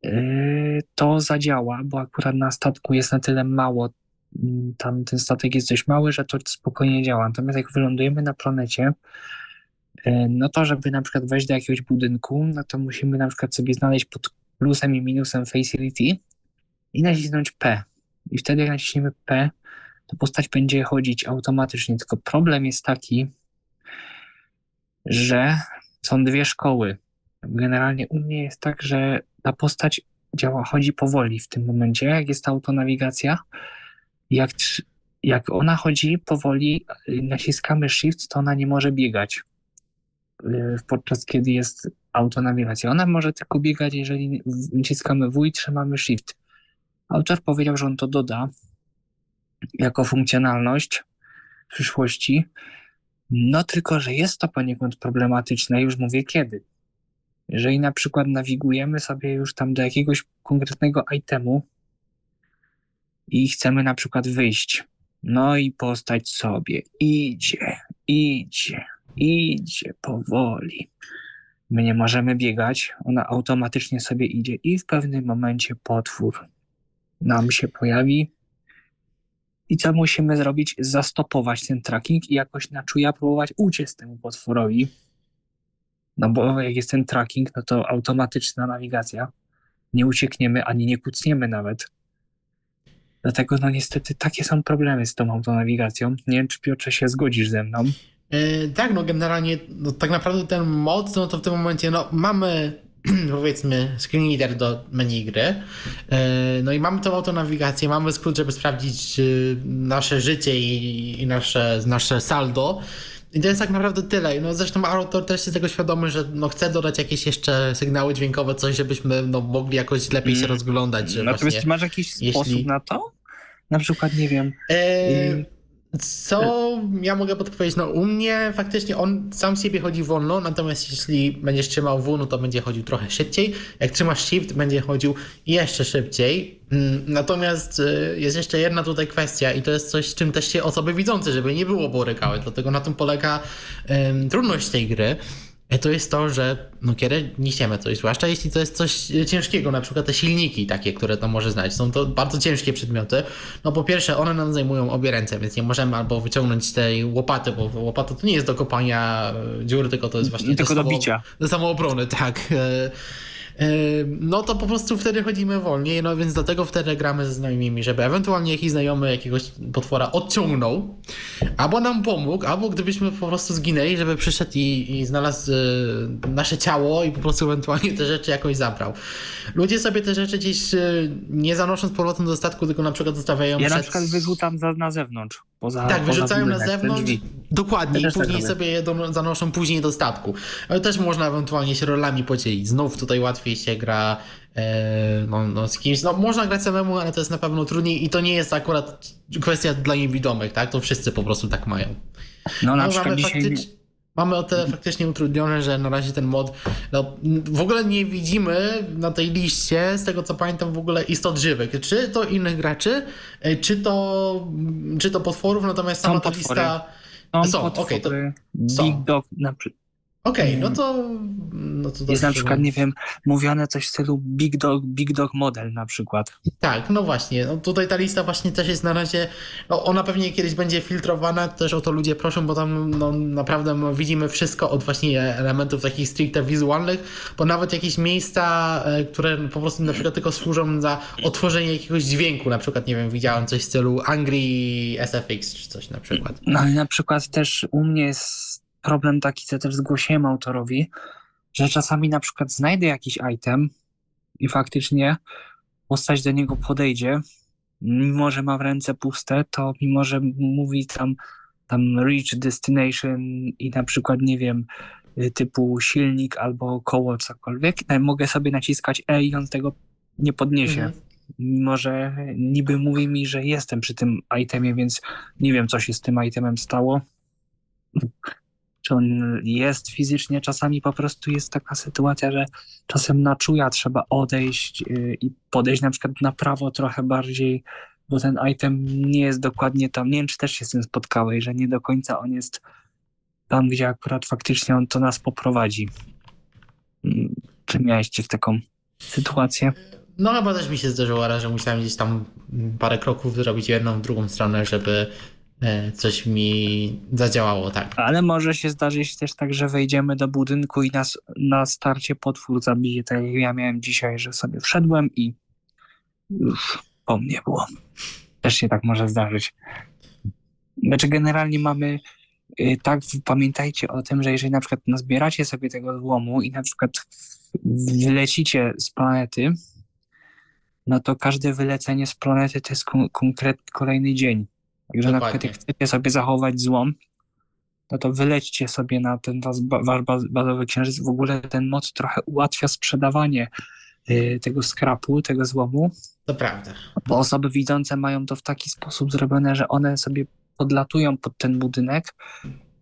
Y, to zadziała, bo akurat na statku jest na tyle mało, mm, tam ten statek jest dość mały, że to spokojnie działa. Natomiast jak wylądujemy na planecie, y, no to żeby na przykład wejść do jakiegoś budynku, no to musimy na przykład sobie znaleźć pod plusem i minusem facility i nacisnąć P. I wtedy jak naciśniemy P, to postać będzie chodzić automatycznie. Tylko problem jest taki, że są dwie szkoły. Generalnie u mnie jest tak, że ta postać działa, chodzi powoli w tym momencie, jak jest autonawigacja. Jak, jak ona chodzi powoli, y, naciskamy shift, to ona nie może biegać. Y, Podczas kiedy jest autonawigacja. Ona może tylko biegać, jeżeli naciskamy W i trzymamy Shift. Autor powiedział, że on to doda jako funkcjonalność w przyszłości. No tylko, że jest to poniekąd problematyczne, już mówię kiedy. Jeżeli na przykład nawigujemy sobie już tam do jakiegoś konkretnego itemu i chcemy na przykład wyjść, no i postać sobie idzie, idzie, idzie powoli. My nie możemy biegać, ona automatycznie sobie idzie i w pewnym momencie potwór nam się pojawi. I co musimy zrobić? Zastopować ten tracking i jakoś na czuja próbować uciec temu potworowi. No bo jak jest ten tracking, no to automatyczna nawigacja. Nie uciekniemy ani nie kucniemy nawet. Dlatego no niestety takie są problemy z tą autonawigacją. Nie wiem, czy Piotrze się zgodzisz ze mną. E, tak, no generalnie no, tak naprawdę ten mod, no to w tym momencie no, mamy powiedzmy screen reader do menu gry. E, no i mamy tą autonawigację, mamy skrót, żeby sprawdzić e, nasze życie i, nasze, nasze saldo. I to jest tak naprawdę tyle. No zresztą autor też jest tego świadomy, że no chce dodać jakieś jeszcze sygnały dźwiękowe, coś, żebyśmy no, mogli jakoś lepiej się Mm. rozglądać. Natomiast właśnie, masz jakiś jeśli- sposób na to? Na przykład, nie wiem, E, Mm. Co ja mogę podpowiedzieć? No u mnie faktycznie on sam siebie chodzi wolno, natomiast jeśli będziesz trzymał W, no to będzie chodził trochę szybciej. Jak trzymasz Shift, będzie chodził jeszcze szybciej. Mm, Natomiast y, jest jeszcze jedna tutaj kwestia i to jest coś, z czym też się osoby widzące, żeby nie było borykały. Dlatego na tym polega em, trudność tej gry. E, To jest to, że no kiedy niesiemy coś, zwłaszcza jeśli to jest coś e, ciężkiego, na przykład te silniki takie, które to może znać, są to bardzo ciężkie przedmioty. No po pierwsze, one nam zajmują obie ręce, więc nie możemy albo wyciągnąć tej łopaty, bo łopata to nie jest do kopania e, dziur, tylko to jest właśnie Tylko do samo- bicia. Do samoobrony, tak. No to po prostu wtedy chodzimy wolniej, no więc dlatego wtedy gramy ze znajomymi, żeby ewentualnie jakiś znajomy jakiegoś potwora odciągnął, albo nam pomógł, albo gdybyśmy po prostu zginęli, żeby przyszedł i, i znalazł e, nasze ciało i po prostu ewentualnie te rzeczy jakoś zabrał. Ludzie sobie te rzeczy gdzieś e, nie zanoszą z powrotem do statku, tylko na przykład zostawiają ja przed... na przykład wyrzucam za, na zewnątrz. Poza, Tak, poza wyrzucają na zewnątrz, dokładnie, Ja i tak później robię. sobie je do, zanoszą później do statku. Ale też można ewentualnie się rolami podzielić. Znów tutaj łatwiej się gra e, no, no, z kimś. No, można grać samemu, ale to jest na pewno trudniej i to nie jest akurat kwestia dla niewidomych, tak? To wszyscy po prostu tak mają. No na No, przykład dzisiaj... faktycz... mamy o tyle faktycznie utrudnione, że na razie ten mod. No, w ogóle nie widzimy na tej liście, z tego co pamiętam, w ogóle istot żywych. Czy to innych graczy, e, czy to, czy to potworów, natomiast sama ta potwory. lista. Są, są, potwory, okej, to Big są. Dog, na, przy- Okej, no to. No to jest na przykład, nie wiem, mówione coś w stylu Big Dog, Big Dog Model na przykład. Tak, no właśnie. No tutaj ta lista właśnie też jest na razie. No ona pewnie kiedyś będzie filtrowana, też o to ludzie proszą, bo tam no, naprawdę no, widzimy wszystko od właśnie elementów takich stricte wizualnych, bo nawet jakieś miejsca, e, które po prostu na przykład tylko służą za otworzenie jakiegoś dźwięku, na przykład, nie wiem, widziałem coś w stylu Angry SFX czy coś na przykład. No ale na przykład też u mnie jest problem taki, co też zgłosiłem autorowi, że czasami na przykład znajdę jakiś item i faktycznie postać do niego podejdzie, mimo że ma w ręce puste, to mimo że mówi tam, tam reach destination i na przykład, nie wiem, y, typu silnik albo koło, cokolwiek, e, mogę sobie naciskać E i on tego nie podniesie. Mhm. Mimo, że niby mówi mi, że jestem przy tym itemie, więc nie wiem, co się z tym itemem stało. Czy on jest fizycznie, czasami po prostu jest taka sytuacja, że czasem na czuja trzeba odejść yy, i podejść na przykład na prawo trochę bardziej, bo ten item nie jest dokładnie tam. Nie wiem, czy też się z tym spotkałeś, że nie do końca on jest tam, gdzie akurat faktycznie on to nas poprowadzi. Mm, Czy miałeś w taką sytuację? No chyba też mi się zdarzyło że musiałem gdzieś tam parę kroków zrobić jedną, w drugą stronę, żeby coś mi zadziałało, tak. Ale może się zdarzyć też tak, że wejdziemy do budynku i nas na starcie potwór zabije, tak jak ja miałem dzisiaj, że sobie wszedłem i już po mnie było. Też się tak może zdarzyć. Znaczy generalnie mamy y, tak, pamiętajcie o tym, że jeżeli na przykład nazbieracie sobie tego złomu i na przykład wylecicie z planety, no to każde wylecenie z planety to jest kon- konkretny kolejny dzień. Także na przykład Dokładnie. jak chcecie sobie zachować złom, no to wylećcie sobie na ten wasz, bazowy księżyc. W ogóle ten mod trochę ułatwia sprzedawanie y, tego skrapu, tego złomu. To prawda. Bo osoby widzące mają to w taki sposób zrobione, że one sobie podlatują pod ten budynek,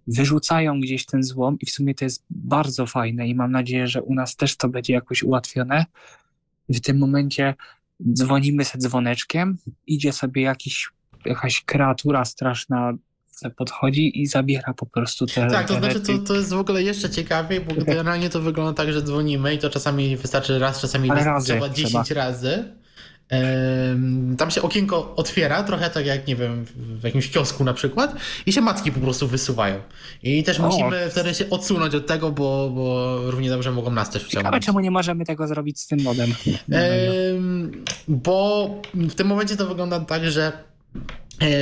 wyrzucają gdzieś ten złom i w sumie to jest bardzo fajne i mam nadzieję, że u nas też to będzie jakoś ułatwione. W tym momencie dzwonimy sobie dzwoneczkiem, idzie sobie jakiś, jakaś kreatura straszna podchodzi i zabiera po prostu te Tak, to znaczy to, to jest w ogóle jeszcze ciekawiej, bo generalnie to wygląda tak, że dzwonimy i to czasami wystarczy raz, czasami razy, trzeba 10 trzeba. razy tam się okienko otwiera, trochę tak jak, nie wiem, w jakimś kiosku na przykład, i się matki po prostu wysuwają. I też o. musimy wtedy się odsunąć od tego, bo, bo równie dobrze mogą nas też wciągnąć. Ale czemu nie możemy tego zrobić z tym modem? bo w tym momencie to wygląda tak, że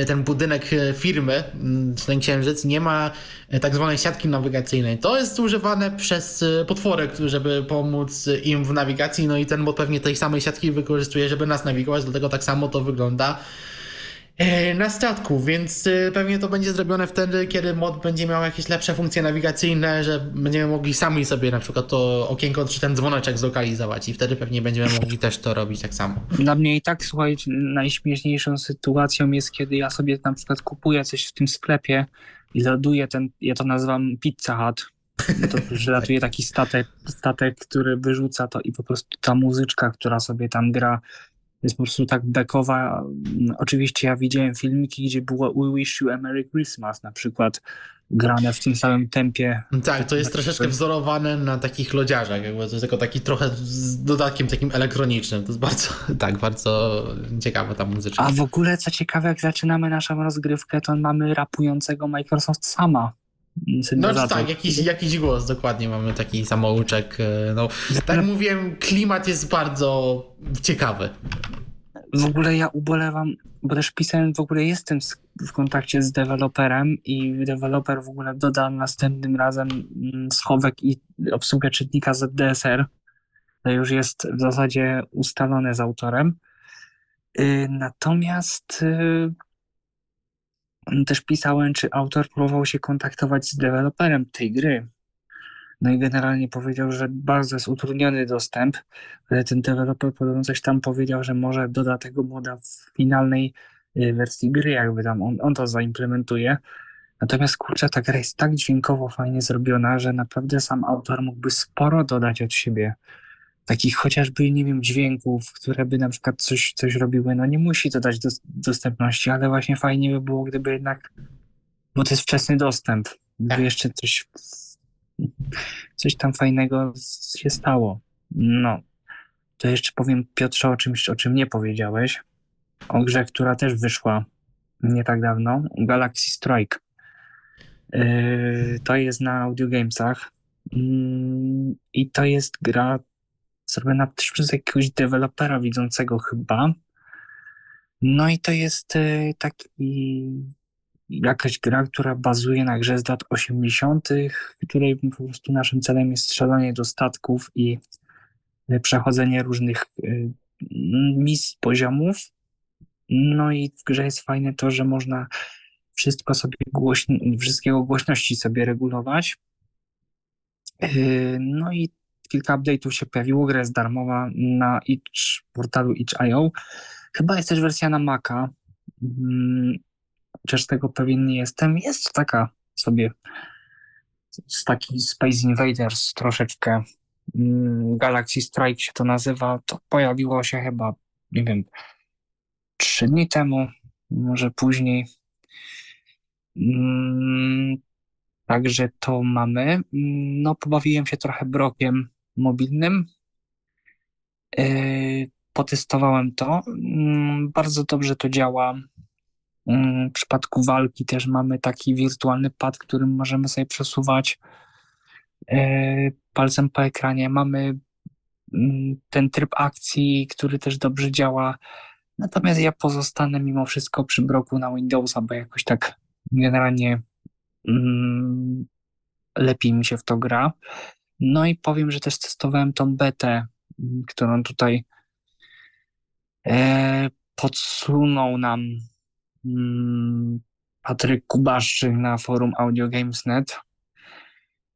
ten budynek e, firmy, mm, ten księżyc, nie ma e, tak zwanej siatki nawigacyjnej. To jest używane przez potwory, żeby pomóc im w nawigacji, no i ten bo pewnie tej samej siatki wykorzystuje, żeby nas nawigować, dlatego tak samo to wygląda E, na statku, więc e, pewnie to będzie zrobione wtedy, kiedy mod będzie miał jakieś lepsze funkcje nawigacyjne, że będziemy mogli sami sobie na przykład to okienko czy ten dzwoneczek zlokalizować i wtedy pewnie będziemy mogli też to robić tak samo. Dla mnie i tak, słuchaj, najśmieszniejszą sytuacją jest, kiedy ja sobie na przykład kupuję coś w tym sklepie i ładuję ten, ja to nazywam Pizza Hut, to latuje taki statek, statek, który wyrzuca to i po prostu ta muzyczka, która sobie tam gra, jest po prostu tak bekowa. Oczywiście ja widziałem filmiki, gdzie było We Wish You a Merry Christmas na przykład grane w tym samym tempie. Tak, to jest troszeczkę wzorowane na takich lodziarzach, jakby to jest tylko taki trochę z dodatkiem takim elektronicznym. To jest bardzo, tak, bardzo ciekawa ta muzyczka. A w ogóle co ciekawe, jak zaczynamy naszą rozgrywkę, to mamy rapującego Microsoft sama. No tak, jakiś, jakiś głos, dokładnie mamy taki samouczek. E, no, tak jak mówiłem, klimat jest bardzo ciekawy. W ogóle ja ubolewam, bo też pisałem, w ogóle jestem w kontakcie z deweloperem i deweloper w ogóle doda następnym razem mm, schowek i obsługę czytnika ZDSR. To już jest w zasadzie ustalone z autorem. Y, natomiast y, też pisałem, czy autor próbował się kontaktować z deweloperem tej gry. No i generalnie powiedział, że bardzo jest utrudniony dostęp, ale ten deweloper podobno coś tam powiedział, że może doda tego moda w finalnej y, wersji gry, jakby tam on, on to zaimplementuje. Natomiast kurczę, ta gra jest tak dźwiękowo fajnie zrobiona, że naprawdę sam autor mógłby sporo dodać od siebie takich chociażby, nie wiem, dźwięków, które by na przykład coś, coś robiły. No nie musi to dać do, dostępności, ale właśnie fajnie by było, gdyby jednak, bo to jest wczesny dostęp, gdyby tak. jeszcze coś, coś tam fajnego się stało. No, to jeszcze powiem Piotrze o czymś, o czym nie powiedziałeś. O grze, która też wyszła nie tak dawno, Galaxy Strike. Yy, to jest na Audio Gamesach. Yy, I to jest gra zrobiona przez jakiegoś dewelopera widzącego chyba. No i to jest y, taki jakaś gra, która bazuje na grze z lat 80., której po prostu naszym celem jest strzelanie do statków i y, przechodzenie różnych y, misji, poziomów. No i w grze jest fajne to, że można wszystko sobie głośno, wszystkiego głośności sobie regulować. No i kilka update'ów się pojawiło, gra jest darmowa na itch, portalu itch.io. Chyba jest też wersja na Maca, hmm, chociaż tego pewien nie jestem. Jest taka sobie z taki Space Invaders troszeczkę. Hmm, Galaxy Strike się to nazywa. To pojawiło się chyba, nie wiem, trzy dni temu, może później. Hmm, także to mamy. No, pobawiłem się trochę brokiem mobilnym. E, potestowałem to. Mm, bardzo dobrze to działa. Mm, w przypadku walki też mamy taki wirtualny pad, którym możemy sobie przesuwać e, palcem po ekranie. Mamy mm, ten tryb akcji, który też dobrze działa. Natomiast ja pozostanę mimo wszystko przy broku na Windowsa, bo jakoś tak generalnie lepiej mi się w to gra. No i powiem, że też testowałem tą betę, mm, którą tutaj e, podsunął nam mm, Patryk Kubaszczyk na forum AudioGames.net.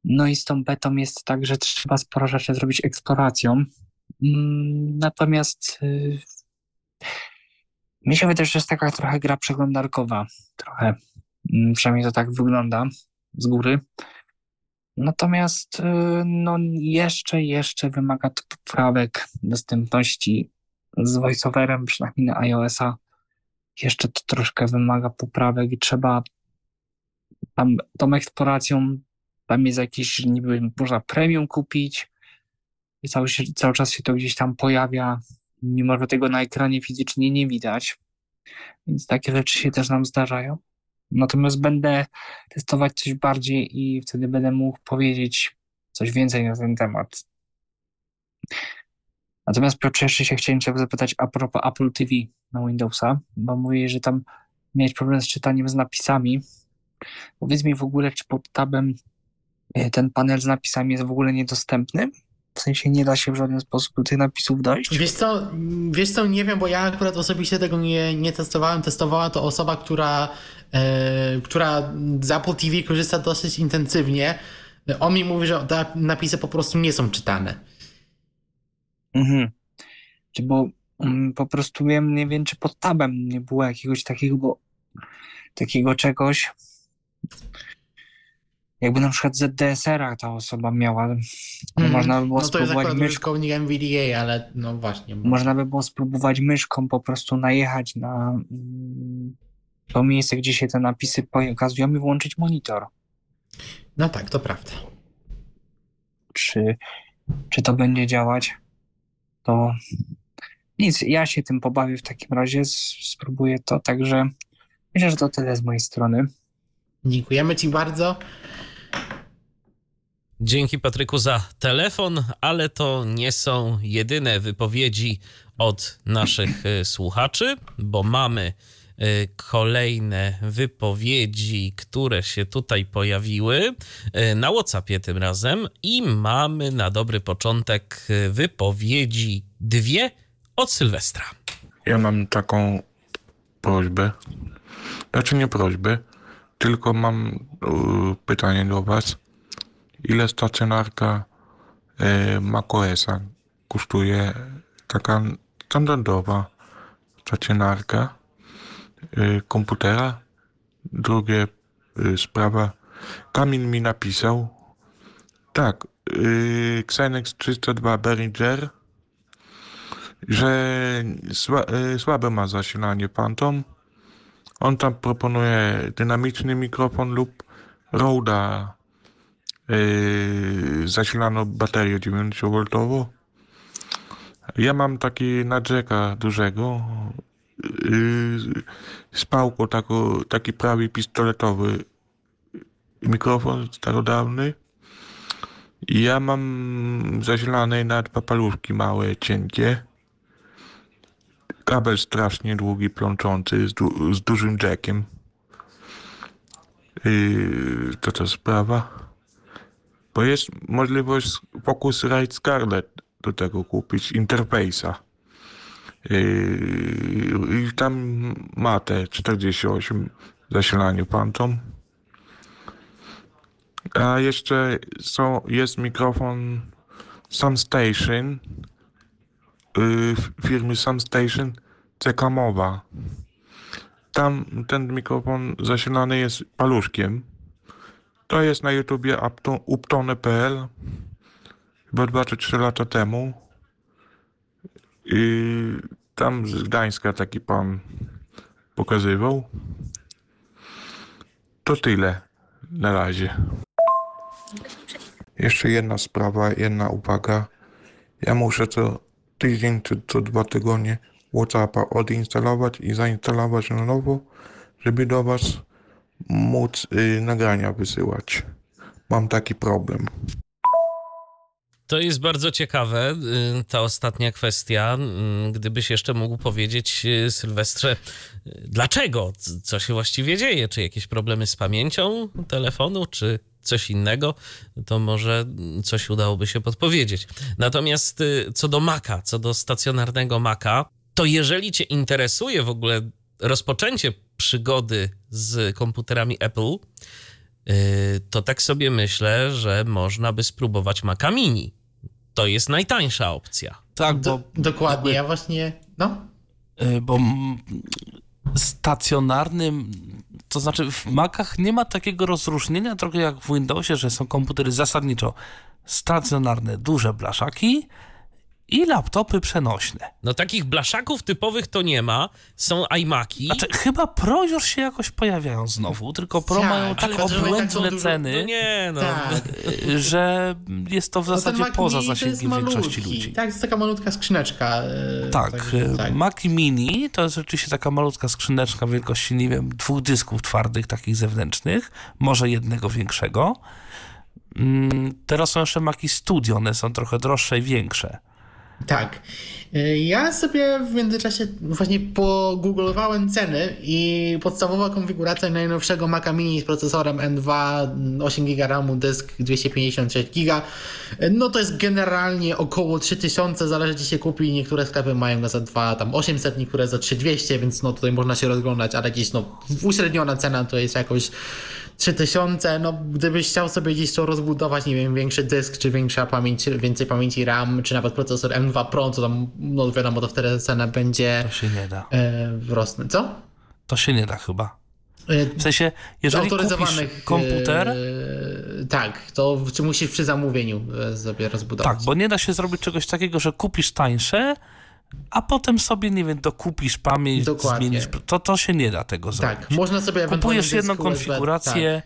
No i z tą betą jest tak, że trzeba sporo rzeczy zrobić eksploracją. Mm, natomiast y, mi się wydaje, że jest taka trochę gra przeglądarkowa. Trochę. Przynajmniej to tak wygląda z góry. Natomiast y, no jeszcze, jeszcze wymaga to poprawek dostępności z voiceoverem, przynajmniej na iOS-a. Jeszcze to troszkę wymaga poprawek i trzeba tam tą eksploracją, tam jest jakieś, niby można premium kupić i cały, cały czas się to gdzieś tam pojawia, mimo że tego na ekranie fizycznie nie widać. Więc takie rzeczy się też nam zdarzają. Natomiast będę testować coś bardziej i wtedy będę mógł powiedzieć coś więcej na ten temat. Natomiast Piotrze, jeszcze się chciałem Cię zapytać a propos Apple TV na Windowsa, bo mówię, że tam miałeś problem z czytaniem z napisami. Powiedz mi w ogóle, czy pod tabem e, ten panel z napisami jest w ogóle niedostępny? W sensie nie da się w żaden sposób do tych napisów dojść? Wiesz co, wiesz co, nie wiem, bo ja akurat osobiście tego nie, nie testowałem. Testowała to osoba, która, która z Apple TV korzysta dosyć intensywnie. On mi mówi, że te napisy po prostu nie są czytane. Mhm. Czy bo mm, po prostu wiem, nie wiem, czy pod tabem nie było jakiegoś takiego, takiego czegoś. Jakby na przykład ZDSR-a ta osoba miała, Mm, można by było no spróbować myszką, użytkownik NVDA, ale no właśnie. można by było spróbować myszką po prostu najechać na mm, to miejsce, gdzie się te napisy pokazują i włączyć monitor. No tak, to prawda. Czy, czy to będzie działać? To nic, ja się tym pobawię w takim razie, spróbuję to, także myślę, że to tyle z mojej strony. Dziękujemy Ci bardzo. Dzięki Patryku za telefon, ale to nie są jedyne wypowiedzi od naszych y, słuchaczy, bo mamy kolejne wypowiedzi, które się tutaj pojawiły y, na WhatsAppie tym razem i mamy na dobry początek y, wypowiedzi dwie od Sylwestra. Ja mam taką prośbę, znaczy nie prośbę, tylko mam y, pytanie do Was. Ile stacjonarka y, kosztuje taka standardowa stacjonarka y, komputera? Drugie y, sprawa, Kamil mi napisał, tak, y, Xenex 302 Behringer że sła, y, słabe ma zasilanie Phantom. On tam proponuje dynamiczny mikrofon lub Roda yy, zasilaną baterią 9V. Ja mam taki na dużego yy, z pałką taką, taki prawie pistoletowy mikrofon starodawny. Ja mam zasilane na dwa paluszki małe, cienkie kabel strasznie długi, plączący, z, du- z dużym jackiem. Yy, to to sprawa. Bo jest możliwość Focusrite Scarlett do tego kupić, interfejsa. Yy, I tam ma te 48 zasilaniu Phantom. A jeszcze są, jest mikrofon SoundStation y, firmy SoundStation CK Mowa. Tam ten mikrofon zasilany jest paluszkiem. To jest na YouTubie upto- uptone.pl chyba 2 czy 3 lata temu. I tam z Gdańska taki pan pokazywał. To tyle na razie. Jeszcze jedna sprawa, jedna uwaga. Ja muszę co tydzień czy co dwa tygodnie WhatsAppa odinstalować i zainstalować na nowo, żeby do Was móc y, nagrania wysyłać. Mam taki problem. To jest bardzo ciekawe, y, ta ostatnia kwestia. Y, Gdybyś jeszcze mógł powiedzieć, y, Sylwestrze, dlaczego? Co się właściwie dzieje? Czy jakieś problemy z pamięcią telefonu, czy coś innego? To może coś udałoby się podpowiedzieć. Natomiast co do Maca, co do stacjonarnego Maca, to jeżeli Cię interesuje w ogóle rozpoczęcie przygody z komputerami Apple, to tak sobie myślę, że można by spróbować Maca Mini. To jest najtańsza opcja. Tak, bo... Do, dokładnie, ja właśnie, no. Y, bo stacjonarnym, to znaczy w Macach nie ma takiego rozróżnienia trochę jak w Windowsie, że są komputery zasadniczo stacjonarne, duże blaszaki i laptopy przenośne. No takich blaszaków typowych to nie ma. Są iMaki. Znaczy, chyba Pro już się jakoś pojawiają znowu, tylko Pro Tak, mają ale tak tak obłędne dużo- ceny, No nie, no. Tak. y, że jest to w No zasadzie Mac poza zasięgiem większości ludzi. Tak, to jest taka malutka skrzyneczka. e, Tak, także y, Mac Mini to jest rzeczywiście taka malutka skrzyneczka wielkości, nie wiem, dwóch dysków twardych, takich zewnętrznych, może jednego większego. Mm, Teraz są jeszcze Maci Studio, one są trochę droższe i większe. Tak. Y, Ja sobie w międzyczasie właśnie pogooglowałem ceny i podstawowa konfiguracja najnowszego Maca Mini z procesorem M2, 8 GB RAMu, dysk 256 GB, y, no to jest generalnie około 3000, zależy gdzie się kupi, niektóre sklepy mają go za 2, tam 800, niektóre za 3200, więc no tutaj można się rozglądać, ale gdzieś no uśredniona cena to jest jakoś 3000, no gdybyś chciał sobie gdzieś to rozbudować, nie wiem, większy dysk, czy większa pamięć, więcej pamięci RAM, czy nawet procesor M2 Pro, to tam, no wiadomo, to wtedy cena będzie To się nie da. e, rosnąć. Co? To się nie da chyba. E, W sensie, jeżeli kupisz autoryzowanych komputer, E, tak, to czy musisz przy zamówieniu sobie rozbudować. tak, bo nie da się zrobić czegoś takiego, że kupisz tańsze, a potem sobie, nie wiem, dokupisz pamięć, Dokładnie. zmienisz. To, to się nie da tego zrobić. Tak, można sobie Kupujesz jedną konfigurację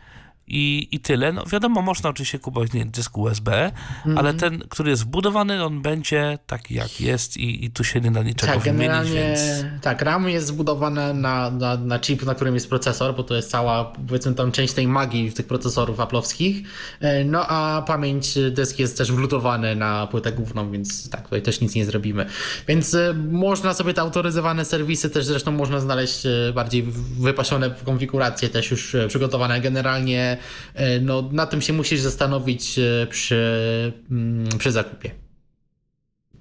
i, i tyle. No wiadomo, można oczywiście kupować nie, dysk USB, Mhm. ale ten, który jest wbudowany, on będzie taki jak jest i, i tu się nie da niczego Tak, wymienić, więc... tak, RAM jest zbudowane na, na, na chip, na którym jest procesor, bo to jest cała, powiedzmy tam część tej magii tych procesorów aplowskich. E, No a pamięć dysk jest też wlutowany na płytę główną, więc tak, tutaj też nic nie zrobimy. Więc e, można sobie te autoryzowane serwisy też zresztą można znaleźć e, bardziej wypasione konfiguracje też już e, przygotowane. Generalnie e, no, na tym się musisz zastanowić e, przy, mm, przy zakupie.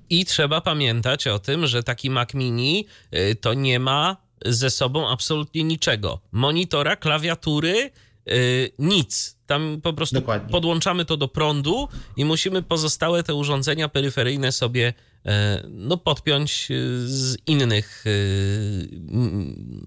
I trzeba pamiętać o tym, że taki Mac Mini y, to nie ma ze sobą absolutnie niczego. Monitora, klawiatury, nic. Tam po prostu Dokładnie. podłączamy to do prądu i musimy pozostałe te urządzenia peryferyjne sobie e, no, podpiąć y, z innych mm,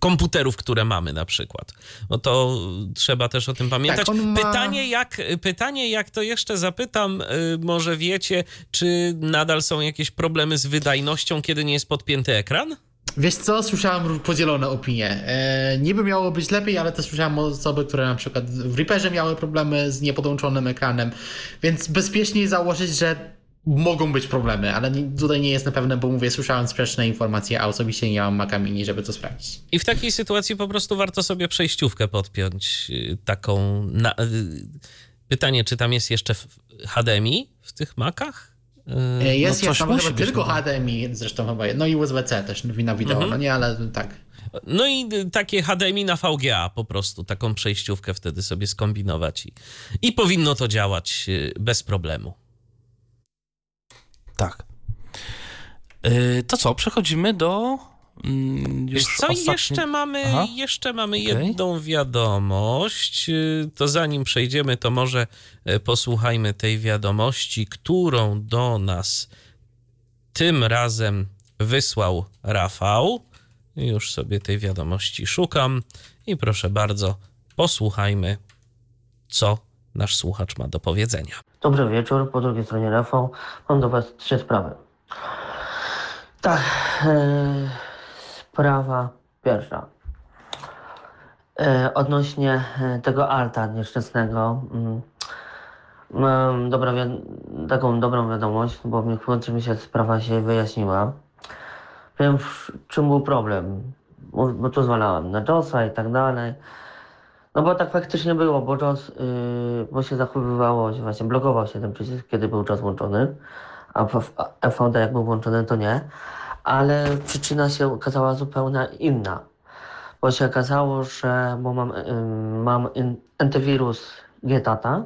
komputerów, które mamy na przykład. No to trzeba też o tym pamiętać. Tak, ma- Pytanie, jak, pytanie, jak to jeszcze zapytam, może wiecie, czy nadal są jakieś problemy z wydajnością, kiedy nie jest podpięty ekran? Wiesz co, słyszałem podzielone opinie. E, niby miało być lepiej, ale też słyszałem osoby, które na przykład w Reaperze miały problemy z niepodłączonym ekranem, więc bezpieczniej założyć, że mogą być problemy, ale tutaj nie jestem pewny, bo mówię, słyszałem sprzeczne informacje, a osobiście nie mam Maca Mini, żeby to sprawdzić. I w takiej sytuacji po prostu warto sobie przejściówkę podpiąć, y, taką... Na, y, pytanie, czy tam jest jeszcze HDMI w tych Macach? Y, E, jest, coś jest tam chyba tylko no. HDMI zresztą chyba, no i USB-C też na wideo, Mhm. no nie, ale tak. No i takie HDMI na VGA po prostu, taką przejściówkę wtedy sobie skombinować i, i powinno to działać y, bez problemu. Tak. To co, przechodzimy do mm, Wiesz już co, ostatni- jeszcze mamy, Aha. jeszcze mamy Okej. jedną wiadomość. To zanim przejdziemy, to może y, posłuchajmy tej wiadomości, którą do nas tym razem wysłał Rafał. Już sobie tej wiadomości szukam i proszę bardzo, posłuchajmy, co nasz słuchacz ma do powiedzenia. Dobry wieczór, po drugiej stronie Rafał. Mam do Was trzy sprawy. Tak, e, sprawa pierwsza. E, odnośnie e, tego alta nieszczęsnego. Mm, mam dobra taką dobrą wiadomość, bo w końcu mi się sprawa się wyjaśniła. Wiem, czym był problem, bo, tu zwalałem na JOSa i tak dalej. No bo tak faktycznie było, bo JOS, yy, bo się zachowywało, właśnie blokował się ten przycisk, kiedy był JOS włączony, a w- FVD jak był włączony, to nie. Ale przyczyna się okazała zupełnie inna. Bo się okazało, że bo mam, mam antywirus GTATA,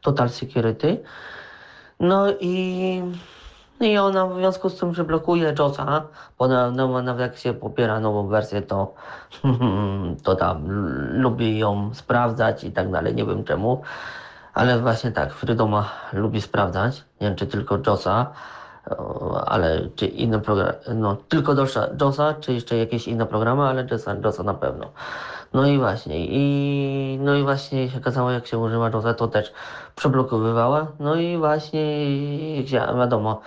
Total Security, no i No i ona w związku z tym, że blokuje JOSa, bo na, no, nawet jak się popiera nową wersję, to, to tam lubi ją sprawdzać i tak dalej, nie wiem czemu. Ale właśnie tak, Freedoma lubi sprawdzać, nie wiem czy tylko JOSa, ale czy inne programy, no tylko JOSa, JOSa, czy jeszcze jakieś inne programy, ale JOSa, JOSa na pewno. No i właśnie, i no i właśnie się okazało, jak się używa JOSa, to też przeblokowywała. No i właśnie, wiadomo,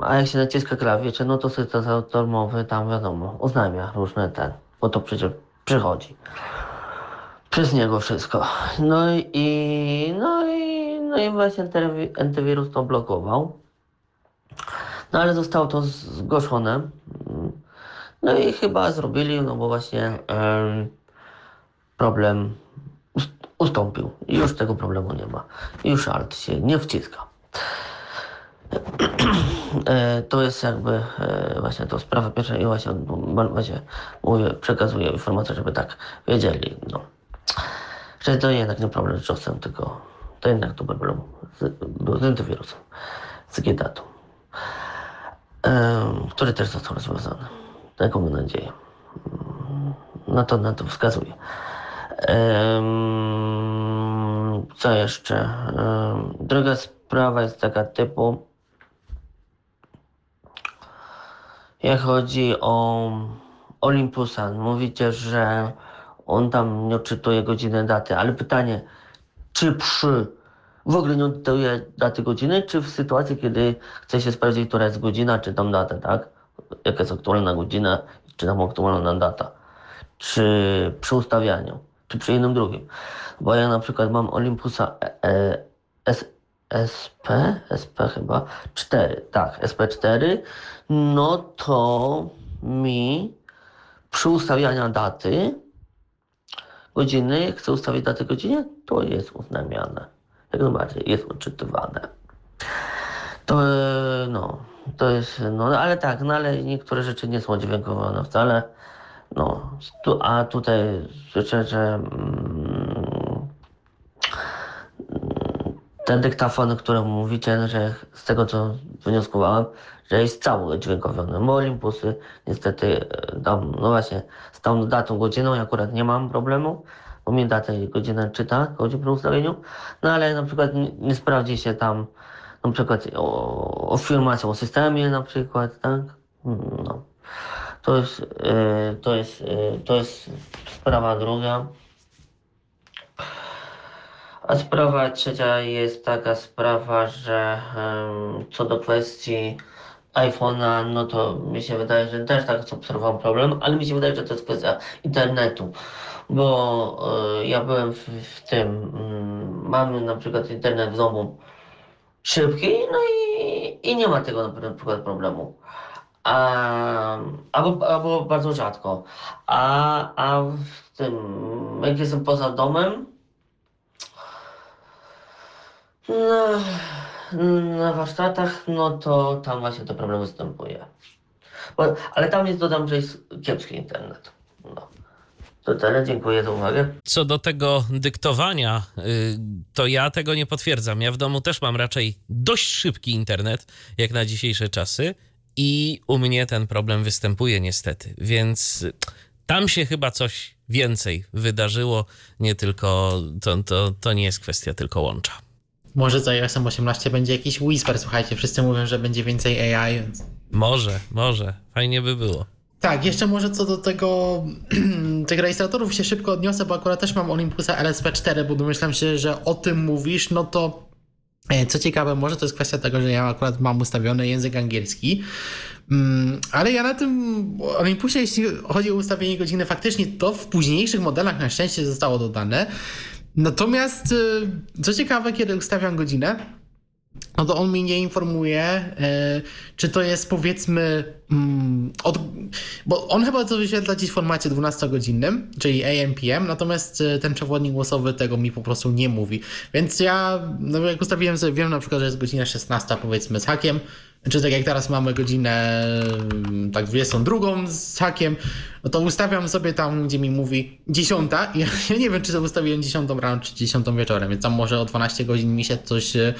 a jak się naciska klawisze, no to syntezator mowy tam wiadomo, oznajmia różne ten, bo to przecież przychodzi. Przez niego wszystko. No i, no i, no i właśnie antywi- antywirus to blokował. No ale zostało to zgłoszone. No i chyba zrobili, no bo właśnie em, problem ust- ustąpił. Już tego problemu nie ma. Już alt się nie wciska. E, to jest jakby e, właśnie to sprawa pierwsza i właśnie, właśnie mówię, przekazuję informację, żeby tak wiedzieli, no. Że to jednak nie problem z JOS-em, tylko to jednak to problem z, był z antywirusem, z GDAT-u, który też został rozwiązany. Taką mam nadzieję. No to na to wskazuje. Co jeszcze? Druga sprawa jest taka typu, jak chodzi o Olympusa, mówicie, że on tam nie odczytuje godziny, daty, ale pytanie, czy przy w ogóle nie odczytuje daty godziny, czy w sytuacji, kiedy chce się sprawdzić, która jest godzina, czy tam data, tak? Jaka jest aktualna godzina, czy tam aktualna data. Czy przy ustawianiu, czy przy jednym drugim. Bo ja na przykład mam Olympusa e, e, S, SP, SP chyba 4, tak, SP4, no to mi przy ustawianiu daty godziny, chcę ustawić datę godziny, to jest uznamiane. Jak najbardziej jest odczytywane. To e, no, to jest, no ale tak, no ale niektóre rzeczy nie są dźwiękowane wcale. No, tu, a tutaj życzę, że mm, te dyktafony, które mówicie, że z tego co wnioskowałem, że jest cały dźwiękowiony. Bo Olympusy niestety e, tam, no właśnie, z tą datą, godziną akurat nie mam problemu, bo mi datę i godzinę czyta, chodzi przy ustawieniu, no ale na przykład nie, nie sprawdzi się tam na przykład o, o firmacją, o systemie na przykład, tak? No. To jest, e, to jest, e, to jest sprawa druga. A sprawa trzecia jest taka sprawa, że co do kwestii iPhone'a, no to mi się wydaje, że też tak obserwowałem problem, ale mi się wydaje, że to jest kwestia internetu. Bo e, ja byłem w, w tym, mm, mamy na przykład internet w domu szybki, no i, i nie ma tego na przykład problemu. A, albo, albo bardzo rzadko. A, a w tym, jak jestem poza domem, na, na warsztatach, no to tam właśnie to problem występuje. Bo, ale tam jest, dodam, że jest kiepski internet. No. To tyle, dziękuję za uwagę. Co do tego dyktowania, y, to ja tego nie potwierdzam. Ja w domu też mam raczej dość szybki internet, jak na dzisiejsze czasy, i u mnie ten problem występuje niestety. Więc tam się chyba coś więcej wydarzyło, nie tylko, to, to, to nie jest kwestia tylko łącza. Może za iOS 18 będzie jakiś Whisper, słuchajcie, wszyscy mówią, że będzie więcej AI, więc... Może, może, fajnie by było. Tak, jeszcze może co do tego, tych rejestratorów się szybko odniosę, bo akurat też mam Olympusa LSP4, bo domyślam się, że o tym mówisz, no to e, co ciekawe, może to jest kwestia tego, że ja akurat mam ustawiony język angielski, Mm, ale ja na tym Olympusie, jeśli chodzi o ustawienie godziny, faktycznie to w późniejszych modelach na szczęście zostało dodane. Natomiast y, co ciekawe, kiedy ustawiam godzinę, no to on mi nie informuje, e, czy to jest powiedzmy. Mm, od, bo on chyba to wyświetla gdzieś w formacie 12-godzinnym, czyli AM-PM, natomiast e, ten przewodnik głosowy tego mi po prostu nie mówi. Więc ja, no jak ustawiłem sobie, wiem na przykład, że jest godzina 16, powiedzmy z hakiem, czy tak jak teraz mamy godzinę mm, tak 22 z hakiem, no to ustawiam sobie tam, gdzie mi mówi 10 i ja, ja nie wiem, czy sobie ustawiłem 10 rano, czy 10 wieczorem, więc tam może o 12 godzin mi się coś e,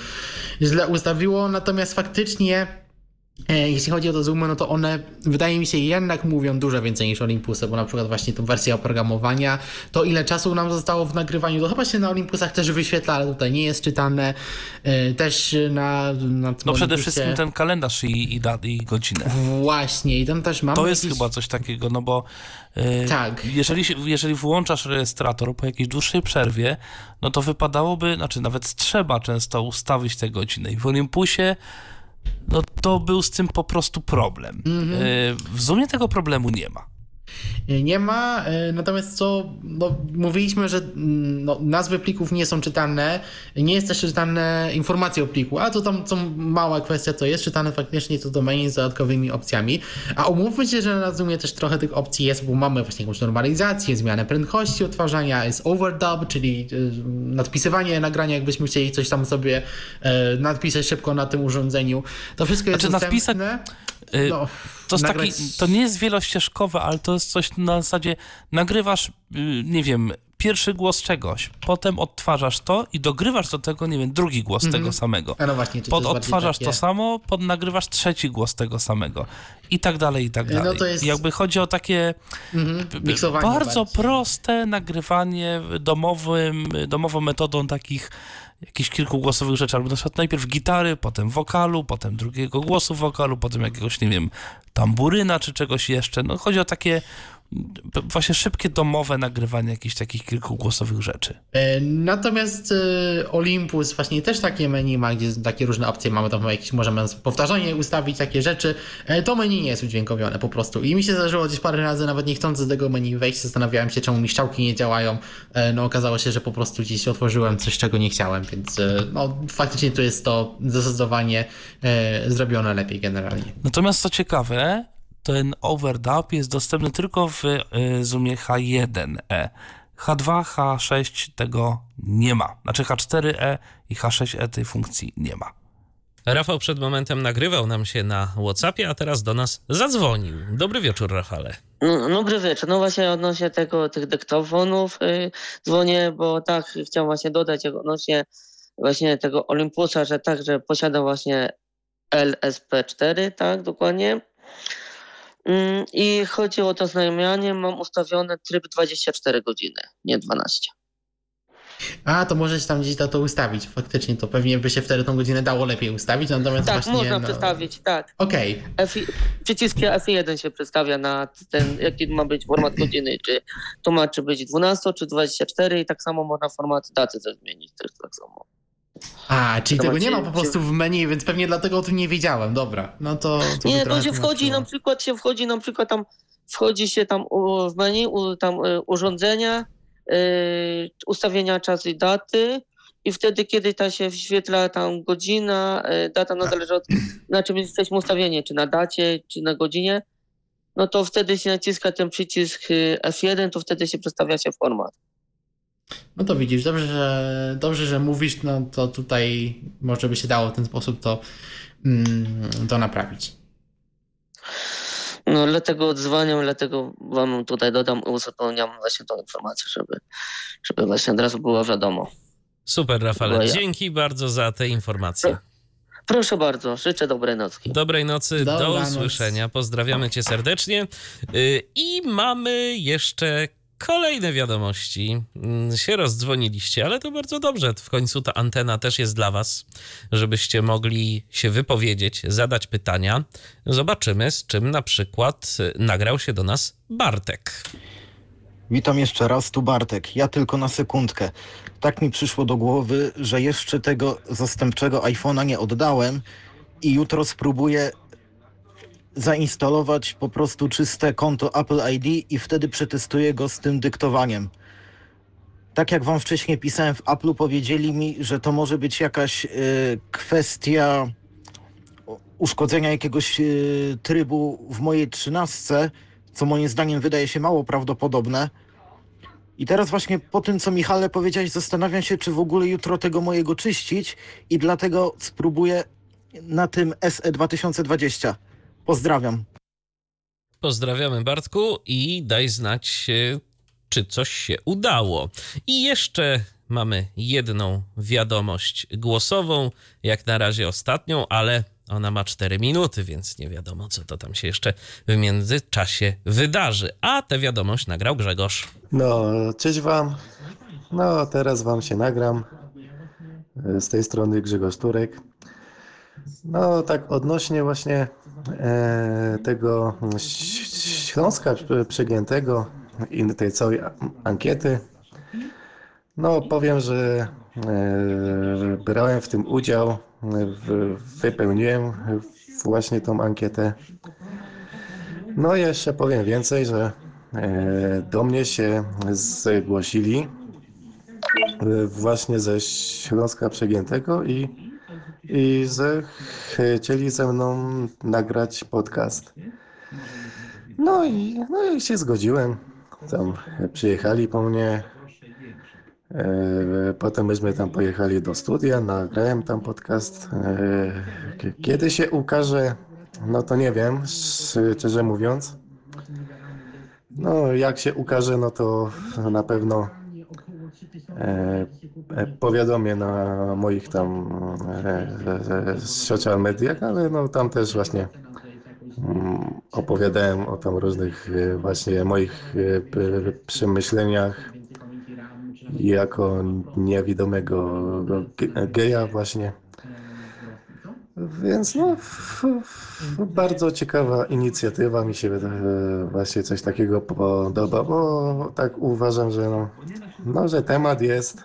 źle ustawiło, natomiast faktycznie jeśli chodzi o te zoomy, no to one wydaje mi się jednak mówią dużo więcej niż Olympusy, bo na przykład właśnie tą wersję oprogramowania, to ile czasu nam zostało w nagrywaniu, to chyba się na Olympusach też wyświetla, ale tutaj nie jest czytane. E, też na, na No przede wszystkim ten kalendarz i, i, i godzinę. Właśnie, i tam też mamy. To jest jakieś... chyba coś takiego, no bo yy, tak. jeżeli, jeżeli włączasz rejestrator po jakiejś dłuższej przerwie, no to wypadałoby, znaczy nawet trzeba często ustawić te godziny. I w Olympusie no to był z tym po prostu problem. Mm -hmm. W Zoomie tego problemu nie ma. Nie ma, e, natomiast co, no, mówiliśmy, że mm, no, nazwy plików nie są czytane, nie jest też czytane informacje o pliku, a to tam co mała kwestia to jest czytane faktycznie to domenie z dodatkowymi opcjami, a umówmy się, że na Zoomie też trochę tych opcji jest, bo mamy właśnie jakąś normalizację, zmianę prędkości odtwarzania, jest overdub, czyli e, nadpisywanie nagrania, jakbyśmy chcieli coś tam sobie nadpisać szybko na tym urządzeniu. To wszystko jest znaczy, dostępne. Nadpisać Y, no, to, jest nagrać... taki, to nie jest wielościeżkowe, ale to jest coś na zasadzie nagrywasz, y, nie wiem, pierwszy głos czegoś, potem odtwarzasz to i dogrywasz do tego, nie wiem, drugi głos mm -hmm. tego samego. A no właśnie, pod odtwarzasz takie... to samo, pod nagrywasz trzeci głos tego samego. I tak dalej, i tak no dalej. No to jest... Jakby chodzi o takie mm -hmm. bardzo proste nagrywanie domowym, domową metodą takich jakichś kilkugłosowych rzeczy, albo na przykład najpierw gitary, potem wokalu, potem drugiego głosu wokalu, potem jakiegoś, nie wiem, tamburyna czy czegoś jeszcze. No chodzi o takie właśnie szybkie domowe nagrywanie jakichś takich kilkugłosowych rzeczy. E, natomiast e, Olympus właśnie też takie menu ma, gdzie takie różne opcje mamy, tam jakieś możemy powtarzanie ustawić, takie rzeczy. E, to menu nie jest udźwiękowione po prostu i mi się zdarzyło gdzieś parę razy nawet nie chcąc do tego menu wejść, zastanawiałem się czemu mi szczałki nie działają. No okazało się, że po prostu gdzieś otworzyłem coś, czego nie chciałem, więc no faktycznie tu jest to zdecydowanie zrobione lepiej generalnie. Natomiast co ciekawe, ten overdub jest dostępny tylko w y, Zoomie H1e. H2, H6 tego nie ma. Znaczy H4e i H6e tej funkcji nie ma. Rafał przed momentem nagrywał nam się na WhatsAppie, a teraz do nas zadzwonił. Dobry wieczór, Rafale. No, dobry wieczór. No właśnie odnośnie tego, tych dyktofonów yy, dzwonię, bo tak chciałem właśnie dodać odnośnie właśnie tego Olympusa, że także posiada właśnie LSP4, tak dokładnie. Mm, I chodzi o to znajomanie, mam ustawiony tryb 24 godziny, nie 12. A, to możesz tam gdzieś to ustawić. Faktycznie to pewnie by się wtedy tą godzinę dało lepiej ustawić, natomiast tak, właśnie... można no... przestawić, tak. Okej. Okay. Przycisk F1 się przedstawia na ten, jaki ma być format godziny, czy to ma czy być 12, czy 24 i tak samo można format daty też zmienić, też tak samo. A, czyli tego nie ma po prostu w menu, więc pewnie dlatego o tym nie wiedziałem. Dobra, no to. to nie, to się wchodzi na przykład, się wchodzi na przykład tam, wchodzi się tam w menu, tam y, urządzenia, yy, ustawienia czasu i daty. I wtedy, kiedy ta się wyświetla tam godzina, yy, data no zależy od na czym jesteśmy ustawieni, czy na dacie, czy na godzinie, no to wtedy się naciska ten przycisk y, F1, to wtedy się przedstawia się format. No to widzisz, dobrze, że, dobrze, że mówisz, no to tutaj może by się dało w ten sposób to, mm, to naprawić. No dlatego odzwaniam, dlatego wam tutaj dodam, uzupełniam właśnie tą informację, żeby, żeby właśnie od razu było wiadomo. Super, Rafale. Ja. Dzięki bardzo za te informacje. Proszę bardzo, życzę dobrej nocy. Dobrej nocy, Dobra do usłyszenia. Pozdrawiamy cię serdecznie. Y, I mamy jeszcze Kolejne wiadomości. Mm, się rozdzwoniliście, ale to bardzo dobrze. W końcu ta antena też jest dla Was, żebyście mogli się wypowiedzieć, zadać pytania. Zobaczymy, z czym na przykład nagrał się do nas Bartek. Witam jeszcze raz, tu Bartek. Ja tylko na sekundkę. Tak mi przyszło do głowy, że jeszcze tego zastępczego iPhone'a nie oddałem i jutro spróbuję zainstalować po prostu czyste konto Apple ID i wtedy przetestuję go z tym dyktowaniem. Tak jak wam wcześniej pisałem w Apple, powiedzieli mi, że to może być jakaś y, kwestia uszkodzenia jakiegoś y, trybu w mojej trzynastce, co moim zdaniem wydaje się mało prawdopodobne. I teraz właśnie po tym, co Michale powiedziałeś, zastanawiam się, czy w ogóle jutro tego mojego czyścić i dlatego spróbuję na tym SE 2020. Pozdrawiam. Pozdrawiamy Bartku i daj znać, czy coś się udało. I jeszcze mamy jedną wiadomość głosową, jak na razie ostatnią, ale Ona ma 4 minuty, więc nie wiadomo, co to tam się jeszcze w międzyczasie wydarzy. A tę wiadomość nagrał Grzegorz. No, cześć Wam. No, teraz Wam się nagram. Z tej strony Grzegorz Turek. No, tak odnośnie właśnie e, tego Śląska Przegiętego i tej całej ankiety. No, powiem, że e, brałem w tym udział, wypełniłem właśnie tą ankietę. No, jeszcze powiem więcej, że e, do mnie się zgłosili e, właśnie ze Śląska Przegiętego i, i że chcieli ze mną nagrać podcast. No i, no i się zgodziłem. Tam przyjechali po mnie. E, potem myśmy tam pojechali do studia, nagrałem tam podcast. E, kiedy się ukaże, no to nie wiem, szczerze mówiąc. No, jak się ukaże, no to na pewno powiadomię na moich tam social mediach, ale no tam też właśnie Mm, opowiadałem o tam różnych e, właśnie moich e, przemyśleniach jako niewidomego geja właśnie. Więc no, bardzo ciekawa inicjatywa mi się e, właśnie coś takiego podoba, bo tak uważam, że no, no że temat jest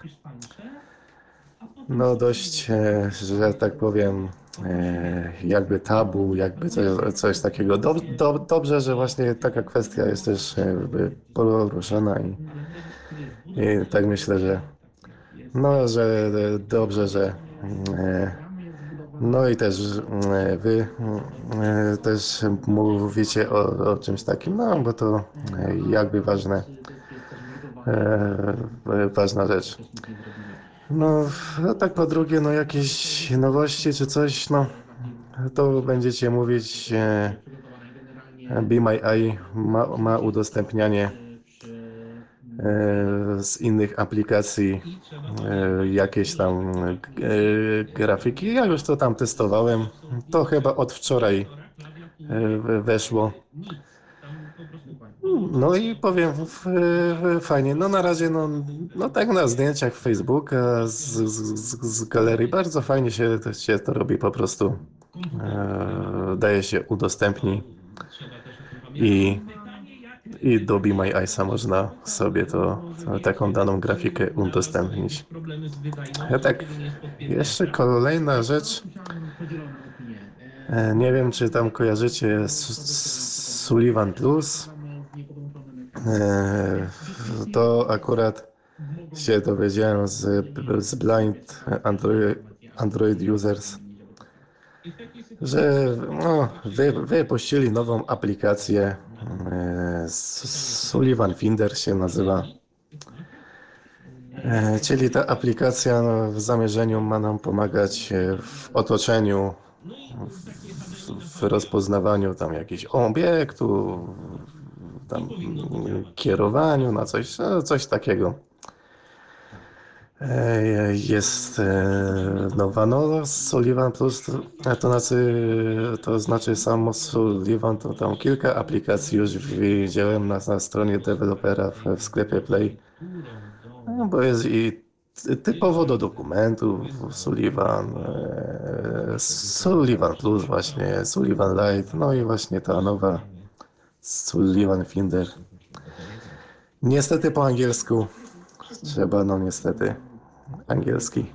no dość, że tak powiem, E, jakby tabu, jakby coś, coś takiego. Do, do, dobrze, że właśnie taka kwestia jest też poruszona i, i tak myślę, że no, że dobrze, że e, no i też e, wy też mówicie o, o czymś takim, no bo to jakby ważne, ważna rzecz. No, a tak po drugie, no jakieś nowości czy coś, no to będziecie mówić e, Eye ma, ma udostępnianie e, z innych aplikacji e, jakieś tam e, grafiki. Ja już to tam testowałem. To chyba od wczoraj e, weszło. No i powiem, fajnie. No na razie, no, no tak na zdjęciach Facebooka z, z, z galerii bardzo fajnie się to, się to robi po prostu. E, daje się udostępni i, i do Be My Eyesa można sobie to, to, taką daną grafikę udostępnić. Ja tak, jeszcze kolejna rzecz. E, nie wiem, czy tam kojarzycie Sullivan Plus. E, to akurat się dowiedziałem z, z Blind Android, Android Users, że no, wy, wypuścili nową aplikację. E, Sullivan Finder się nazywa. E, czyli ta aplikacja no, w zamierzeniu ma nam pomagać w otoczeniu, w, w rozpoznawaniu tam jakichś obiektów, tam kierowaniu, na coś, no, coś takiego. E, jest e, nowa no, Sullivan Plus, to znaczy, to znaczy samo Sullivan, to tam kilka aplikacji już widziałem na, na stronie dewelopera w, w sklepie Play, no, bo jest i typowo do dokumentów Sullivan, e, Sullivan Plus właśnie, Sullivan Lite, no i właśnie ta nowa Sullivan Finder. Niestety po angielsku. Trzeba, no niestety, angielski.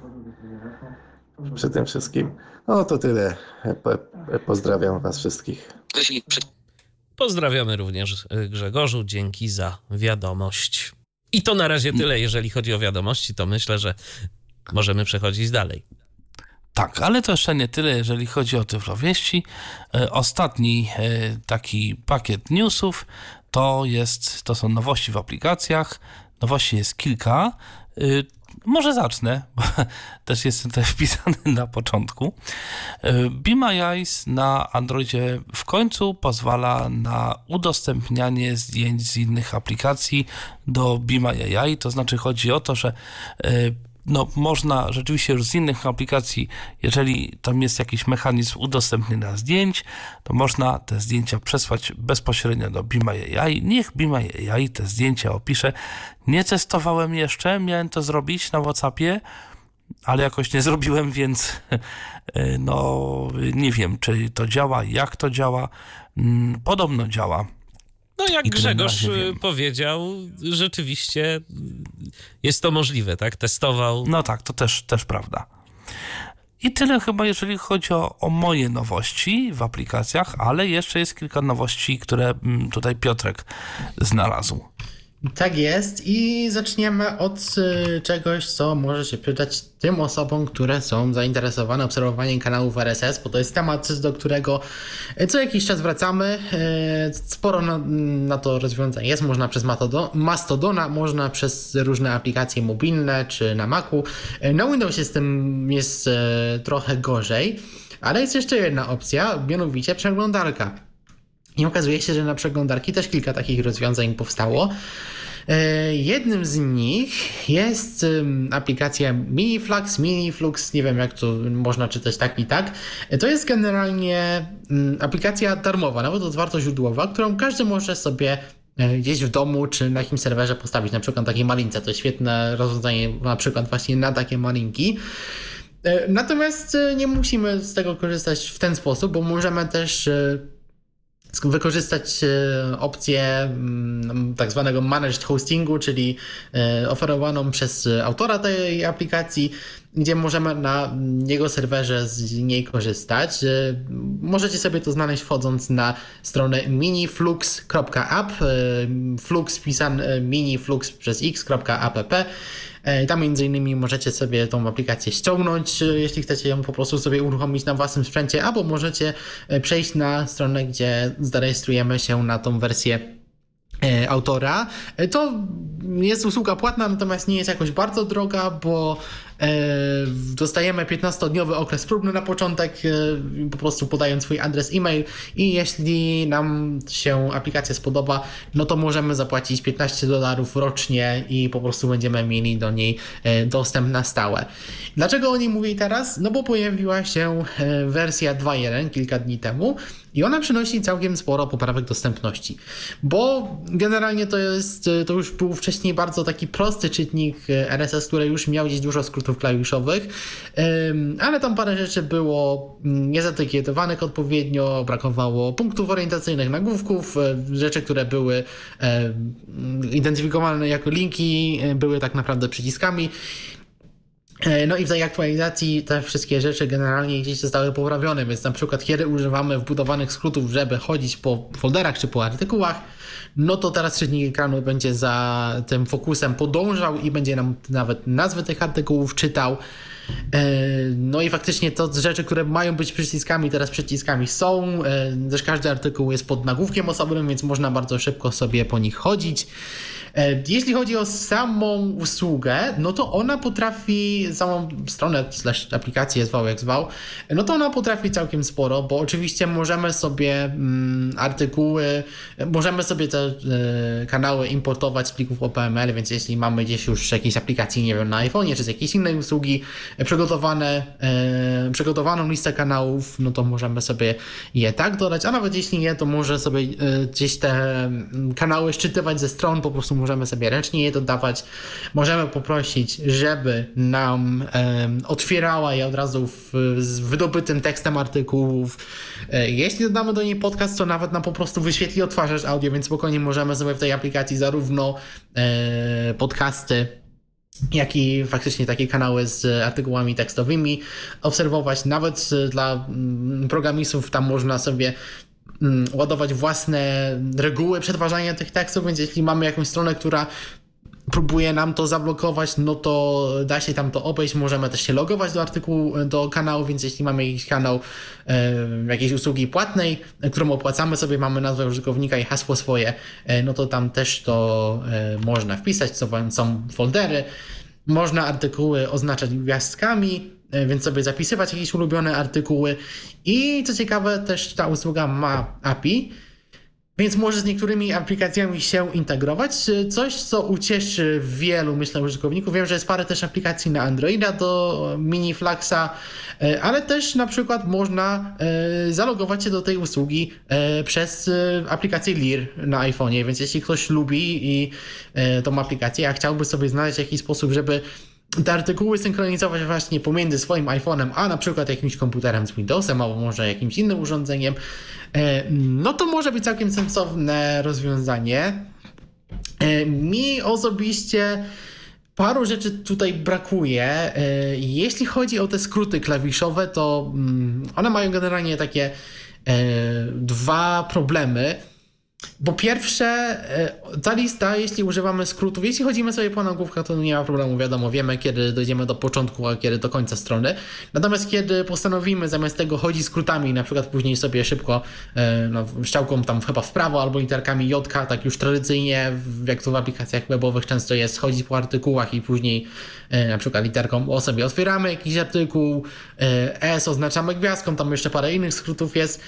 Przy tym wszystkim. No to tyle. Pozdrawiam Was wszystkich. Pozdrawiamy również e, Grzegorzu. Dzięki za wiadomość. I to na razie tyle, jeżeli chodzi o wiadomości, to myślę, że możemy przechodzić dalej. Tak, ale to jeszcze nie tyle, jeżeli chodzi o Tyflowieści. E, ostatni e, taki pakiet newsów to jest, to są nowości w aplikacjach. Nowości jest kilka. E, może zacznę, bo też jestem tutaj wpisany na początku. Be My Eyes na Androidzie w końcu pozwala na udostępnianie zdjęć z innych aplikacji do Be My AI. To znaczy chodzi o to, że no, można rzeczywiście już z innych aplikacji, jeżeli tam jest jakiś mechanizm udostępnienia zdjęć, to można te zdjęcia przesłać bezpośrednio do Be My AI. Niech Be My AI te zdjęcia opisze. Nie testowałem jeszcze, miałem to zrobić na WhatsAppie, ale jakoś nie zrobiłem, więc no nie wiem, czy to działa, jak to działa. Mm, podobno działa. No jak Grzegorz powiedział, rzeczywiście jest to możliwe, tak? Testował. No tak, to też, też prawda. I tyle chyba, jeżeli chodzi o, o, moje nowości w aplikacjach, ale jeszcze jest kilka nowości, które tutaj Piotrek znalazł. Tak jest i zaczniemy od czegoś, co może się przydać tym osobom, które są zainteresowane obserwowaniem kanałów RSS, bo to jest temat, do którego co jakiś czas wracamy. Sporo na, na to rozwiązań jest, można przez Mastodona, można przez różne aplikacje mobilne czy na Macu. Na Windowsie z tym jest trochę gorzej, ale jest jeszcze jedna opcja, mianowicie przeglądarka. I okazuje się, że na przeglądarki też kilka takich rozwiązań powstało. Jednym z nich jest aplikacja Miniflux, Miniflux, nie wiem jak to można czytać tak i tak. To jest generalnie aplikacja darmowa, nawet otwarto źródłowa, którą każdy może sobie gdzieś w domu czy na jakimś serwerze postawić, na przykład takiej malince. To jest świetne rozwiązanie na przykład właśnie na takie malinki. Natomiast nie musimy z tego korzystać w ten sposób, bo możemy też wykorzystać opcję tak zwanego managed hostingu, czyli oferowaną przez autora tej aplikacji, gdzie możemy na jego serwerze z niej korzystać. Możecie sobie to znaleźć wchodząc na stronę miniflux.app, flux pisany miniflux przez x.app. Tam między innymi możecie sobie tą aplikację ściągnąć, jeśli chcecie ją po prostu sobie uruchomić na własnym sprzęcie, albo możecie przejść na stronę, gdzie zarejestrujemy się na tą wersję autora. To jest usługa płatna, natomiast nie jest jakoś bardzo droga, bo dostajemy 15-dniowy okres próbny na początek, po prostu podając swój adres e-mail i jeśli nam się aplikacja spodoba, no to możemy zapłacić 15 dolarów rocznie i po prostu będziemy mieli do niej dostęp na stałe. Dlaczego o niej mówię teraz? No bo pojawiła się wersja 2.1 kilka dni temu i ona przynosi całkiem sporo poprawek dostępności, bo generalnie to jest, to już był wcześniej bardzo taki prosty czytnik RSS, który już miał gdzieś dużo skrótów klawiszowych, ale tam parę rzeczy było niezatykietowanych odpowiednio, brakowało punktów orientacyjnych, nagłówków, rzeczy, które były identyfikowane jako linki, były tak naprawdę przyciskami. No i w tej aktualizacji te wszystkie rzeczy generalnie gdzieś zostały poprawione, więc na przykład kiedy używamy wbudowanych skrótów, żeby chodzić po folderach czy po artykułach, no to teraz czytnik ekranu będzie za tym fokusem podążał i będzie nam nawet nazwy tych artykułów czytał. No i faktycznie to rzeczy, które mają być przyciskami, teraz przyciskami są. Też każdy artykuł jest pod nagłówkiem osobnym, więc można bardzo szybko sobie po nich chodzić. Jeśli chodzi o samą usługę, no to ona potrafi, samą stronę slash aplikację, zwał jak zwał, no to ona potrafi całkiem sporo, bo oczywiście możemy sobie mm, artykuły, możemy sobie te y, kanały importować z plików OPML, więc jeśli mamy gdzieś już jakieś aplikacje, nie wiem, na iPhone czy z jakiejś innej usługi przygotowane, y, przygotowaną listę kanałów, no to możemy sobie je tak dodać, a nawet jeśli nie, to może sobie y, gdzieś te kanały szczytywać ze stron, po prostu możemy sobie ręcznie je dodawać. Możemy poprosić, żeby nam otwierała je od razu w, z wydobytym tekstem artykułów. E, jeśli dodamy do niej podcast, to nawet nam po prostu wyświetli odtwarzacz audio, więc spokojnie możemy sobie w tej aplikacji zarówno e, podcasty, jak i faktycznie takie kanały z artykułami tekstowymi obserwować. Nawet dla programistów tam można sobie ładować własne reguły przetwarzania tych tekstów, więc jeśli mamy jakąś stronę, która próbuje nam to zablokować, no to da się tam to obejść. Możemy też się logować do artykułu, do kanału, więc jeśli mamy jakiś kanał e, jakiejś usługi płatnej, którą opłacamy sobie, mamy nazwę użytkownika i hasło swoje, e, no to tam też to e, można wpisać, są, są foldery. Można artykuły oznaczać gwiazdkami, więc sobie zapisywać jakieś ulubione artykuły. I co ciekawe, też ta usługa ma API. Więc może z niektórymi aplikacjami się integrować. Coś, co ucieszy wielu, myślę, użytkowników. Wiem, że jest parę też aplikacji na Androida do Mini Flaxa, e, ale też na przykład można e, zalogować się do tej usługi e, przez aplikację Lear na iPhone'ie. Więc jeśli ktoś lubi i tą aplikację, a chciałby sobie znaleźć jakiś sposób, żeby te artykuły synchronizować właśnie pomiędzy swoim iPhone'em, a na przykład jakimś komputerem z Windowsem, albo może jakimś innym urządzeniem, e, no to może być całkiem sensowne rozwiązanie. E, mi osobiście paru rzeczy tutaj brakuje. E, jeśli chodzi o te skróty klawiszowe, to mm, one mają generalnie takie dwa problemy. Po pierwsze, e, ta lista, jeśli używamy skrótów, jeśli chodzimy sobie po nagłówkach, to nie ma problemu, wiadomo, wiemy kiedy dojdziemy do początku, a kiedy do końca strony. Natomiast kiedy postanowimy zamiast tego chodzić skrótami, na przykład później sobie szybko e, no, strzałką tam chyba w prawo albo literkami J, tak już tradycyjnie, jak to w aplikacjach webowych często jest, chodzić po artykułach i później e, na przykład literką O sobie otwieramy jakiś artykuł, S oznaczamy gwiazdką, tam jeszcze parę innych skrótów jest.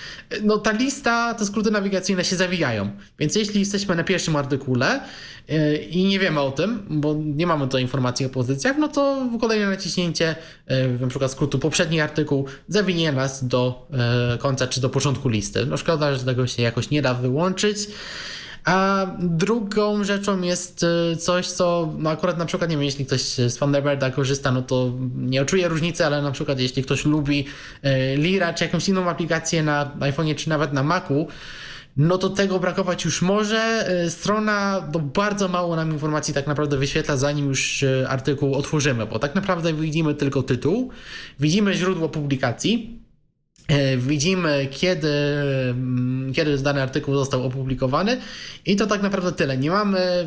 No ta lista, te skróty nawigacyjne się zawijają. Więc jeśli jesteśmy na pierwszym artykule e, i nie wiemy o tym, bo nie mamy tutaj informacji o pozycjach, no to kolejne naciśnięcie e, na przykład skrótu poprzedni artykuł zawinie nas do e, końca czy do początku listy. No szkoda, że tego się jakoś nie da wyłączyć. A drugą rzeczą jest coś, co no akurat na przykład, nie wiem, jeśli ktoś z Thunderbirda korzysta, no to nie odczuje różnicy, ale na przykład jeśli ktoś lubi Lira czy jakąś inną aplikację na iPhone'ie czy nawet na Macu, no to tego brakować już może. E, strona to bardzo mało nam informacji tak naprawdę wyświetla, zanim już e, artykuł otworzymy, bo tak naprawdę widzimy tylko tytuł, widzimy źródło publikacji, e, Widzimy, kiedy, mm, kiedy dany artykuł został opublikowany, i to tak naprawdę tyle. Nie mamy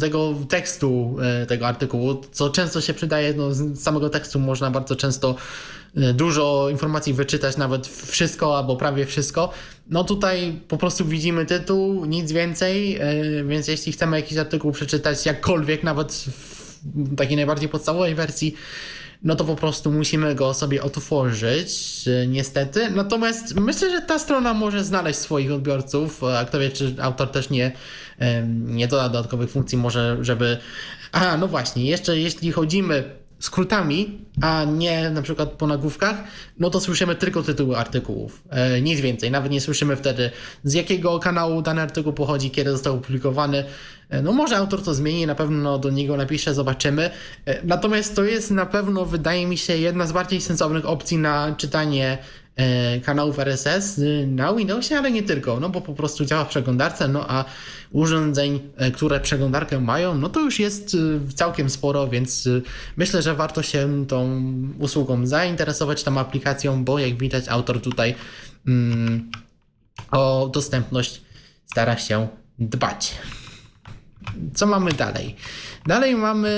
tego tekstu tego artykułu, co często się przydaje. No, z samego tekstu można bardzo często E, dużo informacji wyczytać, nawet wszystko albo prawie wszystko. No tutaj po prostu widzimy tytuł, nic więcej, e, więc jeśli chcemy jakiś artykuł przeczytać jakkolwiek, nawet w takiej najbardziej podstawowej wersji, no to po prostu musimy go sobie otworzyć, e, niestety. Natomiast myślę, że ta strona może znaleźć swoich odbiorców, a kto wie, czy autor też nie, nie doda dodatkowych funkcji, może żeby... Aha, no właśnie, jeszcze jeśli chodzimy skrótami, a nie na przykład po nagłówkach, no to słyszymy tylko tytuły artykułów. E, nic więcej. Nawet nie słyszymy wtedy, z jakiego kanału dany artykuł pochodzi, kiedy został opublikowany. E, no może autor to zmieni, na pewno do niego napisze, zobaczymy. E, natomiast to jest na pewno, wydaje mi się, jedna z bardziej sensownych opcji na czytanie kanałów RSS na Windowsie, ale nie tylko, no bo po prostu działa w przeglądarce, no a urządzeń, e, które przeglądarkę mają, no to już jest e, całkiem sporo, więc myślę, że warto się tą usługą zainteresować, tą aplikacją, bo jak widać autor tutaj mm, o dostępność stara się dbać. Co mamy dalej? Dalej mamy,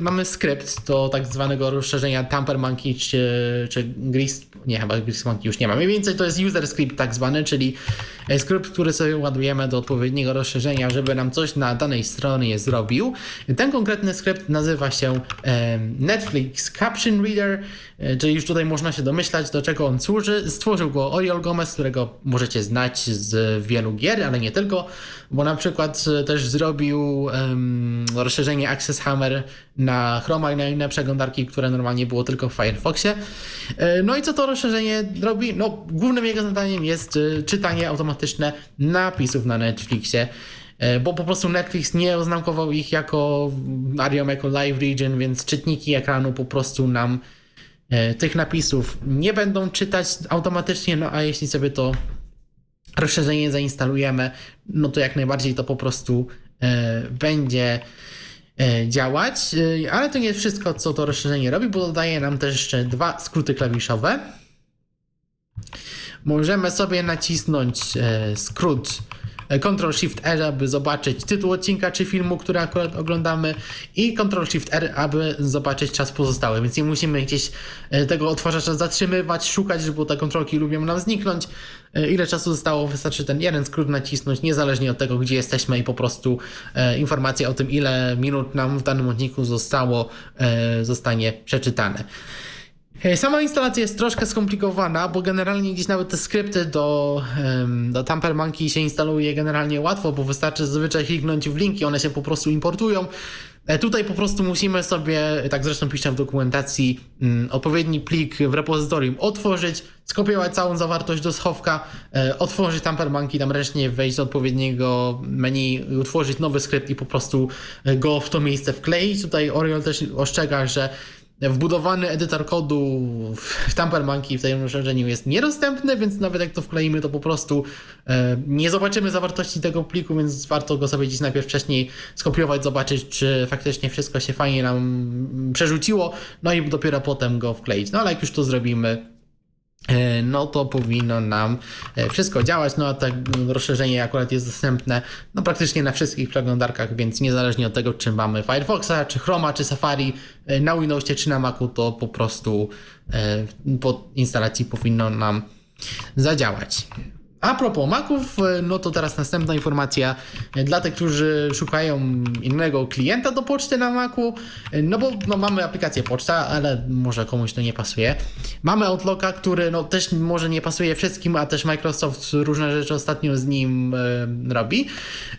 mamy skrypt do tak zwanego rozszerzenia Tamper Monkey czy, czy Gris, nie chyba Gris Monkey już nie ma. Mniej więcej to jest user script tak zwany, czyli e, skrypt, który sobie ładujemy do odpowiedniego rozszerzenia, żeby nam coś na danej stronie zrobił. Ten konkretny skrypt nazywa się Netflix Caption Reader, e, czyli już tutaj można się domyślać do czego on służy. Stworzył go Oriol Gomez, którego możecie znać z wielu gier, ale nie tylko, bo na przykład e, też zrobił um, rozszerzenie Access Hammer na Chroma i na inne przeglądarki, które normalnie było tylko w Firefoxie. E, no i co to rozszerzenie robi? No, głównym jego zadaniem jest e, czytanie automatyczne napisów na Netflixie bo po prostu Netflix nie oznakował ich jako Arium, jako Live Region, więc czytniki ekranu po prostu nam tych napisów nie będą czytać automatycznie, no a jeśli sobie to rozszerzenie zainstalujemy, no to jak najbardziej to po prostu będzie E, działać, e, ale to nie jest wszystko, co to rozszerzenie robi, bo dodaje nam też jeszcze dwa skróty klawiszowe. Możemy sobie nacisnąć e, skrót Ctrl Shift R, aby zobaczyć tytuł odcinka czy filmu, który akurat oglądamy i Ctrl Shift R, aby zobaczyć czas pozostały, więc nie musimy gdzieś tego odtwarzacza zatrzymywać, szukać, żeby te kontrolki lubią nam zniknąć. E, ile czasu zostało, wystarczy ten jeden skrót nacisnąć, niezależnie od tego, gdzie jesteśmy i po prostu e, informacja o tym, ile minut nam w danym odcinku zostało, e, zostanie przeczytane. Sama instalacja jest troszkę skomplikowana, bo generalnie gdzieś nawet te skrypty do, do Tamper Monkey się instaluje generalnie łatwo, bo wystarczy zazwyczaj kliknąć w linki, one się po prostu importują. E, tutaj po prostu musimy sobie, tak zresztą piszę w dokumentacji, mm, odpowiedni plik w repozytorium otworzyć, skopiować całą zawartość do schowka, e, otworzyć Tamper Monkey, tam ręcznie wejść do odpowiedniego menu, utworzyć nowy skrypt i po prostu go w to miejsce wkleić. Tutaj Oriol też ostrzega, że Wbudowany edytor kodu w Tamper Monkey w tym rozszerzeniu jest niedostępny, więc nawet jak to wkleimy, to po prostu e, nie zobaczymy zawartości tego pliku, więc warto go sobie gdzieś najpierw wcześniej skopiować, zobaczyć, czy faktycznie wszystko się fajnie nam przerzuciło, no i dopiero potem go wkleić. No ale jak już to zrobimy, no to powinno nam e, wszystko działać. No a to rozszerzenie akurat jest dostępne no, praktycznie na wszystkich przeglądarkach, więc niezależnie od tego, czy mamy Firefoxa, czy Chroma, czy Safari e, na Windowsie, czy na Macu, to po prostu po instalacji powinno nam zadziałać. A propos Maców, e, no to teraz następna informacja dla tych, którzy szukają innego klienta do poczty na Macu. E, no bo no, mamy aplikację poczta, ale może komuś to nie pasuje. Mamy Outlooka, który no, też może nie pasuje wszystkim, a też Microsoft różne rzeczy ostatnio z nim e, robi.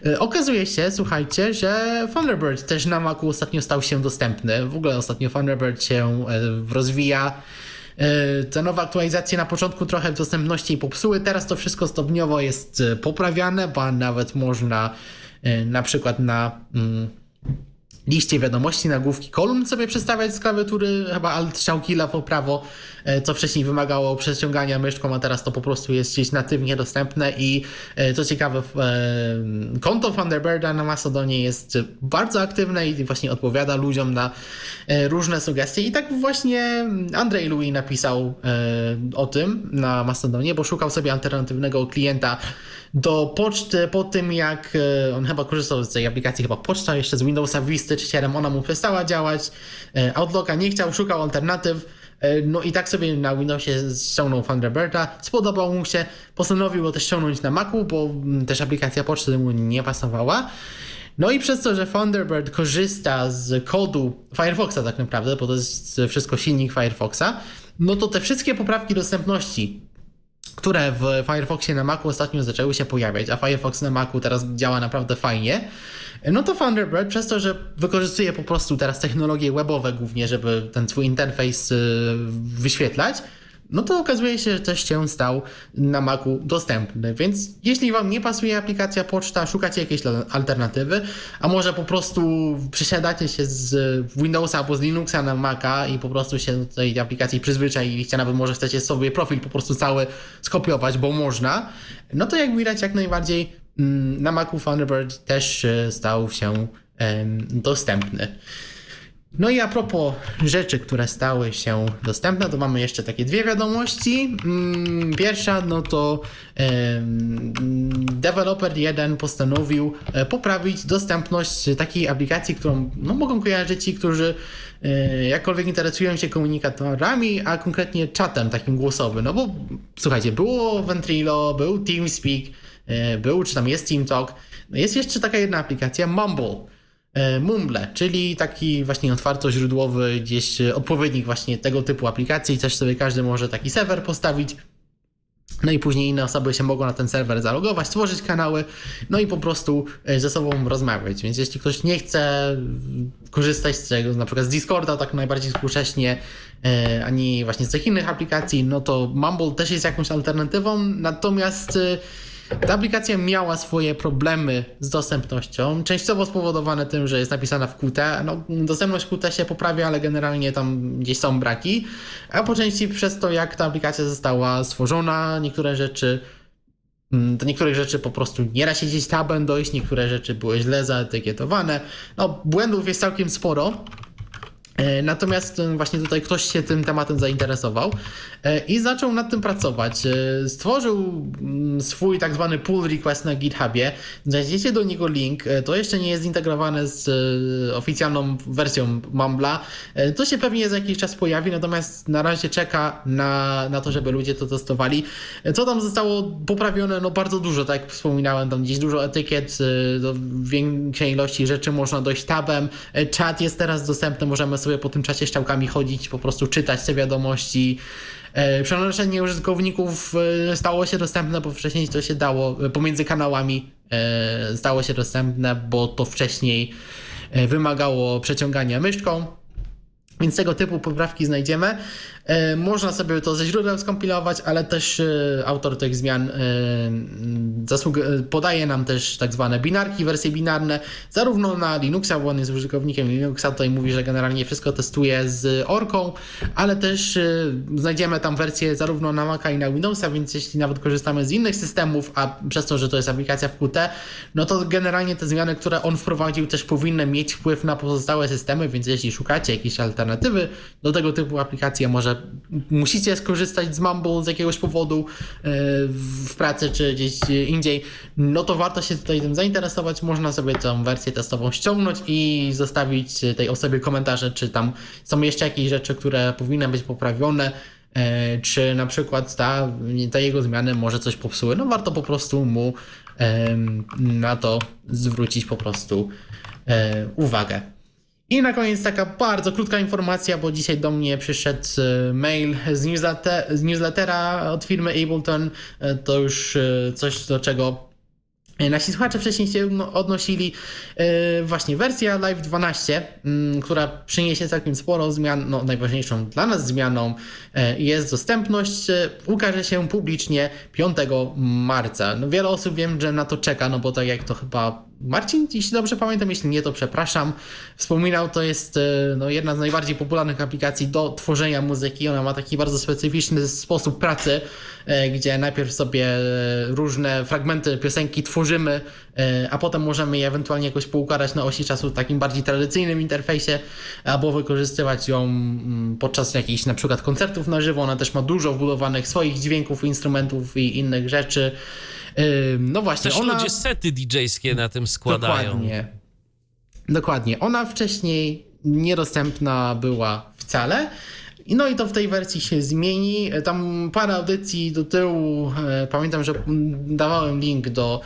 E, okazuje się, słuchajcie, że Thunderbird też na Macu ostatnio stał się dostępny. W ogóle ostatnio Thunderbird się e, rozwija. E, te nowe aktualizacje na początku trochę dostępności popsuły, teraz to wszystko stopniowo jest e, poprawiane, bo nawet można e, na przykład na mm, liście wiadomości, nagłówki kolumn sobie przestawiać z klawiatury, chyba alt strzałki lewo, prawo, e, co wcześniej wymagało przeciągania myszką, a teraz to po prostu jest gdzieś natywnie dostępne i e, co ciekawe, e, konto Thunderbirda na Mastodonie jest bardzo aktywne i właśnie odpowiada ludziom na różne sugestie. I tak właśnie Andrzej Louis napisał o tym na Mastodonie, bo szukał sobie alternatywnego klienta do poczty po tym, jak e, on chyba korzystał z tej aplikacji, chyba poczta jeszcze z Windowsa Vista czy 7, ona mu przestała działać, e, Outlooka nie chciał, szukał alternatyw, e, no i tak sobie na Windowsie ściągnął Thunderbirda, spodobał mu się, postanowił go też ściągnąć na Macu, bo mm, też aplikacja poczty mu nie pasowała. No i przez to, że Thunderbird korzysta z kodu Firefoxa tak naprawdę, bo to jest wszystko silnik Firefoxa, no to te wszystkie poprawki dostępności które w Firefoxie na Macu ostatnio zaczęły się pojawiać, a Firefox na Macu teraz działa naprawdę fajnie, no to Thunderbird przez to, że wykorzystuje po prostu teraz technologie webowe głównie, żeby ten swój interfejs y, wyświetlać, no to okazuje się, że też się stał na Macu dostępny. Więc jeśli Wam nie pasuje aplikacja poczta, szukacie jakiejś alternatywy, a może po prostu przesiadacie się z Windowsa albo z Linuxa na Maca i po prostu się do tej aplikacji przyzwyczailiście, nawet może chcecie sobie profil po prostu cały skopiować, bo można, no to jak widać jak najbardziej mm, na Macu Thunderbird też e, stał się dostępny. No i a propos rzeczy, które stały się dostępne, to mamy jeszcze takie dwie wiadomości. Mm, pierwsza, no to developer 1 postanowił e, poprawić dostępność takiej aplikacji, którą no, mogą kojarzyć ci, którzy e, jakkolwiek interesują się komunikatorami, a konkretnie czatem takim głosowym. No bo słuchajcie, było Ventrilo, był TeamSpeak, e, był czy tam jest TeamTalk. Jest jeszcze taka jedna aplikacja, Mumble. E, Mumble, czyli taki właśnie otwartoźródłowy gdzieś odpowiednik właśnie tego typu aplikacji. Też sobie każdy może taki serwer postawić. No i później inne osoby się mogą na ten serwer zalogować, stworzyć kanały, no i po prostu e, ze sobą rozmawiać. Więc jeśli ktoś nie chce korzystać z tego, na przykład z Discorda tak najbardziej współcześnie, e, ani właśnie z tych innych aplikacji, no to Mumble też jest jakąś alternatywą, natomiast ta aplikacja miała swoje problemy z dostępnością, częściowo spowodowane tym, że jest napisana w Qt. No, dostępność Qt się poprawia, ale generalnie tam gdzieś są braki, a po części przez to, jak ta aplikacja została stworzona, niektóre rzeczy mm, do niektórych rzeczy po prostu nie da się gdzieś tabem dojść, niektóre rzeczy były źle zaetykietowane. No, błędów jest całkiem sporo. E, natomiast e, właśnie tutaj ktoś się tym tematem zainteresował e, i zaczął nad tym pracować. Stworzył mm, swój tak zwany pull request na GitHubie. Znajdziecie do niego link. To jeszcze nie jest zintegrowane z oficjalną wersją Mumbla. To się pewnie za jakiś czas pojawi, natomiast na razie czeka na, na to, żeby ludzie to testowali. Co tam zostało poprawione? No bardzo dużo, tak jak wspominałem, tam gdzieś dużo etykiet, do większej ilości rzeczy można dojść tabem. Chat jest teraz dostępny, możemy sobie po tym czacie ściałkami chodzić, po prostu czytać te wiadomości. E, przenoszenie użytkowników e, stało się dostępne, bo wcześniej to się dało e, pomiędzy kanałami stało się dostępne, bo to wcześniej wymagało przeciągania myszką. Więc tego typu poprawki znajdziemy. E, można sobie to ze źródeł skompilować, ale też e, autor tych zmian e, podaje nam też tak zwane binarki, wersje binarne, zarówno na Linuxa, bo on jest użytkownikiem Linuxa, tutaj mówi, że generalnie wszystko testuje z Orką, ale też znajdziemy tam wersje zarówno na Maca i na Windowsa, więc jeśli nawet korzystamy z innych systemów, a przez to, że to jest aplikacja w Qt, no to generalnie te zmiany, które on wprowadził też powinny mieć wpływ na pozostałe systemy, więc jeśli szukacie jakiejś alternatywy do tego typu aplikacji, może musicie skorzystać z Mumble z jakiegoś powodu e, w pracy czy gdzieś indziej, no to warto się tutaj tym zainteresować. Można sobie tę wersję testową ściągnąć i zostawić tej osobie komentarze, czy tam są jeszcze jakieś rzeczy, które powinny być poprawione e, czy na przykład ta, ta jego zmiany może coś popsuły, no warto po prostu mu na to zwrócić po prostu e, uwagę. I na koniec taka bardzo krótka informacja, bo dzisiaj do mnie przyszedł e, mail z, newsletter, z newslettera od firmy Ableton. E, to już e, coś, do czego Nasi słuchacze wcześniej się odnosili właśnie wersja Live 12, mm, która przyniesie całkiem sporo zmian. No, najważniejszą dla nas zmianą jest dostępność. Ukaże się publicznie 5 marca. No, wiele osób wiem, że na to czeka, no bo tak jak to chyba Marcin, jeśli dobrze pamiętam, jeśli nie, to przepraszam. Wspominał, to jest e, no, jedna z najbardziej popularnych aplikacji do tworzenia muzyki. Ona ma taki bardzo specyficzny sposób pracy, e, gdzie najpierw sobie e, różne fragmenty piosenki tworzymy, a potem możemy je ewentualnie jakoś poukładać na osi czasu w takim bardziej tradycyjnym interfejsie, albo wykorzystywać ją mm, podczas jakichś na przykład koncertów na żywo. Ona też ma dużo wbudowanych swoich dźwięków, instrumentów i innych rzeczy. No właśnie. Też ona... ludzie sety DJ-skie na tym składają. Dokładnie. Dokładnie. Ona wcześniej niedostępna była wcale. No i to w tej wersji się zmieni. Tam parę audycji do tyłu, e, pamiętam, że dawałem link do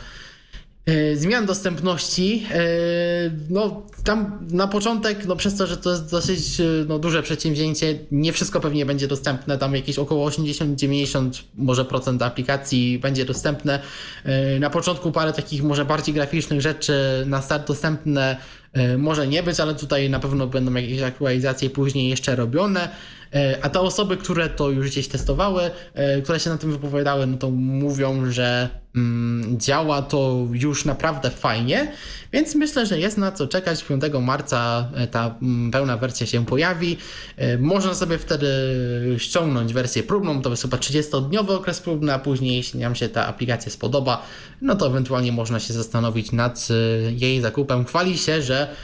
zmian dostępności. E, no, tam na początek, no przez to, że to jest dosyć e, no, duże przedsięwzięcie, nie wszystko pewnie będzie dostępne. Tam jakieś około 80-90 może procent aplikacji będzie dostępne. Na początku parę takich może bardziej graficznych rzeczy na start dostępne może nie być, ale tutaj na pewno będą jakieś aktualizacje później jeszcze robione. A te osoby, które to już gdzieś testowały, które się na tym wypowiadały, no to mówią, że Mm, działa to już naprawdę fajnie, więc myślę, że jest na co czekać. 5 marca e, ta mm, pełna wersja się pojawi. E, można sobie wtedy ściągnąć wersję próbną, to jest chyba 30-dniowy okres próbny, a później, jeśli nam się ta aplikacja spodoba, no to ewentualnie można się zastanowić nad e, jej zakupem. Chwali się, że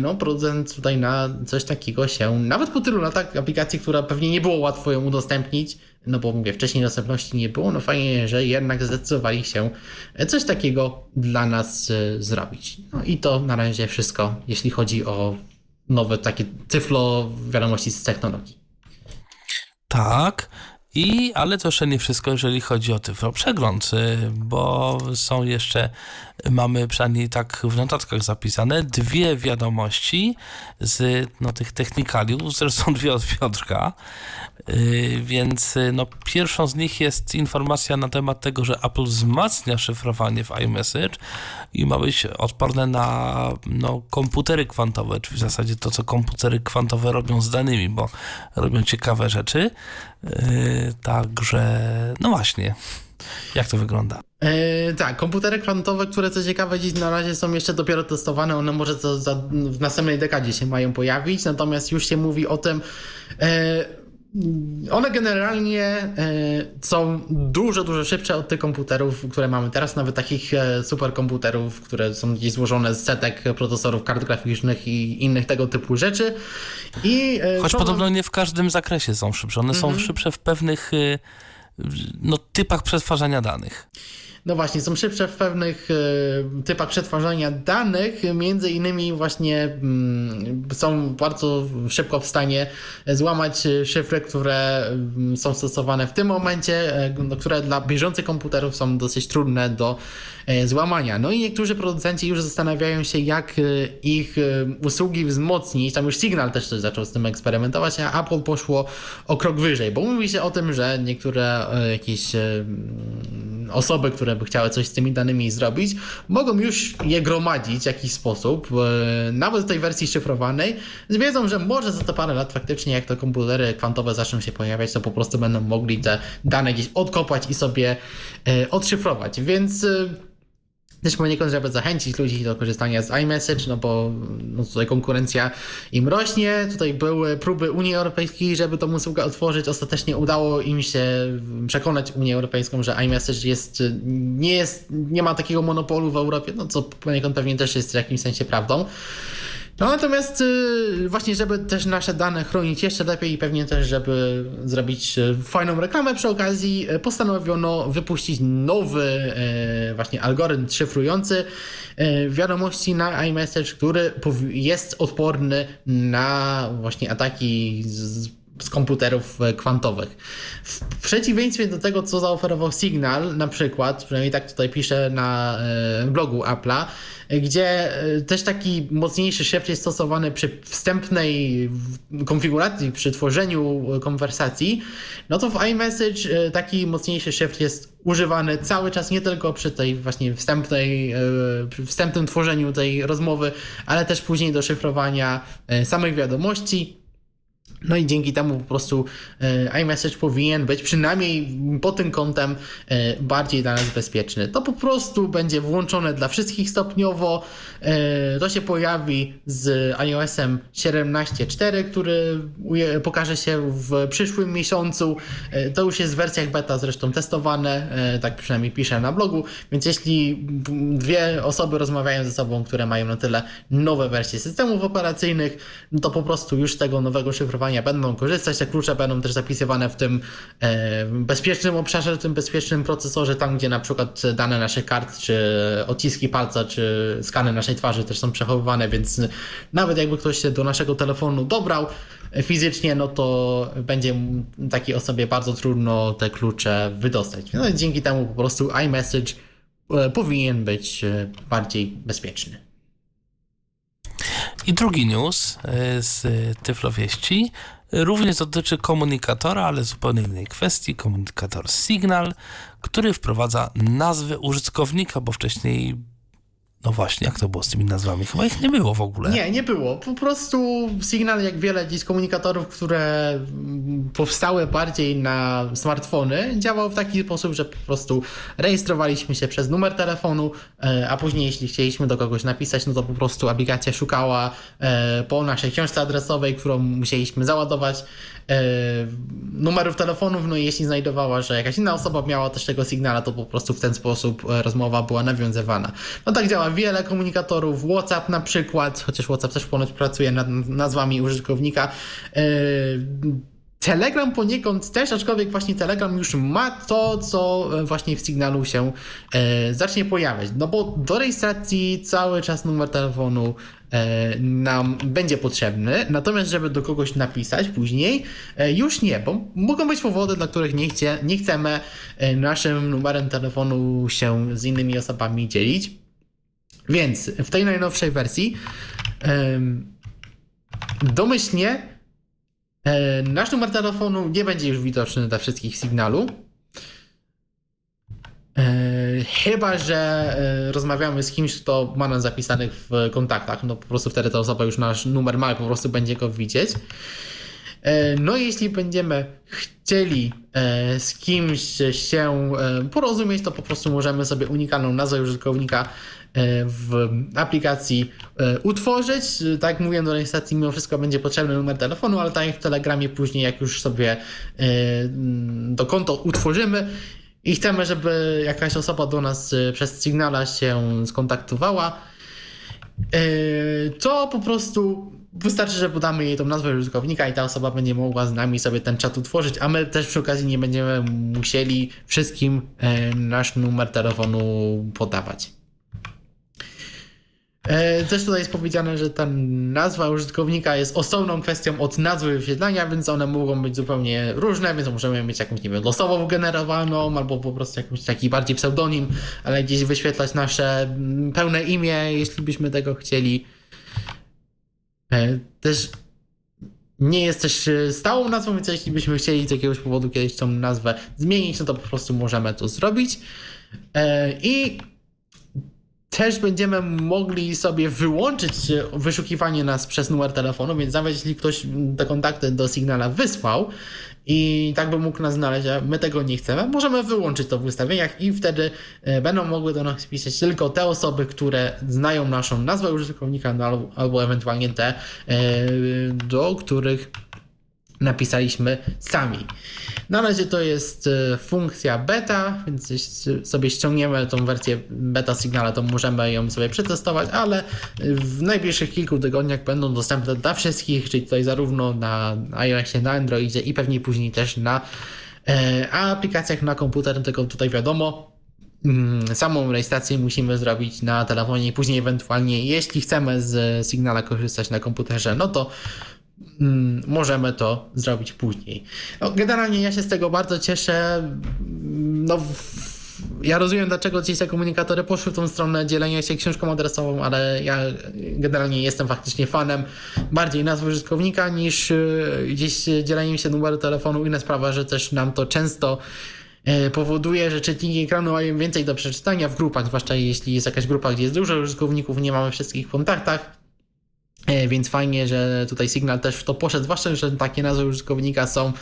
no, producent tutaj na coś takiego się, nawet po tylu latach aplikacji, która pewnie nie było łatwo ją udostępnić, no bo mówię, wcześniej dostępności nie było, no fajnie, że jednak zdecydowali się coś takiego dla nas e, zrobić. No i to na razie wszystko, jeśli chodzi o nowe takie tyflo wiadomości z technologii. Tak, i, ale to jeszcze nie wszystko, jeżeli chodzi o Tyflo Przegląd, y, bo są jeszcze, mamy przynajmniej tak w notatkach zapisane, dwie wiadomości z no, tych technikaliów, zresztą dwie od Piotrka, więc y, no, pierwszą z nich jest informacja na temat tego, że Apple wzmacnia szyfrowanie w iMessage i ma być odporne na no, komputery kwantowe, czy w zasadzie to, co komputery kwantowe robią z danymi, bo robią ciekawe rzeczy. Yy, także, no właśnie, jak to wygląda? Yy, tak, komputery kwantowe, które co ciekawe dziś na razie są jeszcze dopiero testowane, one może za, w następnej dekadzie się mają pojawić, natomiast już się mówi o tym, yy, one generalnie e, są dużo, dużo szybsze od tych komputerów, które mamy teraz, nawet takich e, superkomputerów, które są gdzieś złożone z setek procesorów kart graficznych i innych tego typu rzeczy. I e, Choć podobno nie w każdym zakresie są szybsze. One są mhm. szybsze w pewnych no, typach przetwarzania danych. No właśnie, są szybsze w pewnych e, typach przetwarzania danych, między innymi właśnie mm, są bardzo szybko w stanie złamać szyfry, które mm, są stosowane w tym momencie, e, które dla bieżących komputerów są dosyć trudne do złamania. No i niektórzy producenci już zastanawiają się, jak ich usługi wzmocnić. Tam już Signal też coś zaczął z tym eksperymentować, a Apple poszło o krok wyżej, bo mówi się o tym, że niektóre jakieś osoby, które by chciały coś z tymi danymi zrobić, mogą już je gromadzić w jakiś sposób, e, nawet w tej wersji szyfrowanej, wiedzą, że może za to parę lat faktycznie, jak te komputery kwantowe zaczną się pojawiać, to po prostu będą mogli te dane gdzieś odkopać i sobie e, odszyfrować. Więc e, też poniekąd, żeby zachęcić ludzi do korzystania z iMessage, no bo no tutaj konkurencja im rośnie. Tutaj były próby Unii Europejskiej, żeby tą usługę otworzyć. Ostatecznie udało im się przekonać Unię Europejską, że iMessage jest, nie, jest, nie ma takiego monopolu w Europie, no co poniekąd pewnie też jest w jakimś sensie prawdą. No natomiast y, właśnie, żeby też nasze dane chronić jeszcze lepiej i pewnie też, żeby zrobić y, fajną reklamę przy okazji, y, postanowiono wypuścić nowy właśnie algorytm szyfrujący wiadomości na iMessage, który jest odporny na właśnie ataki z z komputerów kwantowych. W przeciwieństwie do tego, co zaoferował Signal, na przykład, przynajmniej tak tutaj piszę na blogu Apple'a, gdzie e, też taki mocniejszy szyfr jest stosowany przy wstępnej konfiguracji, przy tworzeniu konwersacji, no to w iMessage e, taki mocniejszy szyfr jest używany cały czas, nie tylko przy tej właśnie wstępnej, e, wstępnym tworzeniu tej rozmowy, ale też później do szyfrowania samych wiadomości. No i dzięki temu po prostu e, iMessage powinien być przynajmniej pod tym kątem e, bardziej dla nas bezpieczny. To po prostu będzie włączone dla wszystkich stopniowo. E, to się pojawi z iOSem 17.4, który pokaże się w przyszłym miesiącu. To już jest w wersjach beta zresztą testowane, tak przynajmniej piszę na blogu, więc jeśli dwie osoby rozmawiają ze sobą, które mają na tyle nowe wersje systemów operacyjnych, no to po prostu już tego nowego szyfrowania będą korzystać. Te klucze będą też zapisywane w tym e, bezpiecznym obszarze, w tym bezpiecznym procesorze, tam gdzie na przykład dane naszych kart, czy odciski palca, czy skany naszej twarzy też są przechowywane, więc nawet jakby ktoś się do naszego telefonu dobrał fizycznie, no to będzie takiej osobie bardzo trudno te klucze wydostać. No i dzięki temu po prostu iMessage e, powinien być e, bardziej bezpieczny. I drugi news e, z Tyflowieści również dotyczy komunikatora, ale zupełnie innej kwestii. Komunikator Signal, który wprowadza nazwy użytkownika, bo wcześniej no właśnie, jak to było z tymi nazwami? Chyba ich nie było w ogóle. Nie, nie było. Po prostu Signal, jak wiele dziś komunikatorów, które powstały bardziej na smartfony, działał w taki sposób, że po prostu rejestrowaliśmy się przez numer telefonu, e, a później jeśli chcieliśmy do kogoś napisać, no to po prostu aplikacja szukała e, po naszej książce adresowej, którą musieliśmy załadować numerów telefonów, no i jeśli znajdowała, że jakaś inna osoba miała też tego sygnała, to po prostu w ten sposób e, rozmowa była nawiązywana. No tak działa wiele komunikatorów, WhatsApp na przykład, chociaż WhatsApp też ponoć pracuje nad nazwami użytkownika. E, Telegram poniekąd też, aczkolwiek właśnie Telegram już ma to, co właśnie w sygnalu się e, zacznie pojawiać. No bo do rejestracji cały czas numer telefonu E, nam będzie potrzebny, natomiast żeby do kogoś napisać później, e, już nie, bo mogą być powody, dla których nie, chcie, nie chcemy e, naszym numerem telefonu się z innymi osobami dzielić. Więc w tej najnowszej wersji domyślnie nasz numer telefonu nie będzie już widoczny dla wszystkich sygnalu, E, chyba, że e, rozmawiamy z kimś, kto ma nas zapisanych w kontaktach, no po prostu wtedy ta osoba już nasz numer ma po prostu będzie go widzieć. E, no jeśli będziemy chcieli z kimś się porozumieć, to po prostu możemy sobie unikalną nazwę użytkownika w aplikacji utworzyć. Tak jak mówiłem, do rejestracji mimo wszystko będzie potrzebny numer telefonu, ale tak jak w Telegramie później, jak już sobie to konto utworzymy, i chcemy, żeby jakaś osoba do nas y, przez Signala się skontaktowała, y, to po prostu Wystarczy, że podamy jej tą nazwę użytkownika i ta osoba będzie mogła z nami sobie ten czat utworzyć, a my też przy okazji nie będziemy musieli wszystkim e, nasz numer telefonu podawać. E, Też tutaj jest powiedziane, że ta nazwa użytkownika jest osobną kwestią od nazwy wyświetlania, więc one mogą być zupełnie różne, więc możemy mieć jakąś, nie wiem, losowo albo po prostu jakąś taki bardziej pseudonim, ale gdzieś wyświetlać nasze mm, pełne imię, jeśli byśmy tego chcieli. E, Też nie jest też stałą nazwą, więc jeśli byśmy chcieli z jakiegoś powodu kiedyś tą nazwę zmienić, no to po prostu możemy to zrobić. E, I też będziemy mogli sobie wyłączyć wyszukiwanie nas przez numer telefonu, więc nawet jeśli ktoś te kontakty do Signala wysłał i tak by mógł nas znaleźć, a my tego nie chcemy, możemy wyłączyć to w ustawieniach i wtedy e, będą mogły do nas pisać tylko te osoby, które znają naszą nazwę użytkownika albo, albo ewentualnie te, e, do których napisaliśmy sami. Na razie to jest e, funkcja beta, więc jeśli sobie ściągniemy tą wersję beta Signala, to możemy ją sobie przetestować, ale w najbliższych kilku tygodniach będą dostępne dla wszystkich, czyli tutaj zarówno na iOSie, na Androidzie i pewnie później też na e, aplikacjach na komputer, tylko tutaj wiadomo, mm, samą rejestrację musimy zrobić na telefonie i później ewentualnie, jeśli chcemy z Signala korzystać na komputerze, no to możemy to zrobić później. No, generalnie ja się z tego bardzo cieszę. No, ja rozumiem, dlaczego gdzieś te komunikatory poszły w tą stronę dzielenia się książką adresową, ale ja generalnie jestem faktycznie fanem bardziej nazwy użytkownika niż y, gdzieś dzieleniem się numeru telefonu. Inna sprawa, że też nam to często e, powoduje, że czytniki ekranu mają więcej do przeczytania w grupach, zwłaszcza jeśli jest jakaś grupa, gdzie jest dużo użytkowników, nie mamy wszystkich w kontaktach. E, Więc fajnie, że tutaj Signal też w to poszedł, zwłaszcza, że takie nazwy użytkownika są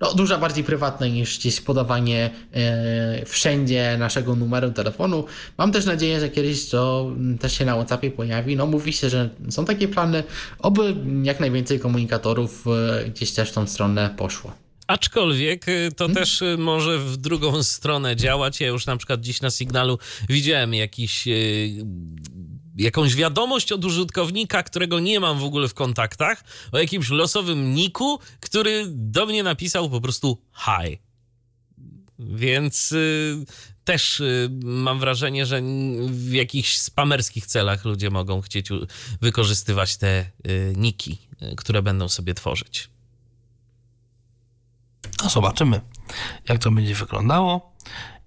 no, dużo bardziej prywatne niż gdzieś podawanie e, wszędzie naszego numeru telefonu. Mam też nadzieję, że kiedyś to też się na WhatsAppie pojawi. No mówi się, że są takie plany, oby jak najwięcej komunikatorów e, gdzieś też w tą stronę poszło. Aczkolwiek y, to też y, może w drugą stronę działać. Ja już na przykład dziś na sygnalu widziałem jakiś, jakąś wiadomość od użytkownika, którego nie mam w ogóle w kontaktach, o jakimś losowym niku, który do mnie napisał po prostu hi. Więc y, też y, mam wrażenie, że w jakichś spamerskich celach ludzie mogą chcieć wykorzystywać te y, niki, y, które będą sobie tworzyć. No zobaczymy, jak to będzie wyglądało.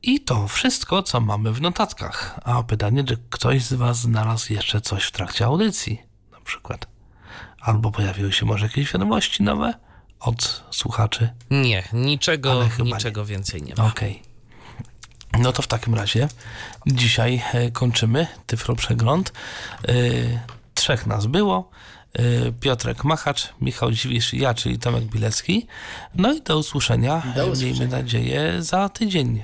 I to wszystko, co mamy w notatkach. A pytanie, czy ktoś z Was znalazł jeszcze coś w trakcie audycji, na przykład. Albo pojawiły się może jakieś wiadomości nowe od słuchaczy. Nie, niczego, niczego więcej nie ma. Okej. No to w takim razie dzisiaj e, kończymy Tyflo Przegląd. E, Trzech nas było. E, Piotrek Machacz, Michał Dziwisz i ja, czyli Tomek Bilecki. No i do usłyszenia, Do usłyszenia. miejmy nadzieję, za tydzień.